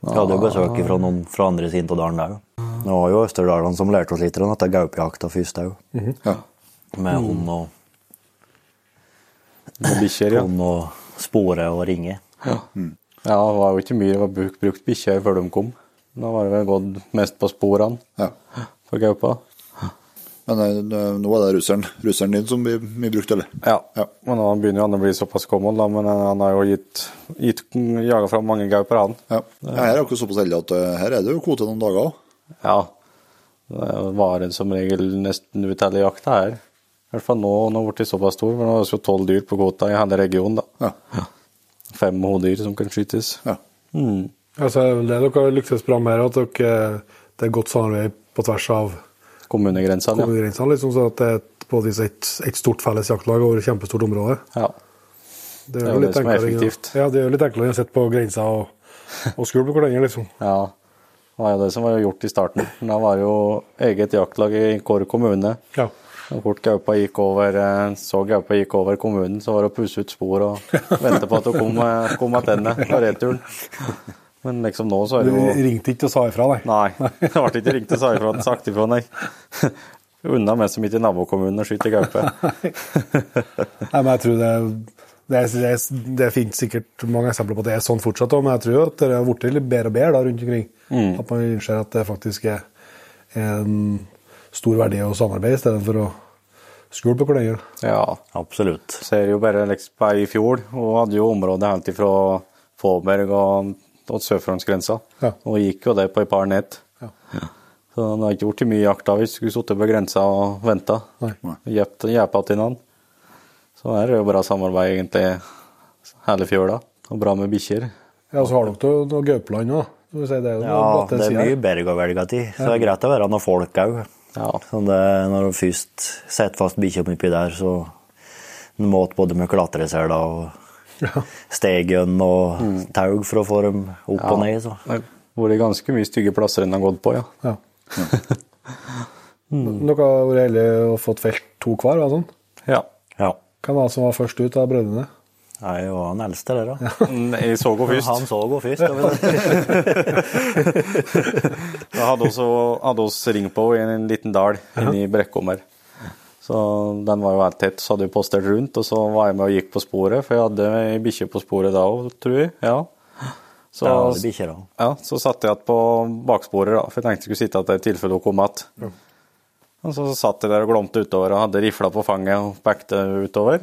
Jeg hadde jo besøk fra noen fra andre siden av dalen der. Det var jo Østerdalene som lærte oss litt om dette gaupejakta først òg. Ja. Med hund og, bikkjer, ja. hund og spore og ringe. Ja, det var jo ikke mye det var brukt, brukt bikkjer før de kom. Da var det vel gått mest på sporene ja. for gaupa. Men nå er det russeren, russeren din som blir mye brukt, eller? Ja. Ja. Men han begynner jo han å bli såpass gammel, da, men han har jo gitt, gitt jaga fram mange gauper, han. Ja. Ja, her er dere såpass heldige at eh, her er det jo kvote noen dager òg. Ja. Det varer som regel nesten ut hele jakta her. I hvert fall nå når den har blitt såpass stor, for nå er det jo tolv dyr på kvota i hele regionen. da. Ja. Fem hodedyr som kan skytes. Ja. Mm. Altså, det dere har lyktes bra med, er at dere, det er godt samarbeid på tvers av Kommunegrensene, ja. kommunegrensene. Liksom, så at det er både et, et stort felles jaktlag over et kjempestort område. ja. Det er jo jo litt det som er effektivt. Ja, det er jo litt enklere enn å sitte på grensa og, og skule på hverandre, liksom. Ja, det var jo det som var gjort i starten. Da var det jo eget jaktlag i Kåre kommune. Ja. Og fort gaupa gikk over, eh, så gaupa gikk over kommunen, så var det å pusse ut spor og vente på at hun kom, eh, kom tilbake på returen. Men liksom nå så er det jo Du ringte ikke og sa ifra, nei. Nei, det ble ikke ringt og sa ifra, sagt ifra, nei. Unna meg som ikke i nabokommunen og skyter gaupe. Nei, men jeg tror det, det, er- det, er- det finnes sikkert mange eksempler på at det er sånn fortsatt òg, men jeg tror at det har blitt litt bedre og bedre da, rundt omkring. Mm. At man innser at det faktisk er en stor verdi å samarbeide i stedet for å skule på hverandre. Ja, Absolutt. ser jo bare liksom i fjor, og hadde jo området helt ifra Fåberg og, og sørfrontsgrensa. Ja. Og gikk jo det på et par nett. Ja. Så det har ikke blitt mye jakt da hvis vi skulle sittet på grensa og venta. Gjepa til noen. Så her er det jo bra samarbeid egentlig hele fjøla. Og bra med bikkjer. Ja, så har dere noe gaupeland òg. Det er Ja, det er sider. mye berg å velge til, så det er greit å være noen folk òg. Ja. Når du først setter fast bikkja oppi der, så en måte både med klatreseler og stegen og tau for å få dem opp og ned. Så. Det har vært ganske mye stygge plasser en har gått på, ja. Ja. Dere har vært heldige og fått felt to hver, sånn? Ja. Ja. Hvem var det som var først ut av brødrene? Nei, det var han eldste der, da. Mm, Jeg så henne først. Han så gå først. hadde også hadde oss ring på i en liten dal inni Brekkom her. Så den var jo helt tett, så hadde jeg postert rundt, og så var jeg med og gikk på sporet, for jeg hadde ei bikkje på sporet da òg, tror jeg. Ja. Så, da hadde bikkje, da. ja, så satte jeg igjen på baksporet, da, for jeg tenkte jeg skulle sitte igjen i tilfelle hun kom igjen. Og så satt jeg der og glomte utover og hadde rifla på fanget og pekte utover.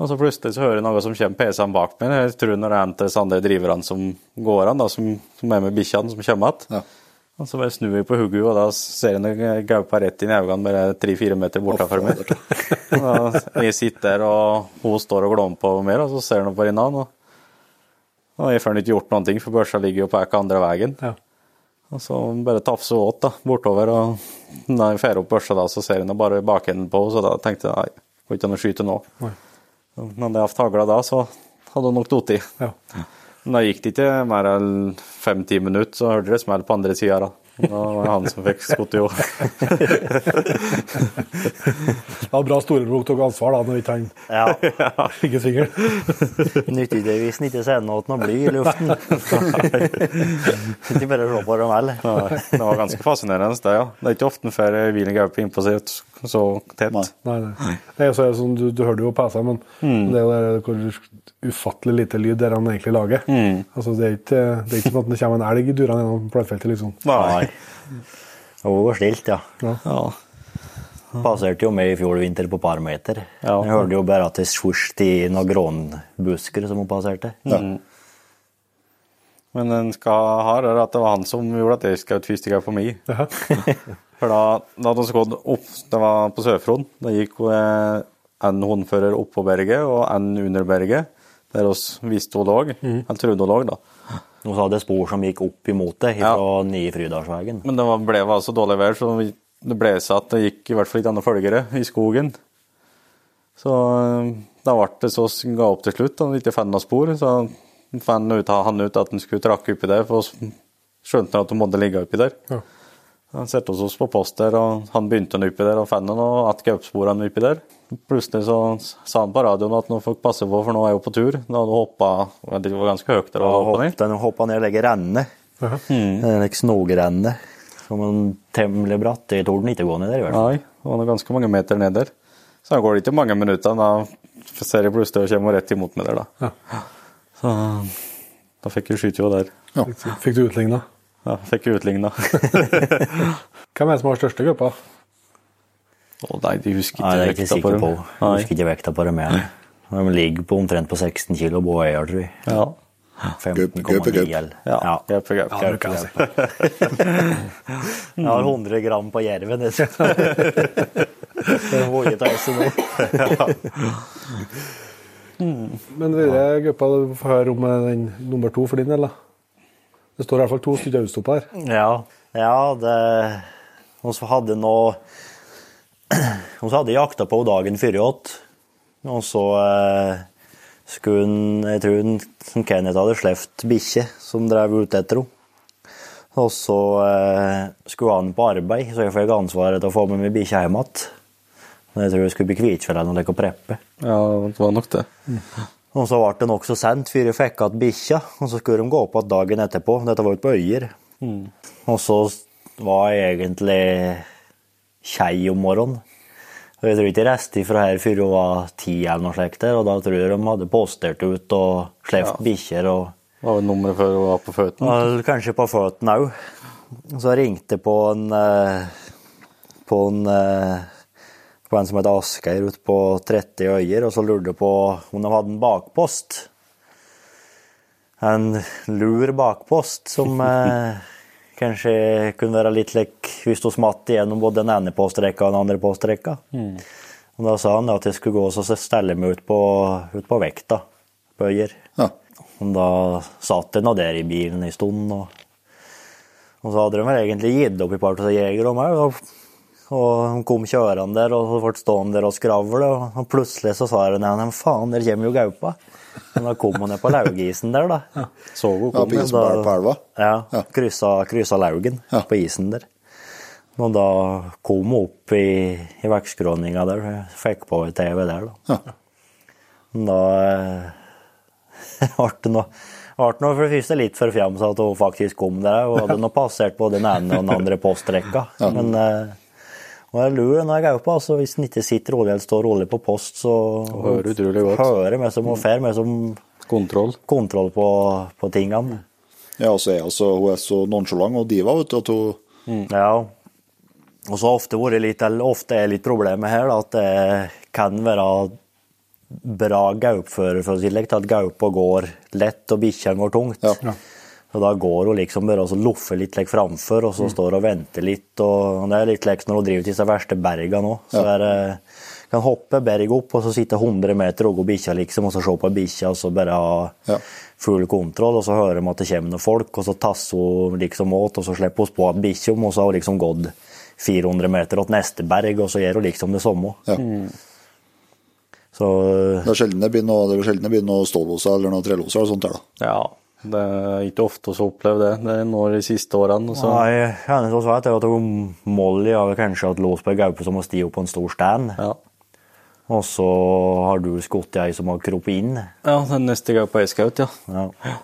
Og så plutselig så hører jeg noe som kommer PC-en bak meg. Jeg tror når det er en av disse andre driverne som går an, da, som, som er med bikkjene, som kommer igjen. Ja. Og så bare snur vi på hodet, og da ser noe gaupa rett inn i øynene, bare tre-fire meter bortenfor meg. Jeg sitter der, og hun står og glommer på meg, og så ser hun på hverandre. Og, og jeg får ikke gjort noen ting, for børsa ligger jo på ekka andre veien. Ja. Og så bare tafse åt da, bortover, og når jeg får opp børsa da, så ser hun bare bakenden på, henne, så da tenkte jeg nei, går ikke å skyte nå. Nei. Men hadde jeg hatt hagla da, så hadde hun nok falt i. Ja. Da gikk det ikke mer enn fem-ti minutter, så hørte det smell på andre sida. Da. da var det han som fikk skutt i år. det var bra storebror tok ansvar da, når ikke han Ja. fikk singel. Nyttigvis ikke sende noe bly i luften. Ikke bare se på dem heller. Det var ganske fascinerende, det, ja. Det er ikke ofte før bilen gauper innpå seg så tett. Nei. Nei, nei. nei er så er det sånn, du, du hørte jo PC, men det er jo det hvor ufattelig lite lyd der han egentlig lager. Altså, det, er ikke, det er ikke som at det kommer en elg durende gjennom plattfeltet. liksom. Nei. Det var stilt, ja. Ja. Passerte jo meg i fjor vinter på par meter. Ja. Jeg hørte jo bare at det svurste i noen grånbusker som hun passerte. Men den skal ha det at det var han som gjorde at jeg skjøt første gang på meg. Ja. For da, da hadde vi gått opp, det var på Sør-Fron, da gikk eh, en håndfører opp på berget og en under berget, der oss visste hun lå, eller trodde hun lå, da. Hun sa det spor som gikk opp imot det fra Nye Frydalsvegen. Men det var, ble var så dårlig vær, så det ble seg at det gikk i hvert fall ikke andre følgere i skogen. Så eh, da ble det så ga opp til slutt, og ikke fant noe spor. Så fant han ut at han skulle trakke oppi der, for så skjønte han at hun måtte ligge oppi der. Ja. Han satte oss på post der, og han begynte han oppi der og fant han og att gaupsporene oppi der. Plutselig så sa han på radioen at nå får dere passe på, for nå er jeg jo på tur. Nå hadde hun hoppa Det var ganske høyt der. å hoppe ned. Den hoppa ned og legger renne. Ja. En like snogerenne. Som en temmelig bratt. Jeg torde den ikke gå ned der, i hvert fall. Nei, det var ganske mange meter ned der. Så da går det ikke mange minutter, da ser jeg plutselig og kommer rett imot meg der, da. Så da fikk jeg skyte jo der. Fikk, fikk du utligna? Ja, fikk jeg utligna. Hvem er det som har største gruppa? Å nei, de husker Nei, det er jeg ikke vekta på dem. på. dem. Jeg Nei. husker ikke vekta på dem igjen. De ligger på omtrent på 16 kilo båeier, tror jeg. Ja. 15,9 Gaupe, gaupe. Ja, Ja. Gøp, gøp, gøp, gøp, jeg har 100 gram på jerven. Det er vågetøyse nå. Men denne gruppa, du får høre om den nummer to for din del, da. Det står i hvert fall to stykker autostopp her. Ja, ja det Og så hadde nå Vi hadde jeg jakta på henne dagen før åtte. Og så eh, skulle hun Jeg tror hun, som Kenneth hadde sluppet bikkje som drev ute etter henne. Og så eh, skulle han på arbeid, så jeg fikk ansvaret til å få med meg bikkja hjem igjen. Jeg tror jeg skulle bli Kvitfjell og leke preppe. Ja, det var nok det. Og så ble det nokså sent før jeg fikk igjen bikkja, og så skulle de gå opp igjen dagen etterpå. Dette var ute på Øyer. Og så var jeg egentlig kjei om morgenen. Og jeg tror ikke jeg reiste fra her før hun var ti eller noe slikt, der, og da tror jeg de hadde postert ut og sluppet bikkjer. og Det var vel nummeret før hun var på føttene. Ja, kanskje på føttene òg. Så jeg ringte på en eh, på en, eh, på en som heter Asgeir ute på 30 øyer, og så lurte på om de hadde en bakpost. En lur bakpost som eh, kanskje kunne være litt lik hvis du smatt igjennom både den ene postrekka og den andre postrekka. Og da sa han at jeg skulle gå og stelle meg ut på, ut på vekta på øyer. Ja. Og da satt jeg nå der i bilen en stund, og, og så hadde de vel egentlig gitt opp i par av jegere om meg. Og, han kom kjørende der, og ble stående der og skravle, og, og plutselig så sa han ja, faen, der kommer jo gaupa. Men da kom hun ned på laugisen der, da. Så hun Ja, kom. på isen på på elva. Ja, kryssa, kryssa laugen Ja. på isen der. Og da kom hun opp i, i vektskråninga der, fikk på TV der, da. Ja. Da eh, ble det noe ble for det første litt for at hun faktisk kom der. Hun hadde nå passert både den ene og den andre postrekka. Men eh, hun jeg lurer når jeg er oppe. Altså, hvis den ikke sitter rolig eller står rolig på post, så hører utrolig godt. hører meg som hun mer meg som Kontroll. kontroll på, på tingene. Ja, altså, så er altså, hun er så nonchalant og diva, vet du, at hun Ja. Og så ofte vært litt, eller ofte er litt problemet her, da, at det kan være bra gaupfører, for å si det slik, at gaupa går lett og bikkja går tungt. Ja. Og da går hun liksom bare og så loffer litt like, framfor, og så står hun og venter litt. og Det er litt like når hun driver til de verste bergene òg. Så er det kan hoppe berg opp, og så sitte 100 meter og gå bikkja, liksom, og så se på bikkja, og så bare ha Ja. full kontroll, og så hører de at det kommer noen folk, og så tasser hun liksom åt, og så slipper hun på bikkja, og så har hun liksom gått 400 meter til neste berg, og så gjør hun liksom det samme. Ja. Så Det er sjelden det blir noe, det er sjelden det blir noe stålloser eller noe trelloser eller sånt der, da. Ja, det er ikke ofte vi opplever det. Det er nå de siste årene. Så. Nei, eneste også vet jeg at Molly har kanskje hatt lås på ei gaupe som har opp på en stor stand, Ja. og så har du skutt ei som har kroppet inn. ja, den neste gaupa jeg skjøt, ja. Ja.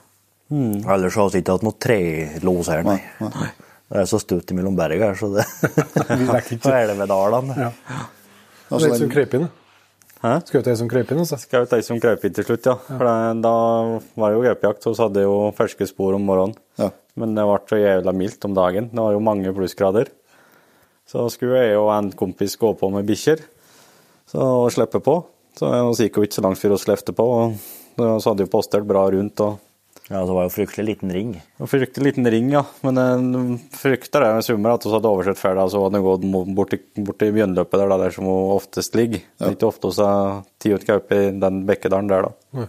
Ellers har vi ikke hatt noe trelås her, nei. Nei. Det er så stutt mellom berga her, så det Vi rekker ikke. Elvedalene. Ja. Altså, det er som krøp inn. Hæ? Skjøt ei som krøp inn, altså. Skaut ei som krøp inn til slutt, ja. For det, da var det jo gaupejakt, så hadde hadde jo ferske spor om morgenen. ja. Men det ble så jævla mildt om dagen. Det var jo mange plussgrader. Så skulle jeg og en kompis gå på med bikkjer og slippe på. Så vi gikk jo ikke så langt før vi slepte på. og så hadde jo postert bra rundt. og Ja, det var jo fryktelig liten ring. Fryktelig liten ring, ja. Men jeg frykter det med summer at vi hadde oversett ferda, så hadde vi gått bort til, bort til Bjørnløpet der, der som hun oftest ligger. Ja. ikke ofte vi har tatt ut gaupe i den bekkedalen der, da.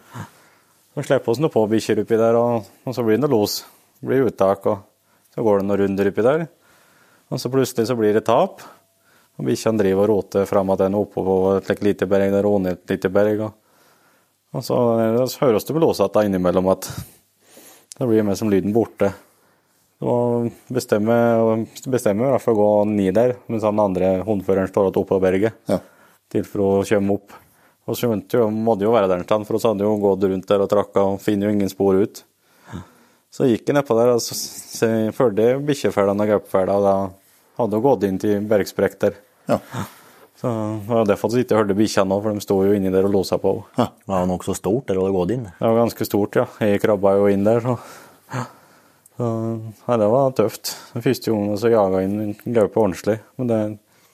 Så slipper vi noe på bikkjer oppi der, og, og så blir det noe los. Det blir uttak, og så går det noen runder oppi der. Og så plutselig så blir det tap. Og bikkjene driver og roter fram er oppå på et lite berg, der og ned et lite berg. Og, og så, så høres det vel også at det er innimellom at da blir mer som lyden borte. Og bestemmer, bestemmer for å gå ned der, mens han andre hundføreren står igjen oppe på berget. Ja. Til for å komme opp. Og så jo, måtte jo være der for vi hadde jo gått rundt der og trakka og finner jo ingen spor ut. Så gikk jeg nedpå der og så, så fulgte bikkjefella og gaupefella, og da hadde hun gått inn til bergsprekk der. Ja. Så det var derfor vi ikke hørte bikkjene nå, for de sto jo inni der og losa på. Det var nokså stort, der hadde gått inn. Det var ganske stort, ja. Jeg krabba jo inn der, så, så ja, det var tøft. Den første gangen så jaga inn en gaupe ordentlig. Men det,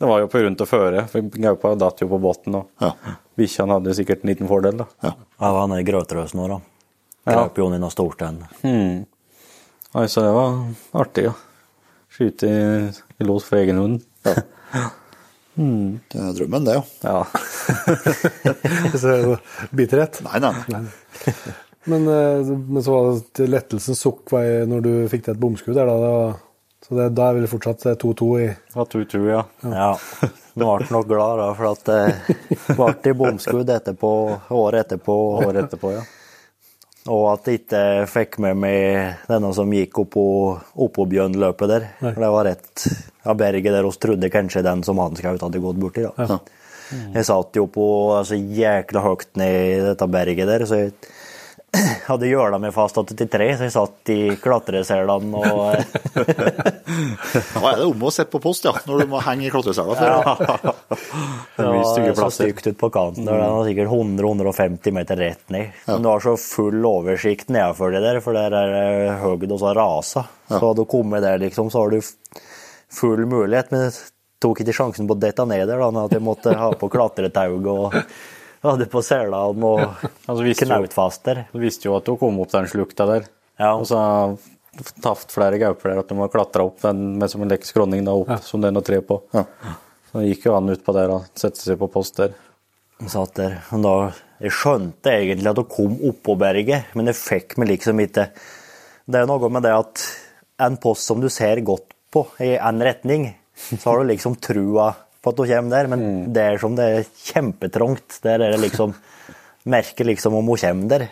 det var jo på grunn til føre, for gaupa datt jo på bunnen, og Ja. bikkjene hadde sikkert en liten fordel, da. Ja. Ja, det var nede i Grøterøs nå, da. Ja. Krøp jo inn i stort storstein. Hmm. Altså, så det var artig, ja. Skyte i, lås for egen hund. Det er drømmen, det, jo. Ja. Så er bitterhet. Nei, nei. nei. Men, eh, men så var det lettelsens sukk når du fikk til et bomskudd der, da. Det var, så det, da er vel fortsatt 2-2 i ja, 2-2, ja. ja. Ja. Nå ble nok glad, da, for at det ble bomskudd etterpå, året etterpå. Året etterpå, ja. Og at jeg ikke fikk med meg denne som gikk oppå, oppå Bjørnløpet der. For det var rett av berget der vi trodde kanskje den som han skaut hadde gått borti. da. Jeg satt jo på altså, jækla høyt ned i dette berget der, så jeg hadde gjøla meg fast til tre, så jeg satt i klatreselene og Da er det om å sette på post, ja, når du må henge i klatresela. Ja. Det var så stygt ut på kanten. Den var sikkert 100-150 meter rett ned. Men du har så full oversikt nedenfor det der, for der er det høgd og så rasa. Så hadde du kommet der, liksom, så har du full mulighet. Men jeg tok ikke sjansen på å dette ned der, da, at jeg måtte ha på klatretauet og hadde på selene og Altså, knautfaster. Du visste jo at du kom opp den slukta der. Ja. Og så taft flere gauper der at de har klatra opp den med som en lekk skråning da opp, som det er noe tre på. Ja. Så det gikk jo an utpå der og sette seg på post der. Jeg satt der. Men da, jeg skjønte egentlig at hun kom oppå berget, men jeg fikk meg liksom ikke Det er noe med det at en post som du ser godt på i en retning, så har du liksom trua på at hun kommer der, men det er som det er kjempetrangt. Der er det liksom Merker liksom om hun kommer der.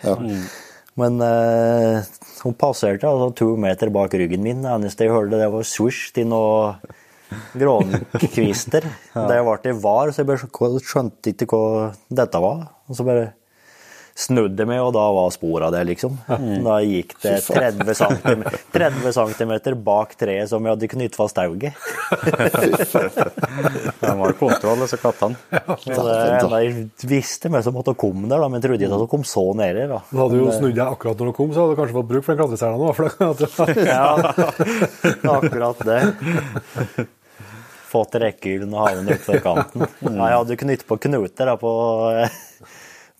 Men uh, hun passerte altså to meter bak ryggen min. Det eneste jeg hørte, det var swish til noe Grånkvister. Da jeg ble jeg var, så jeg bare skjønte ikke hva dette var. Og så bare snudde meg, og da var sporet av det, liksom. Da gikk det 30 cm, 30 centimeter bak treet som vi hadde knyttet fast tauet. De var kontroll, disse kattene. Så det, jeg visste meg som måtte komme der, da, men jeg trodde ikke at de kom så nede. da. Du hadde jo snudd deg akkurat når du kom, så hadde du kanskje fått bruk for den klatreselen nå. For det, Ja, akkurat det. Fått rekkehylen og havnet utfor kanten. Ja, jeg hadde knytt på knuter da, på,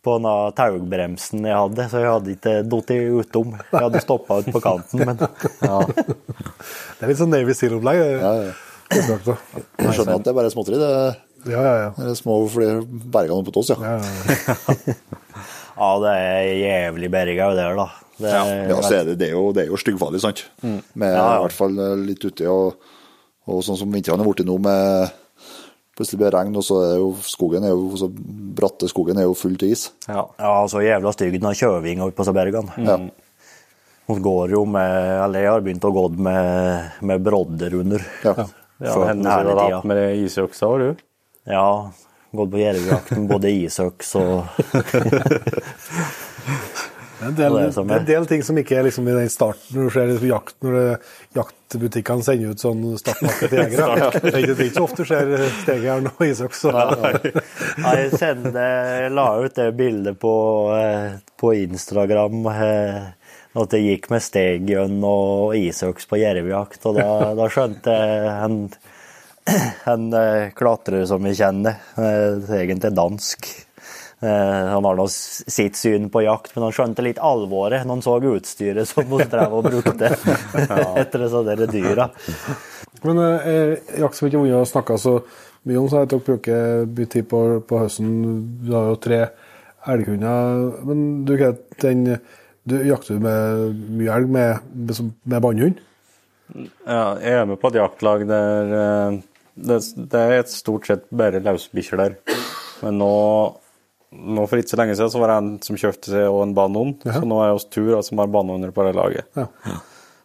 på den taubremsen jeg hadde, så jeg hadde ikke datt utom. Jeg hadde stoppa ut på kanten, men ja. det er litt sånn Navy Seal-opplegg. Ja, ja. Opplagt. Jeg skjønner at det er bare småtteri. Det Ja, ja, ja. er små flere berga noe på tås, ja. ja, ja. ja, det er jævlig berga der, da. Det er, Ja, så er det, det er jo, det er jo styggfarlig, sant? Med Ja, ja. i hvert fall eh, litt uti, og, og sånn som vintrene er blitt nå med Plutselig blir det regn, og så er jo skogen er jo, så bratte skogen er jo full til is. Ja. Ja, så jævla stygg av kjøvinga oppe på bergene. Mm. Ja. Hun går jo med Eller jeg har begynt å gå med, med brodder under. Ja. Ja, For henne har du hatt med isøksa, har du? Ja, gått på jervejakt med både isøks og Det er en del, Det er er en del ting som ikke er liksom i den starten når du ser liksom jakt, når det, jaktbutikkene sender ut sånn startpakke til jegere. Det er ikke- ikke så ofte du ser stegejern og isøks. så- Nei, jeg sende, la ut det bildet på, eh, på Instagram eh, at det gikk med steggjønn og isøks på jervejakt, og da, da skjønte jeg en, en eh, klatrer som vi kjenner, eh, egentlig dansk. Eh, Han har nå sitt syn på jakt, men han skjønte litt alvoret når han så utstyret som hun drev og brukte etter disse der dyra. Men eh, jakt som ikke har vunnet å snakke så mye om, så har dere bruker mye tid på, på høsten. Du har jo tre elghunder. Men du, den, du jakter med mye elg med, med, med bannhund? Ja, jeg er med på et jaktlag der eh, det, det er et stort sett bare løsbikkjer der. Men nå, nå for ikke så lenge siden så var det en som kjøpte seg og en Ja. Så nå er det oss tur som har banoner på det laget. Ja.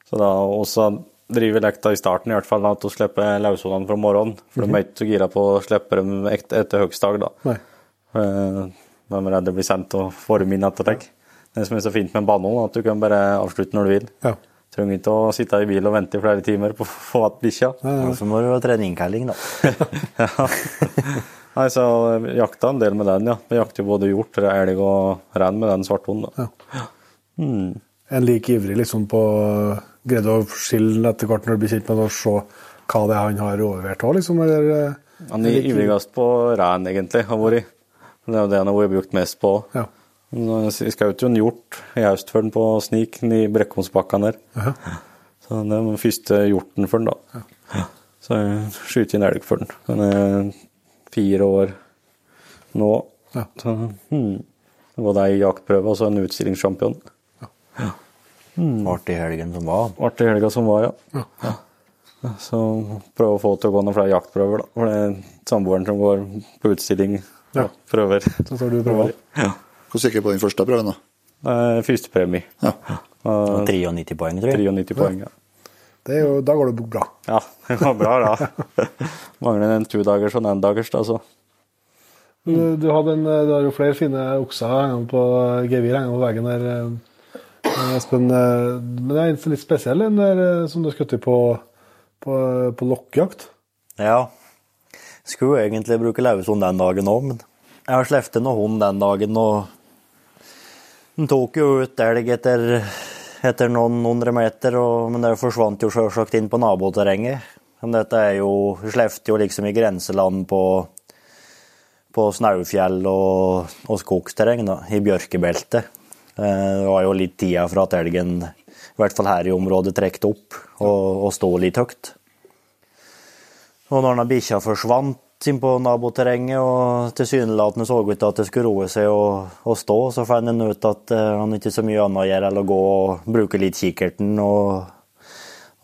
Så da også driver lekta i starten i hvert fall at vi slipper løshundene fra morgenen. For de er ikke så gira på å slippe dem et- etter høgstdag, da. Nei. Eh, De er redde blir sendt og får dem inn deg. Det som er så fint med en er at du kan bare avslutte når du vil. Ja. Trenger ikke å sitte i bil og vente i flere timer på å få igjen bikkja. Ja, så må du ha treningskalling, da. Nei, så jeg jakta en del med den, ja. Vi jakter både hjort, elg og rein med den svarthunden. da. En like ivrig liksom på Greide å skille etter hvert når du blir kjent med det, og se hva det er han har overlevert òg, liksom? Eller, eh, Han er ivrigst på ren, egentlig, har vært. Det er jo det han har vært brukt mest på. Ja. Jeg skjøt jo en hjort i høst for den på Snik i Brekkholmsbakken der. Ja. Så det er den første hjorten for den, da. Så jeg skyter en elg for den. Fire år nå. Ja. Så, hmm. Både ei jaktprøve og så en utstillingssjampion. Artig helgen som var. Artig helga som var, ja. ja. Så prøve å få til å gå noen flere jaktprøver, da. For det er samboeren som går på utstilling Ja. og prøver. Så tar du prøver. Ja. Hvor sikker på den første prøven, da? Eh, Førstepremie. Ja. Og 93 poeng, tror jeg. 93 poeng, ja. Det er jo, da går det bra. Ja, det går bra, da. Mangler en todagers og en endagers, da, så. Mm. Du, du, hadde en, du har jo flere fine okser hengende på gevir hengende på veggen der, eh, Espen. eh, Men det er en litt spesiell en der eh, som du skutt i på, på, på lokkjakt. Ja. Skulle egentlig bruke løshund den dagen òg, men jeg har sluppet noe hund den dagen, og den tok jo ut elg etter, etter noen hundre meter, og, men det forsvant jo sjølsagt inn på naboterrenget. Men dette er jo Sluppet jo liksom i grenseland på, på Snaufjell og, og skogsterreng, da, i bjørkebeltet. Eh, Det var jo litt tida for at elgen, i hvert fall her i området, trekte opp og, og sto litt høyt. Og når bikkja forsvant inn på naboterrenget og tilsynelatende så ut til at det skulle roe seg og, og stå, så fant han ut at eh, han ikke så mye annet å gjøre enn å gå og bruke litt kikkerten og,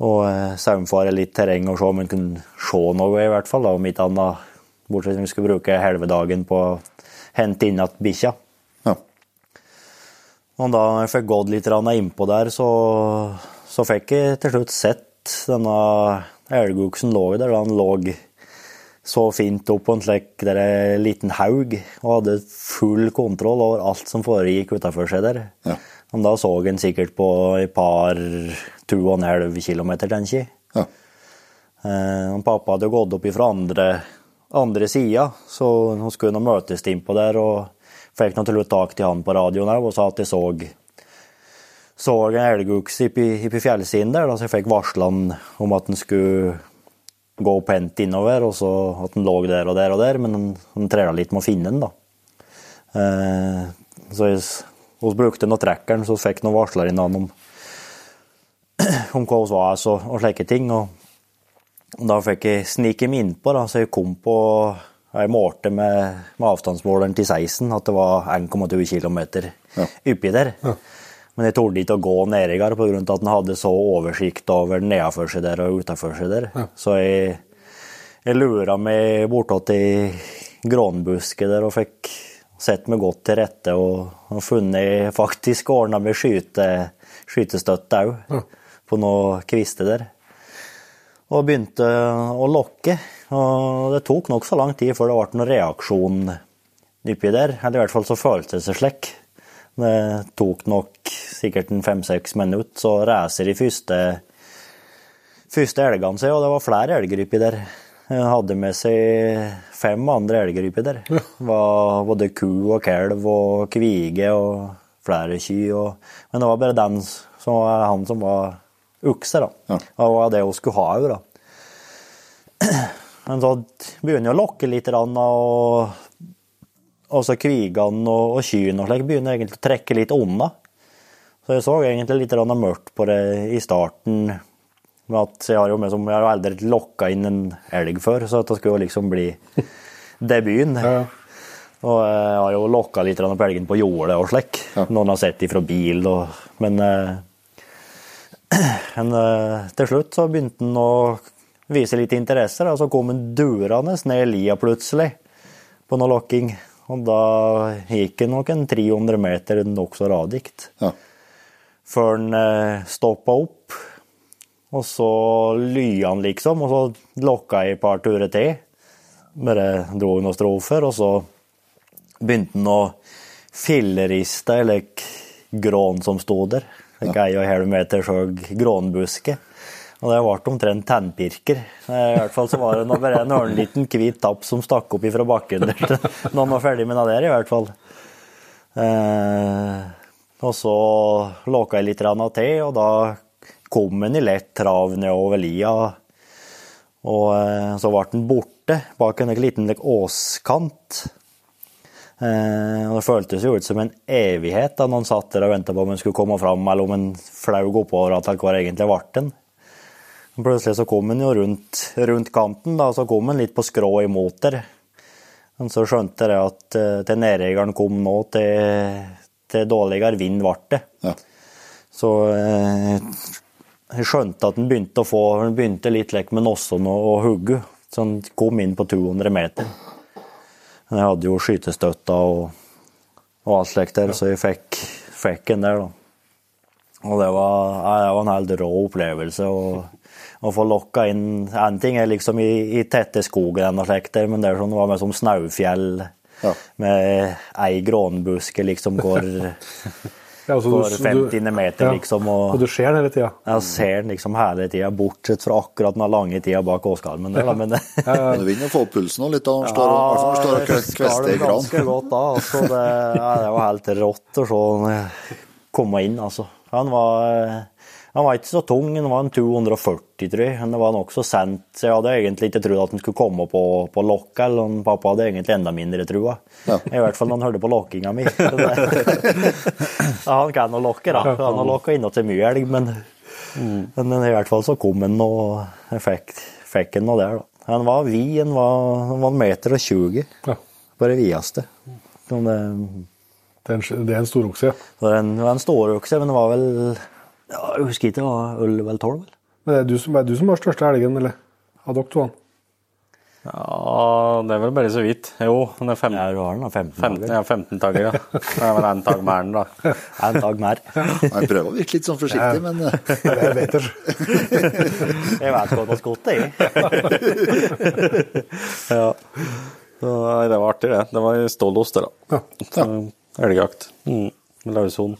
og eh, saumfare litt terreng og se om han kunne se noe, i hvert fall. Da, om ikke annet, bortsett fra vi skulle bruke halve dagen på å hente inn igjen bikkja. Ja. Og da jeg fikk gått litt innpå der, så, så fikk jeg til slutt sett denne elgoksen lå der. da Han lå så fint opp på en slik eh, liten haug og hadde full kontroll over alt som foregikk utafor seg der. Ja. Men da så en sikkert på et par to og en halv kilometer, tenker jeg. Ja. Eh, pappa hadde gått opp fra andre, andre sida, så hun skulle nå møtes innpå der, og fikk naturligvis tak til han på radioen òg og sa at jeg så så en elgokse oppi fjellsiden der, da, så jeg fikk varsla om at han skulle gå pent innover, og så at den lå der og der og der, men han, han trela litt med å finne den, da. Eh, så vi brukte nå trekkeren, så fikk noen varsler innan om, om hva vi var og, og slike ting. og da fikk jeg snike meg innpå, da, så jeg kom på Jeg målte med, med avstandsmåleren til 16 at det var 1,2 km Ja. oppi der. Men jeg torde ikke å gå nediger pga. at den hadde så oversikt over nedenfor seg der og utenfor seg der. Så jeg, jeg lura meg bortåt i grånbusket der og fikk sett meg godt til rette og, og funnet faktisk ordna med skyte, skytestøtte òg, på noen kvister der og begynte å lokke. Og det tok nokså lang tid før det ble noen reaksjon oppi der. Eller i hvert fall så føltes det slik. Det tok nok sikkert en fem-seks minutter, så reiser de første, første elgene seg, og det var flere elger der. Jeg hadde med seg fem andre elger der. Det var både ku og kalv og kvige og flere ky. Og, men det var bare den som var han som var ukse, da. Ja. Det var det hun skulle ha òg, da. Men så begynner jeg å lokke litt, og og så kvigene og, og kyrne og slik begynner egentlig å trekke litt unna. Så jeg så egentlig litt mørkt på det i starten. Med at jeg har jo med som, jeg har aldri lokka inn en elg før, så det skulle jo liksom bli debuten. Ja. Og jeg har jo lokka litt på elgen på jordet og slik. Ja. Noen har sett ifra bil og Men, eh, men eh, til slutt så begynte han å vise litt interesse, og Så kom han durende ned lia plutselig på noe lokking. Og da gikk det nok en 300 meter nokså radikt Ja. før han eh, stoppa opp. Og så lya han liksom, og så lokka jeg et par turer til. Bare dro noen strofer, og så begynte han å filleriste eller grån som sto der. Like ei og en halv meter høy grånbuske. Og det ble omtrent tennpirker. Eh, I hvert fall så var det bare en ørliten hvit tapp som stakk opp ifra bakken der når han var ferdig med det der, i hvert fall. Eh, og så låka jeg litt til, og da kom han i lett trav nedover lia. Og eh, så ble han borte bak en liten åskant. Eh, og Det føltes jo ut som en evighet da noen satt der og venta på om han skulle komme fram, eller om han flaug oppover at hvor egentlig ble han. Plutselig så kom han jo rundt, rundt kanten, da, så kom han litt på skrå imot der. Men så skjønte jeg at eh, til nedriggeren kom nå, til, til dårligere vind ble det. Ja. Så eh, jeg skjønte at han begynte å få Han begynte litt lek med nossen og, og hugge, så han kom inn på 200 meter. Men jeg hadde jo skytestøtta og, og alt slikt der, så jeg fikk, fikk en der, da. Og det var, ja, det var en helt rå opplevelse. å å få lokka inn En ting er liksom i, i tette skogen og slikt, der, men det er sånn, det var mer som snaufjell Ja. med ei grånbuske liksom går, Ja, altså, du- 50 meter, ja. liksom. Og Og du ser den hele tida. jeg ser den liksom hele tida, bortsett fra akkurat den lange tida bak åskalmen. der, da, Men det, ja, du vinner å få opp pulsen òg litt, da. når står og- står og kvester i det ganske gran. godt da. Altså, det, ja, det var helt rått å se han komme inn, altså. Han var, han var ikke så tung, han var en 240, tror jeg. Han det var nokså sent, så jeg hadde egentlig ikke trodd at han skulle komme på, på lokk, eller pappa hadde egentlig enda mindre trua. Ja. I hvert fall når han hørte på lokkinga mi. Ja, han kan å lokke, da. Han har lokka innom til mye elg, men, men i hvert fall så kom han, og jeg fikk, fikk han nå der, da. Han var vid, han var, han var en meter og 20 Ja. på det videste. Det, Det er en, det er en storokse, det var en, stor en storokse, men det var vel ja, Jeg husker ikke, det var 11 eller 12? vel? Men det er du som, er du som har største elgen, eller? Av dere to? Ja, det er vel bare så vidt. Jo, det er fem, Ja, du har den da, 15 15, ja, 15 tagger, ja. Det er vel en tag mer enn, da. En tag mer. Jeg prøver å virke litt sånn forsiktig, men Jeg vet det. Jeg vet godt hva skott jeg. Ja. Så, nei, det var artig, det. Det var i stål oste, da. Ja. Elgjakt. Mm. Løshund.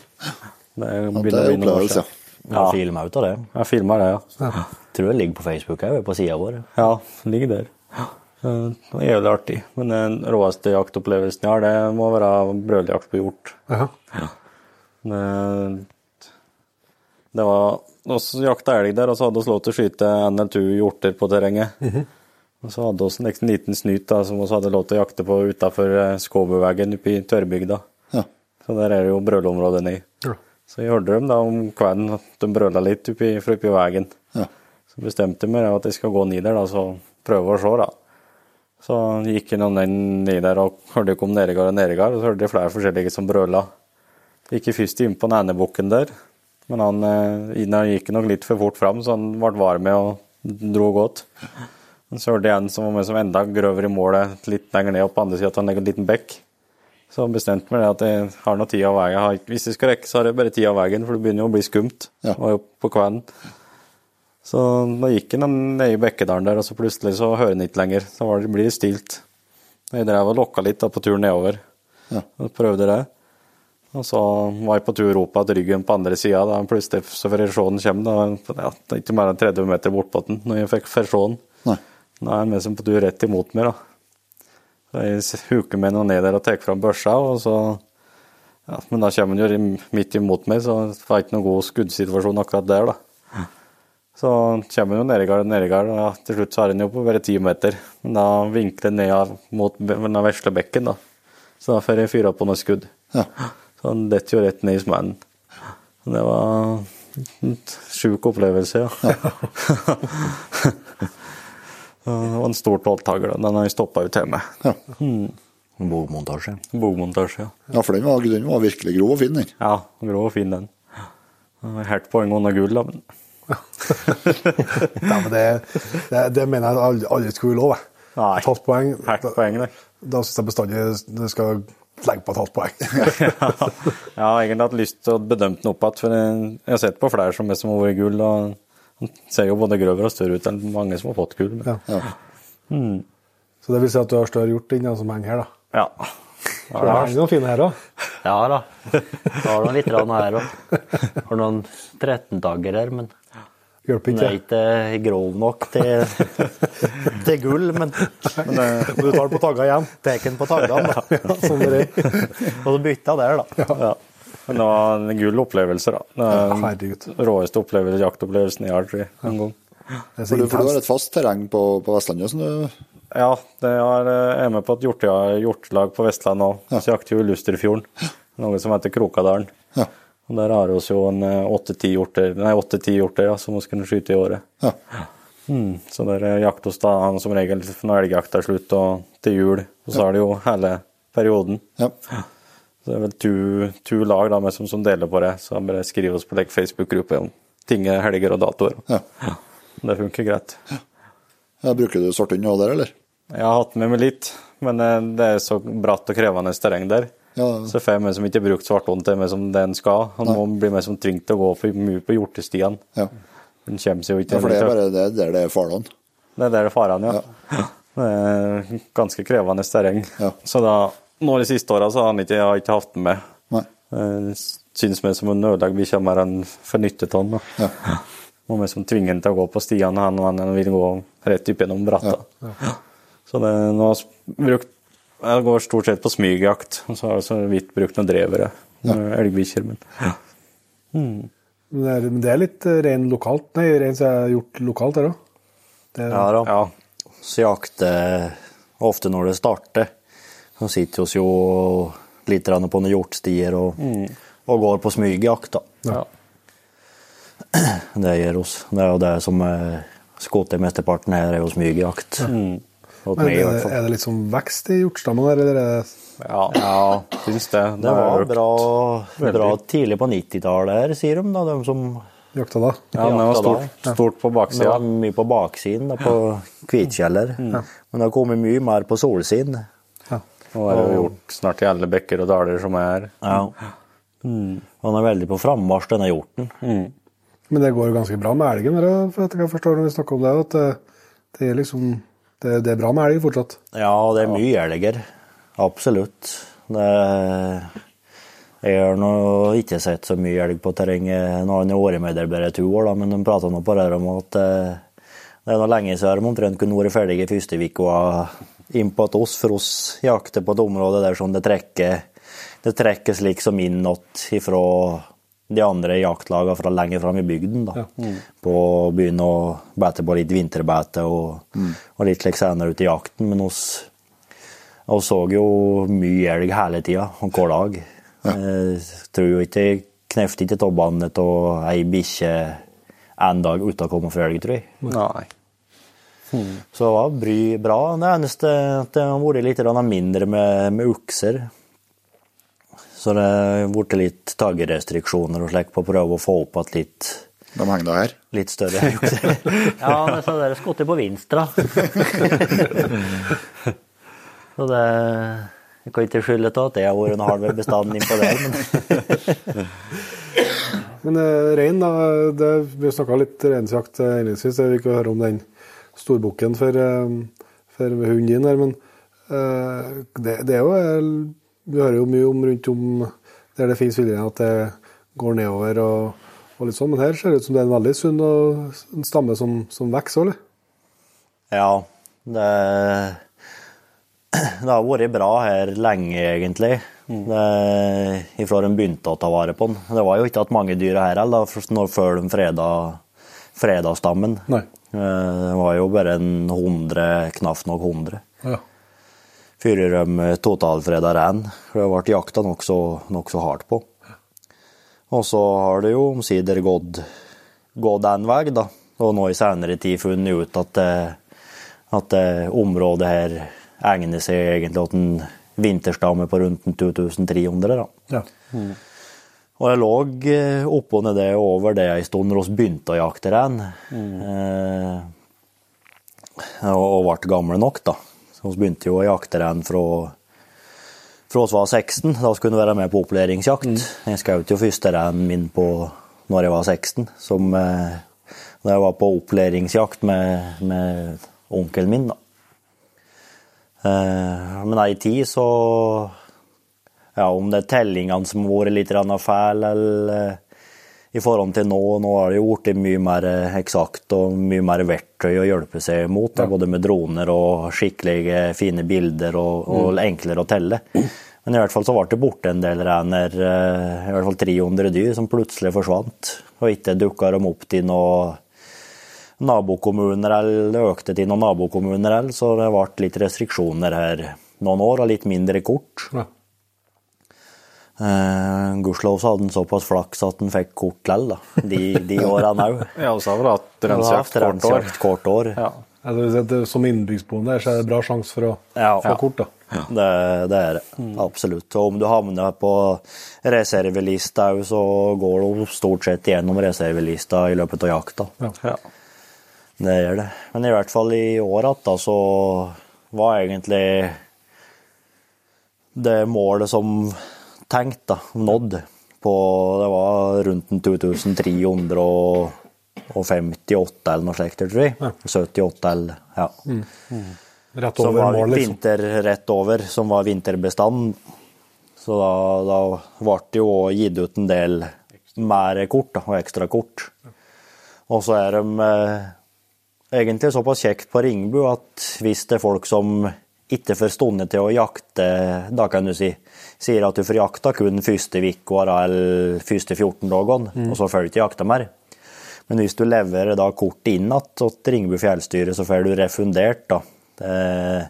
Det er, det år opplevelse. Ja. Jeg filmer filma ut av det. Jeg filma det, ja. Tror det ligger på Facebook òg, på sida vår. Ja, ligger der. Det er jævlig artig. Men den råeste jaktopplevelsen jeg har, det må være brøljakt på hjort. Ja. Det, det var også jakta elg der, og så hadde vi lov til å skyte en eller to hjorter på terrenget. Og så hadde vi en liten- snyt da, som vi hadde lov til å jakte på utafor Skåbuveggen oppe i tørrbygda. ja. Så der er det jo brølområdet nedi. Ja. Så jeg hørte dem da om kvelden at de brøla litt oppi, fra oppi veien. ja. Så bestemte jeg meg at jeg skal gå ned der da, så prøve å se. da. Så gikk jeg noen ned der og hørte ikke om nedegard og nedegard, og så hørte jeg flere forskjellige som brøla. Gikk jeg først inn på den der, men han, han gikk nok litt for fort fram, så han ble varm med og dro godt. Men så hørte jeg en som var med som enda grøvere i målet litt lenger ned, og på andre sida av en liten bekk. Så bestemte meg det at jeg har noe tid av veien. Hvis jeg skal rekke, så har jeg bare tid av veien, for det begynner jo å bli skumt Ja. og jo på kvelden. Så da gikk han ned i Bekkedalen der, og så plutselig så hører han ikke lenger. Så var det, blir det stilt. Jeg drev og lokka litt da, på tur nedover. Ja. Og prøvde det. Og så var jeg på tur opp igjen ryggen på andre sida. Da plutselig så får jeg se den komme. Da, ja, ikke mer enn 30 meter bortpå den når jeg fikk se den. Nå Da er han med som på tur rett imot meg, da. Så jeg huker meg nå ned der og tar fram børsa, og så ja, Men da kommer han jo midt imot meg, så det var ikke noen god skuddsituasjon akkurat der, da. Så kommer han jo nedegard og nedegard, og ja, til slutt så er han jo på bare ti meter. Men da vinkler han ned mot den vesle bekken, da. Så da får jeg fyra på noen skudd. Ja. Så han detter jo rett ned i smellen. Det var en sjuk opplevelse, ja. ja. Det var en stor tolvtager, da. Den har jeg stoppa ut til meg. Ja. Bogmontasje. Bogmontasje, ja. ja, for den var, den var virkelig grov og fin, den. Ja, grov og fin den. Helt på en poeng under gull, da. Men Nei, men det, det, det mener jeg aldri, aldri skulle være lov. jeg. Nei. Et halvt poeng. helt Da, poeng, det. da syns jeg bestandig du skal legge på et halvt poeng. Jeg har egentlig hatt lyst til å bedømme den opp igjen, for jeg jeg har sett på flere som er som har vært gull. og Han ser jo både grøvere og større ut enn mange som har fått gull. Men, Ja. Ja. Så det vil si at du har større hjort enn den som henger her, da. ja. Ja, det henger noen fine her òg. Ja da. Jeg har noen litt her òg. Har noen 13-dager her, men Hjelper den er ikke. ikke grov nok til, til gull. Men Men eh, du tar den på tagga igjen. tar den på taggene, da. Ja, sånn det. Og så bytta der, da. ja. Men det var en gull opplevelse, da. Den råeste opplevelse, jaktopplevelsen tror jeg, en gang. Det For du, for du har et fast terreng på, på Vestlandet Sånn du Ja, det er, jeg er med på et hjorte, hjortelag på Vestlandet òg. Ja. Så jakter jo i Lusterfjorden, noe som heter Krokadalen. Ja. Og Der har vi oss jo en eh, åtte-ti hjorter, nei, åtte-ti hjorter ja, som vi kunne skyte i året. Ja. Mm, så der er jakt hos da han som regel når elgjakta er slutt og til jul. Og så er det jo hele perioden. ja. Så det er vel to, to lag da, med som, som deler på det. Så bare skriv oss på like, Facebook-gruppa om ting, helger og datoer. ja. Det funker greit. ja. Bruker du sorthund òg der, eller? Jeg har hatt med meg litt, men eh, det er så bratt og krevende terreng der. Ja. Så får jeg med som ikke har brukt svarthånd til meg som det en skal. Han må bli med som tvunget til å gå for mye på hjortestien. Ja. Den kommer seg jo ikke ja, for det er bare det der det er farene. Det er der det er farene, ja. Det er ganske krevende terreng. Ja. Så da, nå de siste åra har han ikke, jeg har ikke hatt den med. Nei. Jeg syns meg som en ødelegger bikkja mer enn fornyttet han. da. Ja. Må vi som tvinger han til å gå på stiene, han, og han vil gå rett opp gjennom bratta. Så det nå har jeg brukt Jeg går stort sett på smygjakt, og så har jeg så vidt brukt noen drevere. Ja. Elgbikkjer, men det er, men det er litt eh, ren lokalt. Nei, ren som er gjort lokalt der òg. Ja da. ja. Så jakter ofte når det starter. Så sitter oss jo litt på noen hjortstier og, og går på smygjakt, da. ja. Det gjør oss. Det er jo det som er skutt i mesteparten her, er jo smygjakt. Mm. Men meg, er det, er det litt sånn vekst i hjortstammen her, eller er det Ja, ja syns det. Det var bra, bra tidlig på 90-tallet her, sier de, da, de som jakta da. Ja, det var stort, stort på Det var baksida. mye på baksiden, da, på Kvitfjeller. Men det har kommet mye mer på solsiden. Og har jo gjort snart i alle bekker og daler som er. Ja. Mm. han er veldig på frammarsj, denne hjorten. Men det går ganske bra med elgen, for at jeg forstår når vi snakker om det, at det, det er liksom det, det er bra med elg fortsatt. Ja, det er mye elger. Absolutt. Det, jeg har nå ikke sett så mye elg på terrenget. Nå har han vært med der bare to år, da, men de prater nå på det om at eh, det er nå lenge siden de omtrent kunne vært ferdige første uka inn på at oss, for oss jakter på et område der som det trekker det trekkes liksom innåt ifra de andre jaktlagene fra lenger fram i bygden. da. På å begynne å bete på litt vinterbeite og, og litt like senere ut i jakten. Men oss, oss så jo mye elg hele tida, hver dag. Jeg tror jo ikke knefte ikke tobbene av ei bikkje en dag uten å komme for elg, tror jeg. Nei. Så det var bry bra. Det eneste at det har vært litt mindre med, med ukser. Så det har blitt litt tagerestriksjoner og slik på å prøve å få opp igjen litt, De henger da her. litt større ukser. ja, det sa dere skutt på Vinstra. Så det Jeg kan ikke skylde til at det har vært en halv bestand innpå der, men Men eh, rein, da. Det, vi snakka litt reinsjakt eh, innledningsvis. Jeg vil ikke høre om den storbukken for, eh, for hunden din her, men eh, det, det er jo Vi hører jo mye om rundt om der det finnes villrein, at det går nedover og, og litt sånn, men her ser det ut som det er en veldig sunn og en stamme som, som vokser, eller? Ja, det, det har vært bra her lenge, egentlig. Det, ifra de begynte å ta vare på den. Det var jo ikke hatt mange dyr her heller, før de freda, freda stammen. Nei. Eh, Det var jo bare en hundre, knapt nok hundre. Ja. Før de totalfreda rein. Det ble jakta nokså nok så hardt på. Og så har det jo omsider gått, gått en vei, da. Og nå i senere tid funnet ut at, at området her egner seg egentlig til en vinterstamme på rundt 2300. da. ja. Og jeg lå eh, det og over det en stund når vi begynte å jakte rein. Eh, og, og ble gamle nok, da. Så vi begynte jo å jakte rein fra fra vi var 16. Da skulle vi være med på opplæringsjakt. Jeg skjøt jo første reinen min på når jeg var 16, som eh, da jeg var på opplæringsjakt med, med onkelen min. da. Eh, men ei tid så ja, om det er tellingene som har vært litt feil, eller eh, i forhold til nå. Nå har det jo blitt mye mer eh, eksakt og mye mer verktøy å hjelpe seg mot. da, Både med droner og skikkelige, fine bilder og, og enklere å telle. Men i hvert fall så ble det borte en del reiner, eh, i hvert fall 300 dyr, som plutselig forsvant. Og ikke dukka de opp til noen nabokommuner, eller økte til noen nabokommuner, eller, så det ble litt restriksjoner her noen år, og litt mindre kort. ja. Eh, Gudskjelov så hadde han såpass flaks at han fikk kort lell, da. De, de årene òg. Ja, og så har vi hatt rensjakt hvert år. Kort år. Ja. Altså, som innbyggsboende så er det bra sjanse for å Ja. få kort, da. Det, det er det. Absolutt. Og om du havner på reservelista òg, så går du stort sett gjennom reservelista i løpet av jakta. Ja. Det gjør det. Men i hvert fall i år igjen, da, så var egentlig det målet som tenkt, da, nådd. På, det var rundt en 2358 eller noe slikt, tror jeg. 78 eller ja. Rett Som over var mål, liksom. vinter rett over, som var vinterbestand. Så da, da ble det jo òg gitt ut en del mer kort, da, og ekstra kort. Og så er de eh, egentlig såpass kjekt på Ringbu at hvis det er folk som ikke får stunde til å jakte, da kan du si, sier at du får jakta kun første uka eller første 14 dagene, og så får du ikke jakta mer. Men hvis du leverer da kortet inn igjen til Ringebu fjellstyre, så får du refundert da, eh,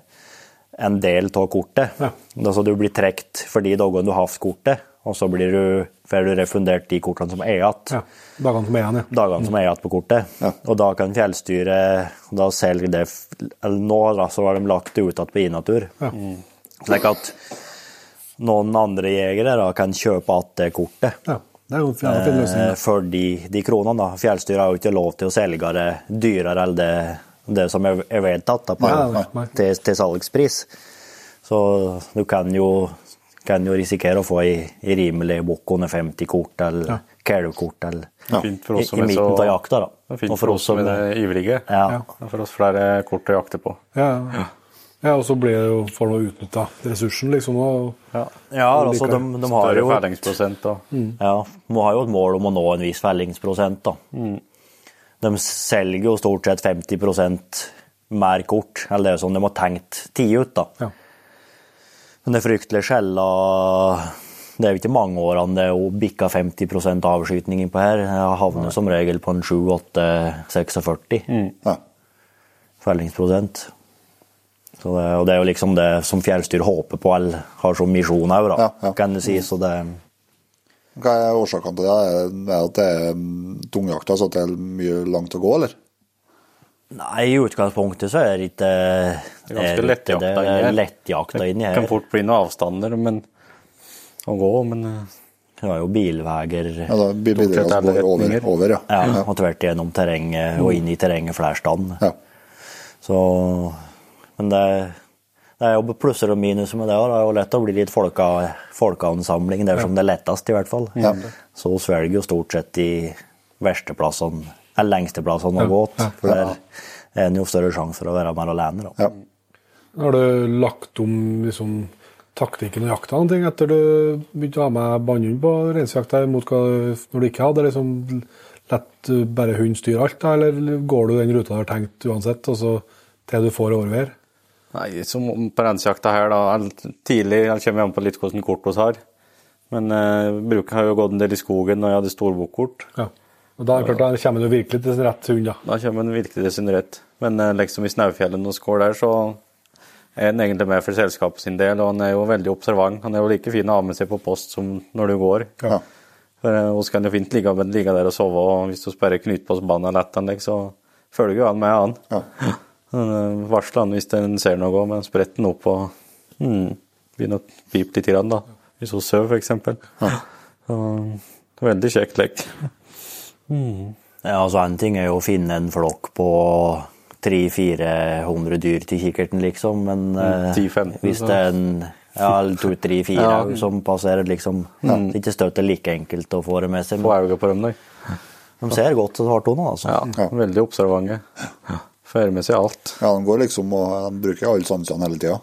en del av kortet. Ja. Altså du blir trukket for de dagene du har hatt kortet, og så blir du, får du refundert de kortene som er igjen. Ja. Dagene som er igjen, ja. Dagene som er igjen på kortet. Og da kan fjellstyret da selge det Eller nå da, så har de lagt det ut igjen på Inatur. Ja. Slik at noen andre jegere da kan kjøpe igjen det kortet. Ja. Det er jo en fin løsning. Eh, for de, de kronene. da. Fjellstyret har jo ikke lov til å selge det dyrere enn det, det som er, er vedtatt da, på, Nei, nei, til, til salgspris. Så du kan jo, kan jo risikere å få ei, ei rimelig bukk under 50-kort eller Ja. kalvkort eller ja. i, i midten av jakta. da. Fint for oss som er ivrige. Ja. Er For oss flere kort å jakte på. Ja, ja. Ja, og så blir det jo for å utnytte ressursen, liksom. Og, Ja. Ja, altså de, de har jo fellingsprosent mm. Ja, de har jo et mål om å nå en viss fellingsprosent. da. De selger jo stort sett 50% mer kort enn det som de har tenkt tid ut. da. ja. Men det er fryktelig sjelden Det er jo ikke mange årene det er jo bikka 50% avskytning på her. Jeg havner som regel på en 7-8-46 Ja. fellingsprosent. Så det, og det er jo liksom det som fjellstyr håper på, eller har som misjon òg, Ja, ja. kan du si. Så det Hva er årsakene til det? Er det at det er mm, tungjakta, så at det er mye langt å gå, eller? Nei, i utgangspunktet så er det ikke Det er ganske ikke lettjakta det. inni her. er lettjakta inni Det kan fort bli noen avstander men, å gå, men eh, Det var jo bilveier Ja, biler som går over, over ja. ja, og tvert igjennom terrenget og inn i terrenget flere steder. Ja. Så Men det, det er jo plusser og minuser med det. òg. Det er jo lett å bli litt folka, folkeansamling. Det er som det er lettest, i hvert fall. Ja. Så vi velger jo stort sett de verste plassene, eller lengste plassene å gå til. For der er en jo større sjanse for å være mer alene. Da. Ja. Har du lagt om liksom, taktikken og jakta noen ting etter du begynte å ha med bannhund på reinsjakta, mot hva når du ikke hadde liksom lett bare hund styre alt, da, eller går du den ruta du har tenkt uansett, og så til du får overveie? Nei, som på rensjakta her, da. Tidlig jeg kommer an på litt hvordan kort vi har. Men eh, bruker har jo gått en del i skogen når jeg hadde storbokkort. Ja. Og da er det klart, da kommer du virkelig til sin rett hund, da. Da kommer en virkelig til sin rett. Men eh, liksom i Snaufjellet og Skål der, så er han egentlig med for selskapet sin del, og han er jo veldig observant. Han er jo like fin å ha med seg på post som når du går. Ja. For vi oss kan jo fint ligge, ligge der og sove, og hvis du bare knytter på oss bånda lett, anlegg, så følger jo han med, han. Ja. Han eh, varsler han hvis den ser noe, men spretter den opp og mm, begynner å pipe litt, grann, da. Hvis hun sover, f.eks. Ja. Veldig kjekt lek. Ja, altså En ting er jo å finne en flokk på 300-400 dyr til kikkerten, liksom, men eh, 10-15, hvis det er en ja, eller to, tre, fire Ja. som passerer, liksom Det er ikke støtt det er like enkelt å få det med seg. Få på dem, da. de ser godt så hardt unna, altså. Ja, veldig observante. Får med seg alt. ja, de går liksom og de bruker alle sansene hele tida.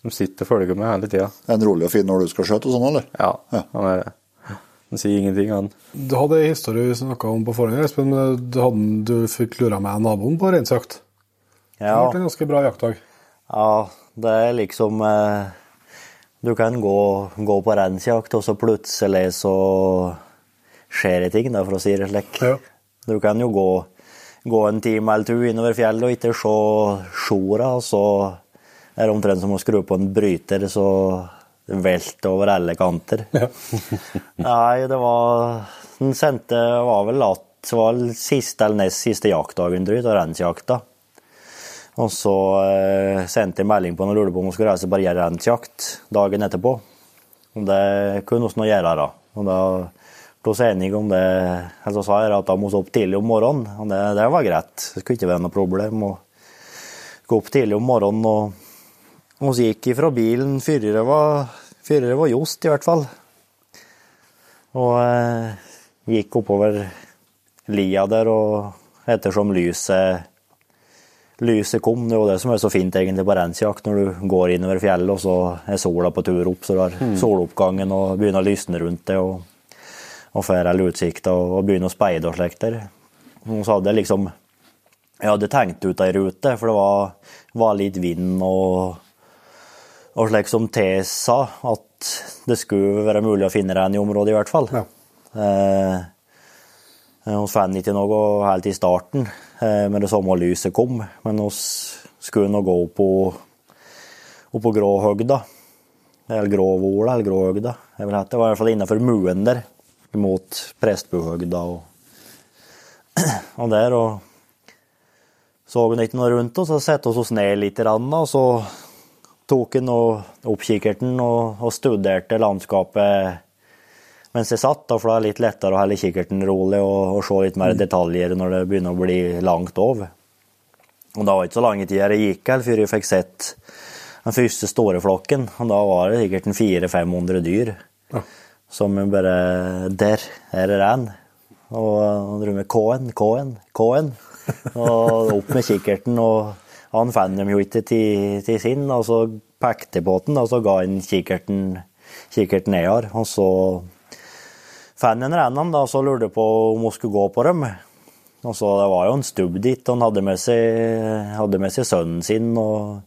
De sitter og følger med hele tida. Er han rolig og fin når du skal skjøte og sånn, eller? Ja, Ja. han er det. Han sier ingenting, han. Du hadde en historie vi snakka om på forhånd, Espen, men du, hadde, du fikk lura med naboen på reinsjakt. Det ble en ganske bra jaktdag. ja, det er liksom eh, Du kan gå, gå på reinsjakt, og så plutselig så skjer det ting, da, for å si det slik. Ja. Du kan jo gå, gå en time eller to innover fjellet og ikke se sjora, så er det omtrent som å skru på en bryter, så det velter over alle kanter. Nei, det var Den sendte var vel at det var siste eller nest siste jaktdagen drøyt av reinsjakta. Og så eh, sendte jeg melding på han og lurte på om hun skulle reise bare gjøre reinsjakt dagen etterpå. Og det kunne vi nå gjøre, da. Og da ble oss enige om det. jeg sa jeg at da må vi opp tidlig om morgenen, og det, det var greit. Det skulle ikke være noe problem å gå opp tidlig om morgenen. Og vi gikk ifra bilen før det var, før var jost, i hvert fall. Og eh, gikk oppover lia der, og ettersom lyset lyset kom. Det er jo det som er så fint egentlig på reinsjakt, når du går innover fjellet, og så er sola på tur opp, så du har soloppgangen og begynner å lysne rundt det, og, og får all utsikta og, og begynner å speide og slikt der. Og så hadde jeg liksom Jeg hadde tenkt ut ei rute, for det var, var litt vind og og slik som T sa, at det skulle være mulig å finne rein i området, i hvert fall. Ja. Eh, vi fant ikke noe helt i starten, eh, med det samme lyset kom. Men vi skulle nå gå opp på, på Gråhøgda. Eller Gråvola, eller Gråhøgda. jeg vil hete. Det var i hvert fall innenfor muen der, mot Prestbuhøgda. Og, og der, og så han ikke noe rundt oss, så satte vi oss ned litt, og så tok han opp kikkerten og, og studerte landskapet mens jeg satt, da, for det er litt lettere å holde kikkerten rolig og, og se litt mer detaljer når det begynner å bli langt over. Og da var det ikke så lange tid jeg gikk her før jeg fikk sett den første store flokken. Og da var det sikkert en 400-500 dyr. Ja. Som jeg bare Der, her er han. Og han dro med K-en, K-en, K-en. Og opp med kikkerten, og han fant dem jo ikke til, til sin. Og så pekte jeg på den, og så ga han kikkerten, kikkerten her. Og så fant han rennene, og så lurte jeg på om hun skulle gå på dem. Og så Det var jo en stubb dit. Han hadde med seg, hadde med seg sønnen sin. og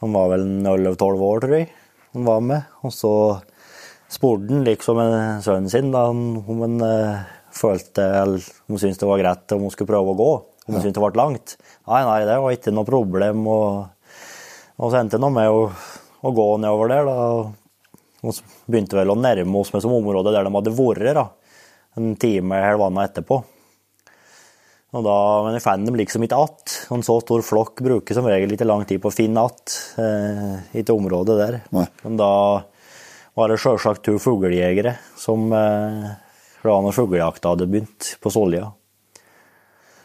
Han var vel 11-12 år, tror jeg. Han var med. Og så spurte han liksom sønnen sin da, om han uh, følte eller om han syntes det var greit om hun skulle prøve å gå. Om han syntes det ble langt. Nei, nei, det var ikke noe problem. Og, og så endte det med å, å gå nedover der. da. Og så begynte vel å nærme oss med som område der de hadde vært. da. En time eller vannet etterpå. Og da, men jeg fant dem liksom ikke att. En så stor flokk bruker som regel ikke lang tid på å finne att eh, i det området der. Nei. Men da var det sjølsagt to fuglejegere som eh, da når fuglejakta hadde begynt på Solja.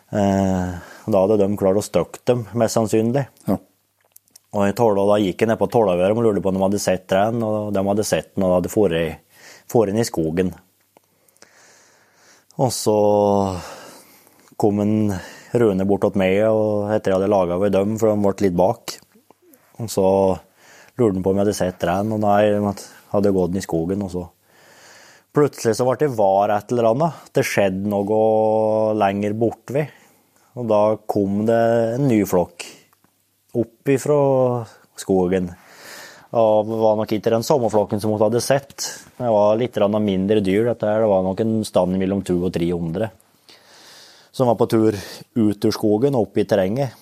Eh, da hadde de klart å støkke dem, mest sannsynlig. Ja. Og i Tåla, da gikk jeg ned på Tålavøret og lurte på om de hadde sett den, og de hadde sett den og de hadde fått den i skogen. Og så kom en Rune bort til meg og etter jeg hadde laga ved dem, for de ble litt bak. Og så lurte han på om jeg hadde sett den, og nei, hadde gått den i skogen. og så Plutselig så ble det var et eller annet. Det skjedde noe lenger bortved. Og da kom det en ny flokk opp ifra skogen. Og det var nok ikke den samme flokken som hun hadde sett. Det var litt mindre dyr. dette her. Det var nok en stand mellom 200 og 300 som var på tur ut ur skogen og opp i terrenget.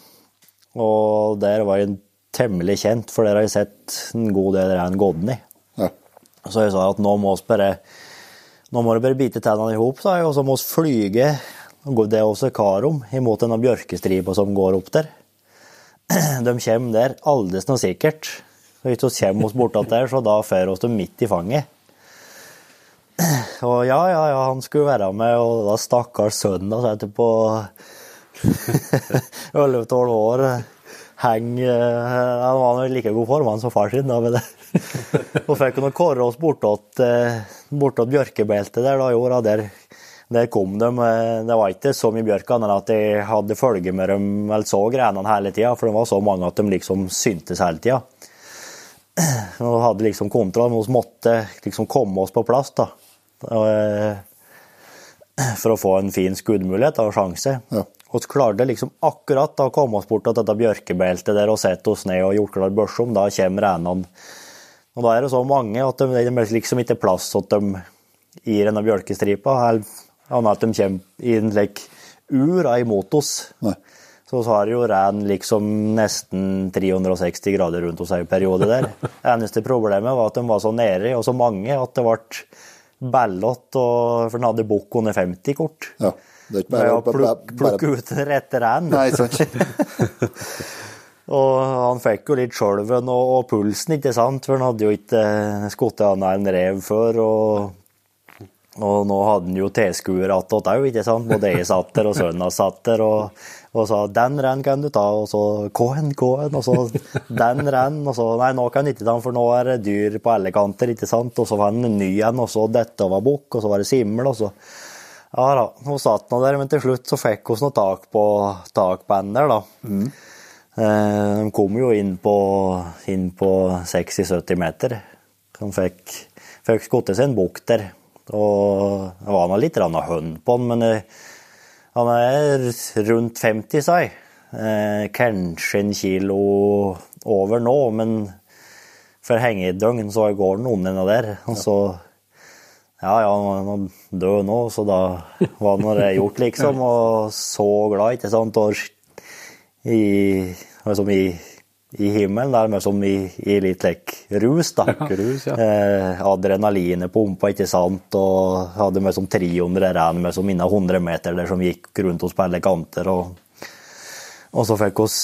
Og der var jeg temmelig kjent, for der har jeg sett en god del rein gått i. Så jeg sa at nå må vi bare nå må du bare bite tennene i hop, og så må vi flyge Det er også karom imot denne bjørkestripa som går opp der. De kommer der aldri noe sikkert. Og hvis vi kommer oss bortatt der, så da får vi dem midt i fanget. Og ja, ja, ja, han skulle være med, og da stakkars sønnen hans etterpå 11-12 år heng eh, Han var i like god form han som far sin, da, med det. Og fikk vi kåre oss bortåt, eh, bortåt bjørkebeltet der, da, jorda. Der, der kom de. eh, Det var ikke så mye bjørk annet enn at jeg hadde følge med dem, eller så grenene hele tida, for det var så mange at de liksom syntes hele tida. Og hadde liksom kontroll, men vi måtte liksom komme oss på plass, da. Eh, For å få en fin skuddmulighet og sjanse. Ja. Så klarte liksom akkurat da å komme oss bort til dette bjørkebeltet der og sette oss ned og gjort klar børsom. Da kommer renene. Og da er det så mange at det er liksom ikke plass til dem i denne bjørkestripa. Annet at de kommer i en slik ur imot oss. Nei. Så vi har jo ren liksom nesten 360 grader rundt oss en periode der. Eneste problemet var at de var så nede og så mange at det ble ballott, og- for den hadde bukk under 50 kort. ja. Det er ikke bare å plukke, plukke ut den rette ren. Og han fikk jo litt skjelven og, og pulsen, ikke sant, for han hadde jo ikke eh, skutt annet enn rev før. Og, og nå hadde han jo tilskuere attåt òg, ikke sant. Både jeg satt der og sønnen satt der og, og sa 'den renn kan du ta', og så 'K-en, K-en', og så 'den renn', og så 'nei, nå kan du ikke ta den, for nå er det dyr på alle kanter', ikke sant. Og så var han en ny en, og så 'dette var bukk', og så var det simmel, og så ja da, hun satt nå der, men til slutt så fikk hun noe på, tak på der, da. Eh, De kom jo inn på, inn på 60-70 meter. De fikk, fikk skutt en bukk der. Og det var nå litt hønn på han, men eh, han er rundt 50, sa jeg. Eh, kanskje en kilo over nå, men for hengedøgn så går den under den der. Og så ja, ja, han er død nå, så da var nå det gjort, liksom. Og så glad, ikke sant. Og i, liksom i, i himmelen, der, men som i, i litt like, rus, da. rus, ja. Eh, adrenalinet pumpa, ikke sant. Og hadde med som 300 renn med som innen 100 meter der som gikk rundt oss på alle kanter. Og, og så fikk oss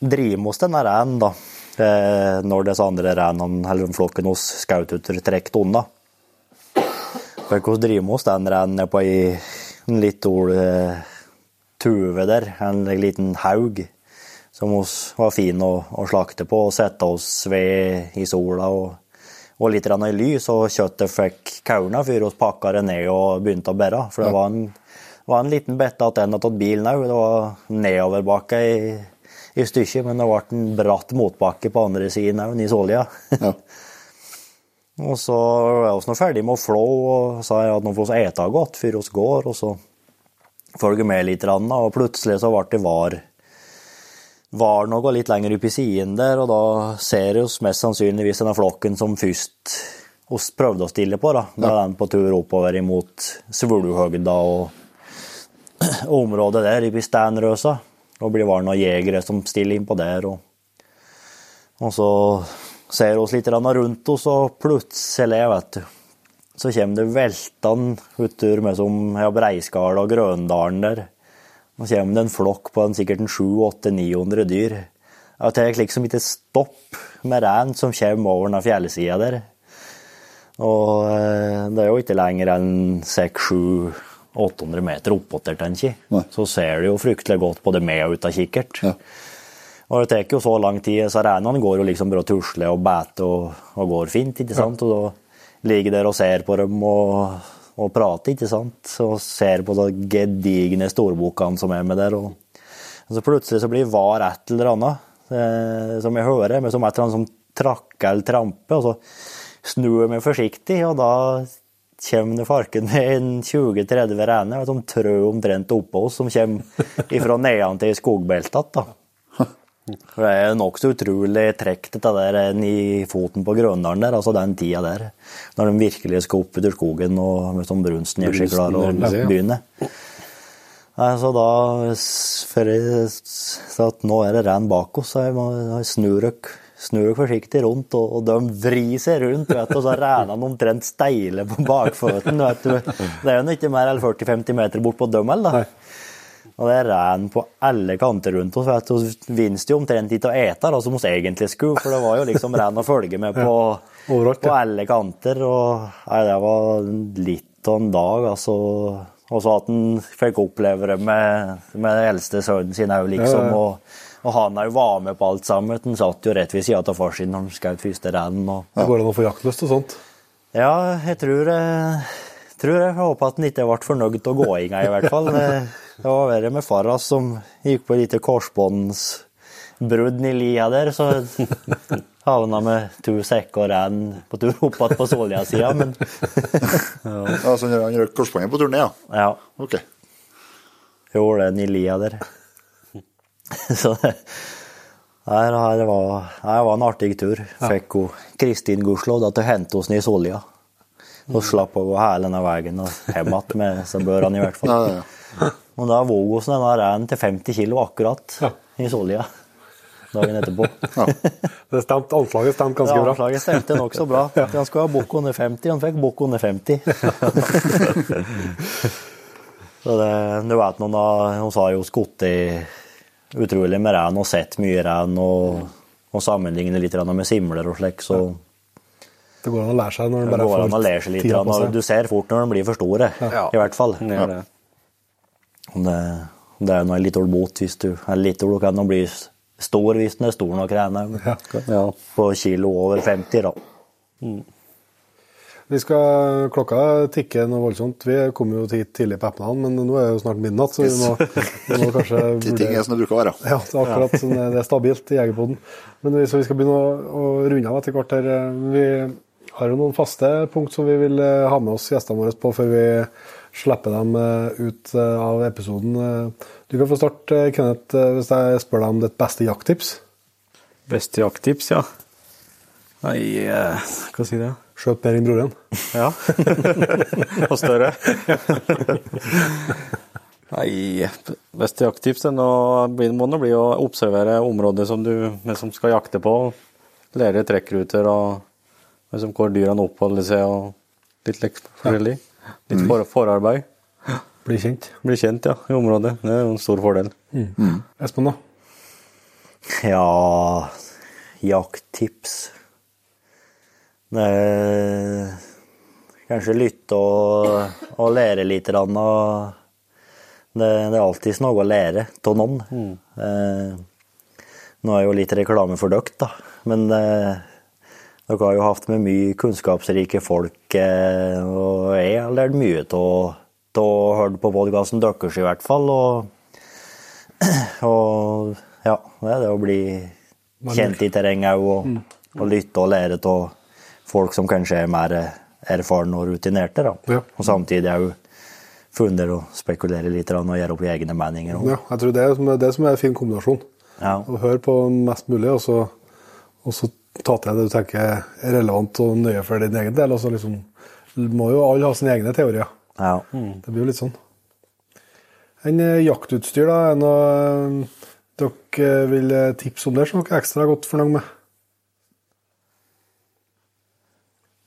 drive med oss denne renen da. Eh, når disse andre renene, eller flokken hos skaututer, trekte unna. Fikk oss drive med oss den rennen på ei en litt ol eh, tuve der, en liten haug, som oss var fin å, å slakte på og sette oss ved i sola. og og litt i lys, og kjøttet fikk kauna før vi pakka det ned og begynte å bære. For det var en, var en liten den hadde til bilen òg. Det var nedoverbakke i, i stykket, men det ble en bratt motbakke på andre siden òg, i Solja. Ja. og så er vi ferdig med å flå, og sa at nå får vi ete godt før vi går, og så følger med litt, og plutselig så ble det var var noe litt lenger oppe i siden der, og da ser vi mest sannsynligvis denne flokken som først oss prøvde å stille på. da. Da er den på tur oppover imot Svuluhøgda og og området der i Steinrøsa. Da blir det noen jegere som stiller innpå der. Og, og så ser vi litt rundt oss, og plutselig, vet du, så kommer det veltende utover med som ja, Breiskala og Grøndalen der. Nå kommer det en flokk på en, sikkert en 700-900 dyr. Jeg tar liksom ikke stopp med rein som kommer over den fjellsida der. Og eh, det er jo ikke lenger enn 600-800 meter oppåtter, tenker jeg. Så ser du jo fryktelig godt både med og ut av kikkert. Ja. Og det tar jo så lang tid, så reinene går jo liksom bare og tusler og beter og, og går fint, ikke sant. Og da ligger der og ser på dem og, og prater, ikke sant. Og ser på de gedigne storbokene som er med der. Og, så plutselig så blir var et eller annet eh, som jeg hører, men som et eller annet som trakker eller tramper. Og så snur jeg meg forsiktig, og da kommer det farken med en 20-30 reiner som trør omtrent oppå oss, som kommer ifra nedan til skogbeltet. da. For Det er nokså utrolig trekk dette der i foten på Grøndalen der, altså den tida der. Når de virkelig skal opp ut av skogen og sånn brunsten gjør seg klar og begynner. Så da for jeg sa at nå er det renn bak oss, så jeg må snur dere snur dere forsiktig rundt, og, de vrir seg rundt, vet og så renner de omtrent steile på bakføttene. Det er jo ikke mer enn 40-50 meter bort på Dømmel, da. Og det renner på alle kanter rundt oss. du. Vi vinste jo omtrent ikke å ete da, som vi egentlig skulle, for det var jo liksom renn å følge med på, Overalt, på alle kanter. Og nei, det var litt av en dag, altså. Og så at han fikk oppleve det med, med den eldste sønnen sin òg, liksom. Ja, ja. Og, og han òg var med på alt sammen. Han satt jo rett ved sida av far sin når han skjøt første renn. Og... Det går an å få jaktlyst og sånt. Ja, jeg tror jeg, tror jeg håper at han ikke ble fornøyd av gåinga, i hvert fall. Det, var verre med fara som gikk på et lite korsbåndsbrudd i lia der, så havna med to sekker og renn på tur opp igjen på Solja-sida, men Ja, så han røk korsbåndet på turen ned, ja. ja. Ok. Gjorde den i lia der. Så det, nei, det, var, det var en artig tur. Fikk hun Kristin Guslov til å hente oss ned i Solja. Og slapp å gå hele denne veien og hjem igjen med seg bør han i hvert fall. Ja, ja, ja. Og da våg oss denne reinen til 50 kilo akkurat Ja. i Sollia dagen etterpå. Det stemte, Anslaget stemte ganske Ja, bra. Anslaget stemte nokså bra. Han skulle ha bukk under 50, han fikk bukk under 50. Så det, du vet noen av Hun har jo skutt i utrolig med rein og sett mye rein og, og sammenligne litt med simler og slik, så Det går an å lære seg når den en bare får tida på seg. du ser fort når de blir for store, Ja. i hvert fall. Det gjør det. Det, er noe litt ord bot hvis du er litt du kan bli stor hvis den er stor nok rein. Ja. Ja. På kilo over 50, da. Vi skal, klokka tikker noe voldsomt. Vi kom jo hit tidlig på ettermiddagen, men nå er det jo snart midnatt, så vi må, vi må kanskje De ting er som det bruker å være. Ja, det er akkurat sånn, det er stabilt i Jegerpoden. Men vi, så vi skal begynne å, å runde av etter hvert her. Vi har jo noen faste punkt som vi vil eh, ha med oss gjestene våre på før vi slipper dem eh, ut eh, av episoden. Eh, Du kan få starte, Kenneth, hvis jeg spør deg om ditt beste jakttips. Beste jakttips, ja. Nei, hva sier jeg? Skjøt mer enn broren. Ja. Og større. Nei, beste jakttipset nå blir- må nå bli å observere området som du som skal jakte på. Lære trekkruter og liksom hvor dyrene oppholder seg og litt forskjellig. forskjellig. Litt for, forarbeid. Bli kjent. Bli kjent, ja, i området. Det er jo en stor fordel. Espen, da? Ja Jakttips Det kanskje lytte og, og lære litt. Og det, det er alltid noe å lære av noen. Eh, nå er jo litt reklame for dere, da. Men eh, dere har jo hatt med mye kunnskapsrike folk, eh, og jeg har lært mye av å høre på podkasten deres, i hvert fall. Og, og ja, det er det å bli kjent i terrenget òg, og, og lytte og lære av folk som kanskje er mer erfarne og rutinerte. da. Ja. Og samtidig òg funnet å spekulere litt og gjøre opp egne meninger. også. Ja, jeg tror det er det som er en fin kombinasjon. Ja. Å høre på mest mulig, og så, og så ta til det du tenker er relevant og nøye for din egen del. Altså liksom må jo alle ha sine egne teorier. Ja. Det blir jo litt sånn. En eh, jaktutstyr, da? Er noe eh, dere vil eh, tipse om der som dere er ekstra godt fornøyd med?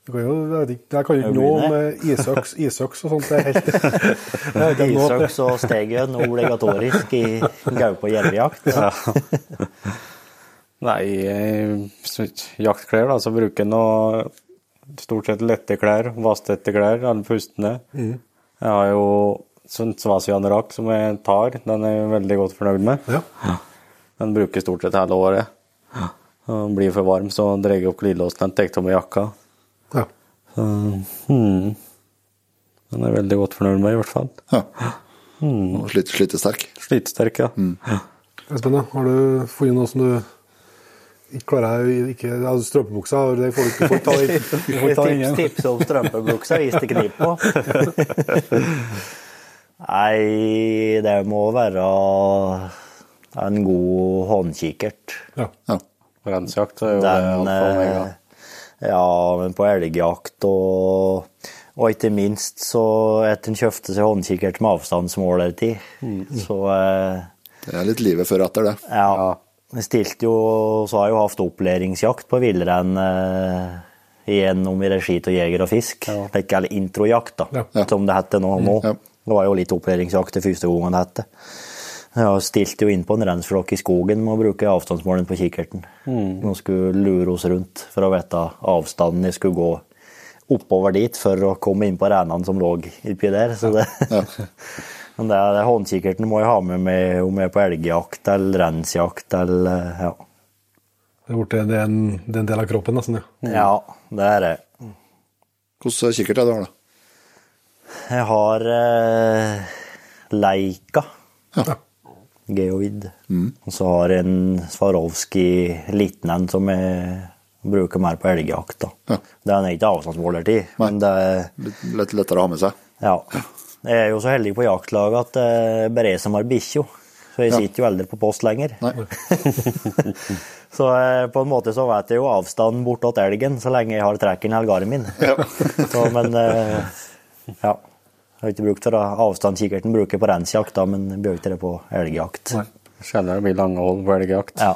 Du kan jo, jeg, jeg kan jo ikke nå noe om isøks, isøks og sånt. Det er helt, det. Isøks og stegen obligatorisk i gaupe- og jervejakt. Nei, jaktklær, da, så bruker noe stort sett lette klær, vasstette klær, alle Mm. Jeg har jo sånn som jeg tar, den er jeg veldig godt fornøyd med. Ja. Den bruker stort sett hele året. Den blir for varm, så drar jeg opp glidelåsen, tar av meg jakka. Ja. Så, hmm. Den er veldig godt fornøyd med, i hvert fall. Ja. Og slitesterk. Slitesterk, ja. Espen, da, har du funnet noe som du klarer ikke, ja, Strømpebuksa, det får du ikke får ta inn. Får ta Tips, tips om strømpebuksa hvis det kniper. Nei, det må være en god håndkikkert. Ja. Ja. På rensjakt er jo Den det altfor meg. eh. Ja, men på elgjakt og og ikke minst så etter en kjøpte seg håndkikkert med avstandsmålertid, så eh, Det er litt livet før etter det. Ja. Stilte jo, så har jeg jo hatt opplæringsjakt på villrein eh, igjennom i regi av Jeger og Fisk. Ikke eller introjakt, da, Ja. Ja. som det heter nå. nå. Ja. Det var jo litt opplæringsjakt det første gangen det hette. Jeg stilte jo inn på en rensflokk i skogen med å bruke avstandsmåleren på kikkerten. De skulle lure oss rundt for å vite avstanden jeg skulle gå oppover dit for å komme inn på reinene som lå oppi der. Så det, Men det, det håndkikkerten må jeg ha med meg om jeg er på elgjakt eller rensjakt eller ja. Det er borte, det er en, det er en del av kroppen, nesten. ja. ja, det er det. Hvordan kikkert er det du har, da? Jeg har eh, Leica Ja. Geoid. Og så har jeg en Swarovski liten en som jeg bruker mer på elgjakt. Ja. Den er ikke avstandsmålertid, men det er Litt, litt lettere å ha med seg. Ja. Jeg er jo så heldig på jaktlaget at det er bare jeg som har bikkjo. Så jeg Ja. sitter jo aldri på post lenger. Så eh, på en måte så vet jeg jo avstanden bortåt elgen så lenge jeg har trekken eller garmin. Så, men eh, ja. Jeg har ikke brukt for avstandskikkerten bruker på rensjakt, men jeg bruker det på elgjakt. Sjelden det blir lange hold på elgjakt, Ja.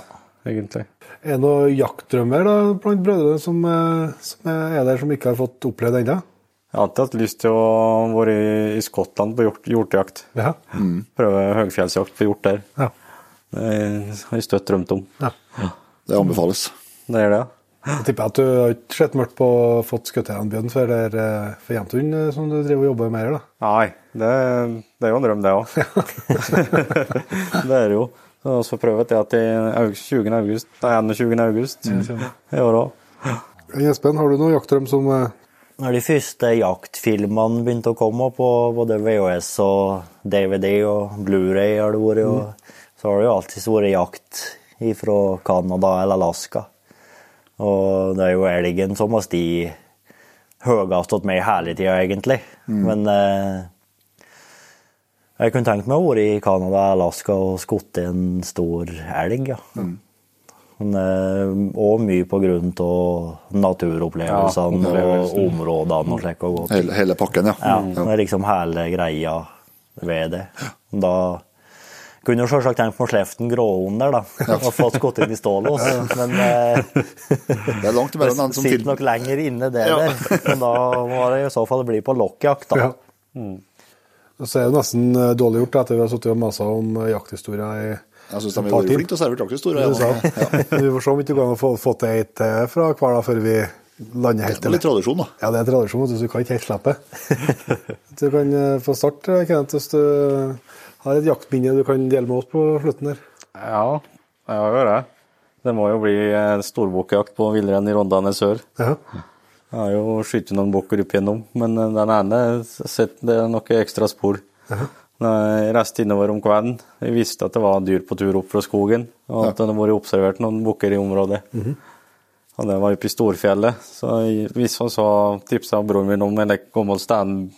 egentlig. Er det noen jaktdrømmer da, blant brødrene som, eh, som er der, som ikke har fått opplevd ennå? Jeg har alltid hatt lyst til å være i Skottland på hjort, hjortejakt. Ja. Prøve høgfjellsjakt på hjort der. Ja. Det har jeg støtt drømt om. ja. Det anbefales. Det er det. Jeg tipper at du har ikke sett mørkt på å fått skutt en bjørn før det er eh, for Jevntun, eh, som du driver og jobber med her, da. Nei, det, det er jo en drøm, det òg. det er det jo. Så vi får prøve til at i august, 20. august, nei, 21. august i år òg. Jespen, har du noen jaktdrøm som eh, Når de første jaktfilmene begynte å komme på både VHS og DVD og Blu-ray har det vært, og så har det jo alltid vært jakt fra Canada eller Alaska. Og det er jo elgen som har stått høyest hos meg hele tida, egentlig. Men eh, jeg kunne tenkt meg å være i Canada Alaska og skutt en stor elg, ja. Men òg mye på grunn av naturopplevelsene Ja, og områdene og slik. og. Hele, hele pakken, ja. Ja, det er liksom hele greia ved det. Da kunne jo selvsagt tenkt på Sleften gråhund der, da. Og fått skutt inn i stålås. Men eh, Det er langt mellom den som sitter nok lenger inne, det der. Men da må det i så fall bli på lokkjakt, da. Ja. Så er det nesten eh, dårlig gjort etter vi har sittet og masa om eh, jakthistorier i Jeg syns de har vært flinke til å servere traktorstore. du sa. jakthistorie. Vi får se om ikke det går an å få, få til et til fra hver dag før vi lander Det er litt tradisjon, da. Ja, det er tradisjon, så du kan ikke helt slippe. Du kan eh, få starte, Kenneth, hvis du har et jaktminne du kan dele med oss på slutten der. Ja, jeg har jo det. Det må jo bli eh, storbukkjakt på villrein i Rondane sør. Ja. Jeg har jo skutt noen bukker opp igjennom, men eh, den ene setter det er noen ekstra spor. Når jeg reiste innover om kvelden, jeg visste at det var dyr på tur opp fra skogen, og at det hadde vært observert noen bukker i området. Og det var oppe i Storfjellet, så hvis han så tipsa broren min om en gammel stand...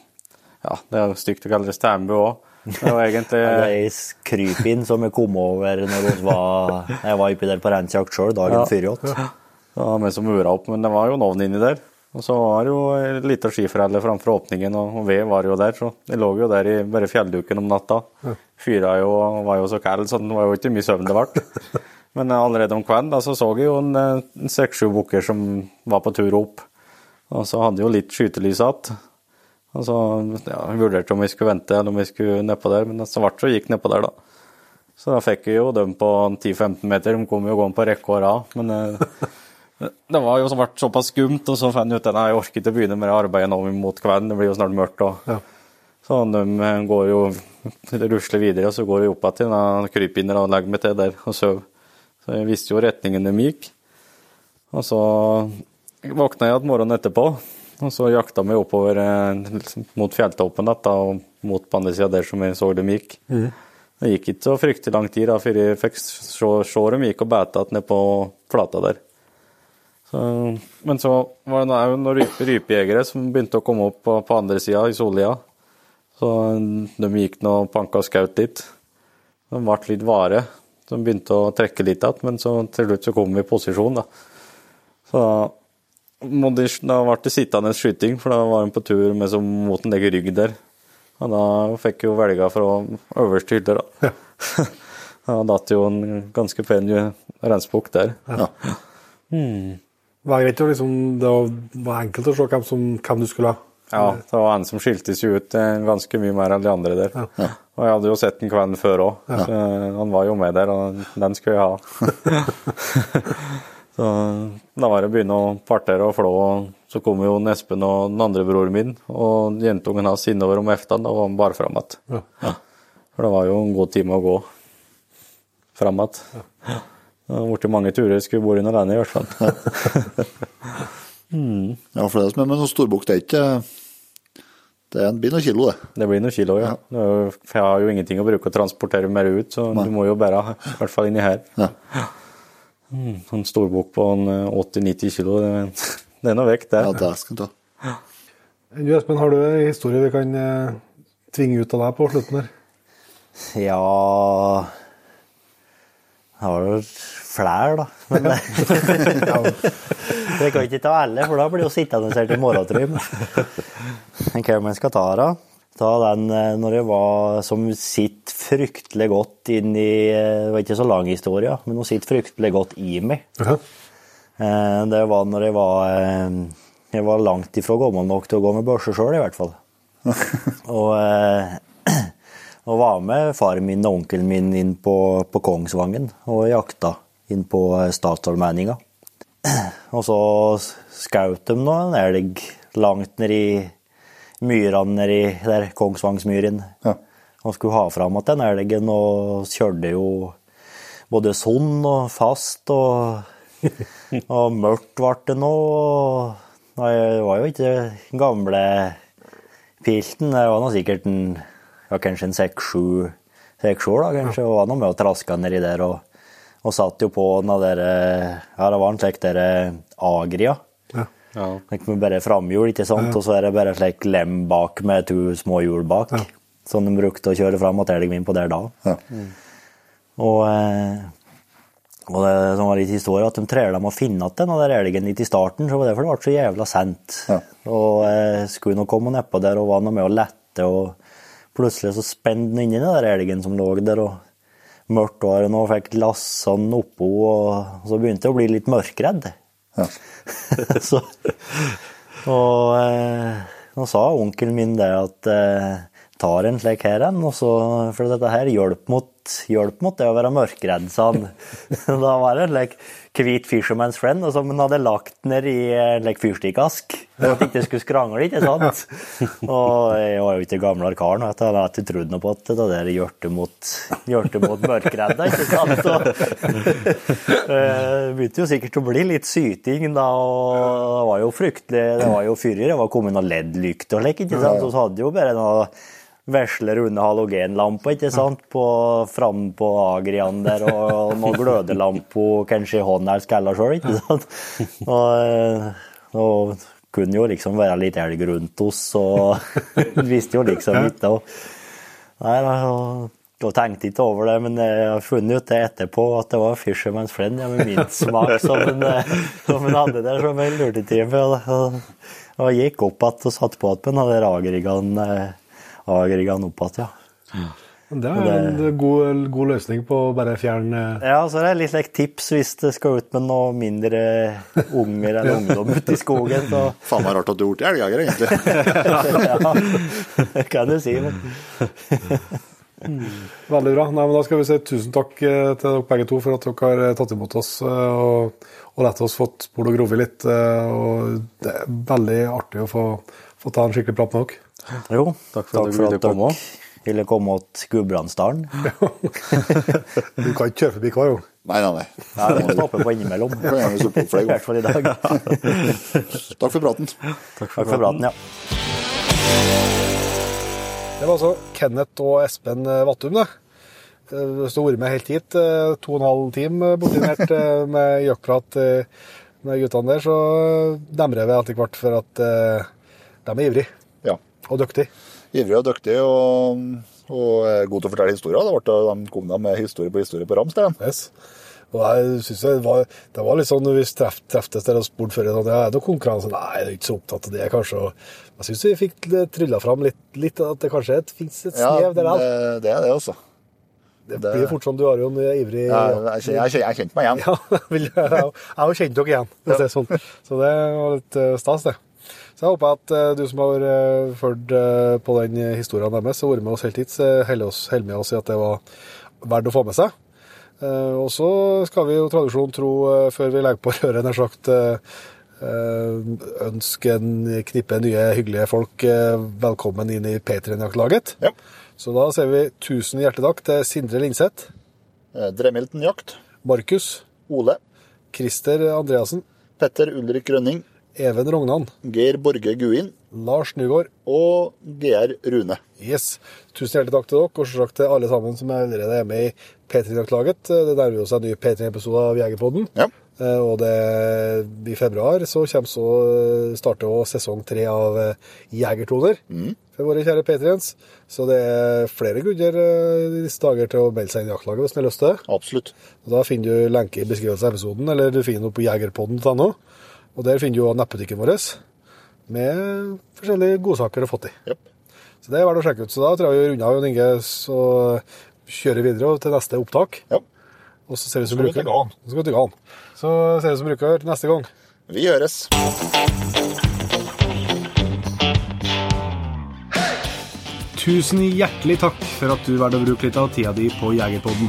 Ja, det er jo stygt å kalle det standbu òg. Det var egentlig Det er ei krypinn som jeg kom over når var Jeg var oppi der på reinsjakt sjøl dagen Ja. før Ja. Det var vi som mura opp, men det var jo navn inni der. Og så var det jo lita skiferelle framfor åpningen, og ved var jo der, så det lå jo der i bare fjellduken om natta. Fyra jo og var jo så kald, så det var jo ikke mye søvn det ble. Men allerede om kvelden da, så så jeg jo en eh, seks-sju bukker som var på tur opp. Og så hadde jeg jo litt skytelys igjen. Og så ja, jeg vurderte om vi skulle vente eller om vi skulle nedpå der, men så ble det så gikk nedpå der, da. Så da fikk jeg jo dem på 10-15 meter, de kom jo gående på rekke og rad. Men eh, det var jo som vært såpass skumt, og så fant jeg ut at jeg ikke å begynne med det arbeidet nå mot kvelden, det blir jo snart mørkt. Og, Ja. Så de eh, går jo, rusler videre, og så går jeg opp igjen og kryper inn og legger meg til der og sover. Så jeg visste jo retningen de gikk. Og så våkna jeg igjen morgenen etterpå, og så jakta vi oppover eh, liksom mot fjelltoppen igjen, og mot på andre sida der som jeg så de gikk. Det gikk ikke så fryktelig lang tid da, før jeg fikk se, dem gikk og beta ned på flata der. Så, men så var det noen rype, rypejegere som begynte å komme opp på, på andre sida, i Sollia. Så de gikk nå og panka og skjøt litt. De ble litt vare. De begynte å trekke litt igjen, men så til slutt så kom vi i posisjon, da. Så de, da ble det sittende skyting, for da var de på tur med som mot en egen rygg der. Og da fikk jo velge fra øverste hylle, da. Da datt jo en ganske pen rensbukk der. Ja. Det var greit å liksom, det var enkelt å se hvem, som, hvem du skulle ha. Ja, det var en som skilte seg ut eh, ganske mye mer enn de andre der. Ja. Og jeg hadde jo sett den kvelden før òg, så han var jo med der, og den skulle jeg ha. så da var det å begynne å partere og flå, og så kom jo Espen og den andre broren min, og jentungen hans innover om eftan, da var han bare fram igjen. Ja. For det var jo en god time å gå fram igjen. Det har blitt mange turer, skulle vært noe alene i hvert fall. Ja, for det er som er med noen storbukk, det er ikke Det er blir noen kilo, det. Det blir noen kilo, ja. Er for jeg har jo ingenting å bruke å transportere mer ut, så du må jo bære, i hvert fall inni her. Ja. Mm, En storbukk på eh, 80-90 kilo, det, det er noe vekt, det. Ja, det skal du ta. Du, Espen, har du en historie vi kan eh, tvinge ut av deg på slutten her? Ja Det har flere, da. Men det kan ikke ta alle, for da blir jo sittende her til morgentrym. Hva man skal ta, da? Ta den eh, når jeg var som sitter fryktelig godt inn i eh, Det var ikke så lang historie, men hun sitter fryktelig godt i meg. Eh, Det var når jeg var Jeg var langt ifra gammel nok til å gå med børse sjøl, i hvert fall. og, og var med faren min og onkelen min inn på, på Kongsvangen og jakta inn på eh, Statsallmenninga. Og så skjøt de nå en elg langt nedi myrene nedi der, Kongsvangsmyren. Ja. Og skulle ha fram igjen den elgen, og kjørte jo både sånn og fast, og, og mørkt ble det nå. Nei, det var jo ikke den gamle pilten, det var nå sikkert en, ja, kanskje en seks-sju seks år, da, kanskje, og var nå med og traska nedi der, og, og satt jo på den der, dere, ja, det var en slik der eh, Agria. Ja. Ja. Med bare framhjul, ikke sant? Og så er det bare slik lem bak med to små hjul bak. Ja. Som de brukte å kjøre fram til elgen min på der da. Ja. Og, eh, og det som var litt historie, at de trela dem å finne igjen den der elgen litt i starten, så var det derfor det ble så jævla sent. Ja. Og eh, skulle nå komme nedpå der og var noe med å lette, og plutselig så spente den inni den der elgen som lå der, og mørkt var det og fikk lassa den oppå, og så begynte jeg å bli litt mørkredd. Ja. så, og eh, nå sa onkelen min det at eh, tar en slik her en, og så, for dette her hjelper mot hjelp mot det å være mørkredd, sa han. Da var det en like, hvit fisherman's friend, som han hadde lagt ned i en like, fyrstikkask. For at det ikke skulle skrangle, ikke sant? Og jeg var jo ikke gamlere karen, og. Jeg hadde ikke trodd noe på at det der hjertet mot, mot mørkredda, ikke sant? Og, det begynte jo sikkert å bli litt syting da, og det var jo fryktelig, det var jo fyrer, det var kommet noen LED-lykt og slikt, ikke sant? Så hadde jo bare noe vesler under halogenlampa, ikke sant, på, fram på Agrian der, og noen glødelamper kanskje i hånda eller skalla sjøl, ikke sant. Og, og kunne jo liksom være litt elg rundt oss, og visste jo liksom ikke. Og, nei, og, og tenkte ikke over det, men jeg har funnet ut det etterpå at det var Fisherman's Friend ja, med min smak som en, som en hadde der som en lurtetime. Og, og, og gikk opp igjen og satte på igjen den der Agrigan Agrigan opp igjen, ja. Det er en god, god løsning på å bare fjerne Ja, så det er litt like tips hvis det skal ut med noe mindre unger eller ungdom ute i skogen. Så. Faen meg rart at du har gjort elgjeger, egentlig. ja, det kan du si. Men. Veldig bra. Nei, men Da skal vi si tusen takk eh, til dere begge to for at dere har tatt imot oss eh, og, og latt oss fått spole og grove litt. eh, Og det er veldig artig å få, få ta en skikkelig prat med dere. Jo, Takk for at du ville komme. ville komme til Gudbrandsdalen. Du kan ikke kjøre forbi hver gang. Nei, nei, nei. Det må stoppe på innimellom. I hvert fall i dag. Takk for praten. Takk for praten, ja. Det var altså Kenneth og Espen eh, Vattum, det. Eh, du har vært med helt hit, eh, to og en halv time bortimert eh, med jaktprat med guttene der, så demrer vi etter hvert for at de er ivrige. Og dyktig? Ivrig og dyktig og, og god til å fortelle historier. Det ble, de kom da med historie på historie på rams. der. Yes. Og jeg synes det var, det var litt sånn når vi treff, treftes der og spurte før, sånn, ja, er det konkurranse? Nei, jeg er ikke så opptatt av det, kanskje. Og jeg synes vi fikk trylla fram litt, litt at det kanskje finnes et Ja, snev der. det, Ja, det er det også. det blir fort sånn, du har jo en ivrig Ja, jeg, jeg, jeg, kjente meg igjen. Ja, jeg har jo kjent dere igjen, hvis det er sånn. Så det var litt eh, stas, det. Så jeg håper at eh, du som har uh, fulgt eh, på den historien deres og vært med oss helt hit, holder med oss i at det var verdt å få med seg. Eh, og så skal vi jo tradisjonen tro, eh, før vi legger på røret, nær sagt, eh, eh, ønske en knippe nye, hyggelige folk eh, velkommen inn i P3-jaktlaget. Ja. Så da sier vi tusen hjertelig takk til Sindre Linseth, Eh, Dremilton Jakt. Markus, Ole. Christer Andreassen, Petter Ulrik Grønning. Even Rognan, Geir Borge Guin. Lars Nygaard. Og GR Rune. Yes. Tusen hjertelig takk til dere, og selvsagt til alle sammen som allerede er med i P3-jaktlaget. Det nærmer oss en ny P3-episode av Jegerpodden. Ja. Eh, Og det, i februar så kommer så starter også sesong tre av Jegertoner mm. for våre kjære P3-ens. Så det er flere grunner eh, i disse dager til å melde seg inn i jaktlaget hvis en har lyst til det. Absolutt. Og Da finner du lenke i beskrivelsen av episoden, eller du finner noe på jegerpodden.no. Og der finner du jo nettbutikken vår med forskjellige godsaker har fått i. Japp. Så det er verdt å sjekke ut. Så da tror jeg vi runder av, Jon Inge, så kjører videre til neste opptak. Yep. Og så ser vi som bruker. Så skal vi til Gan. Så ser vi som bruker til neste gang. Vi høres. Tusen hjertelig takk for at du valgte å bruke litt av tida di på Jegerpodden.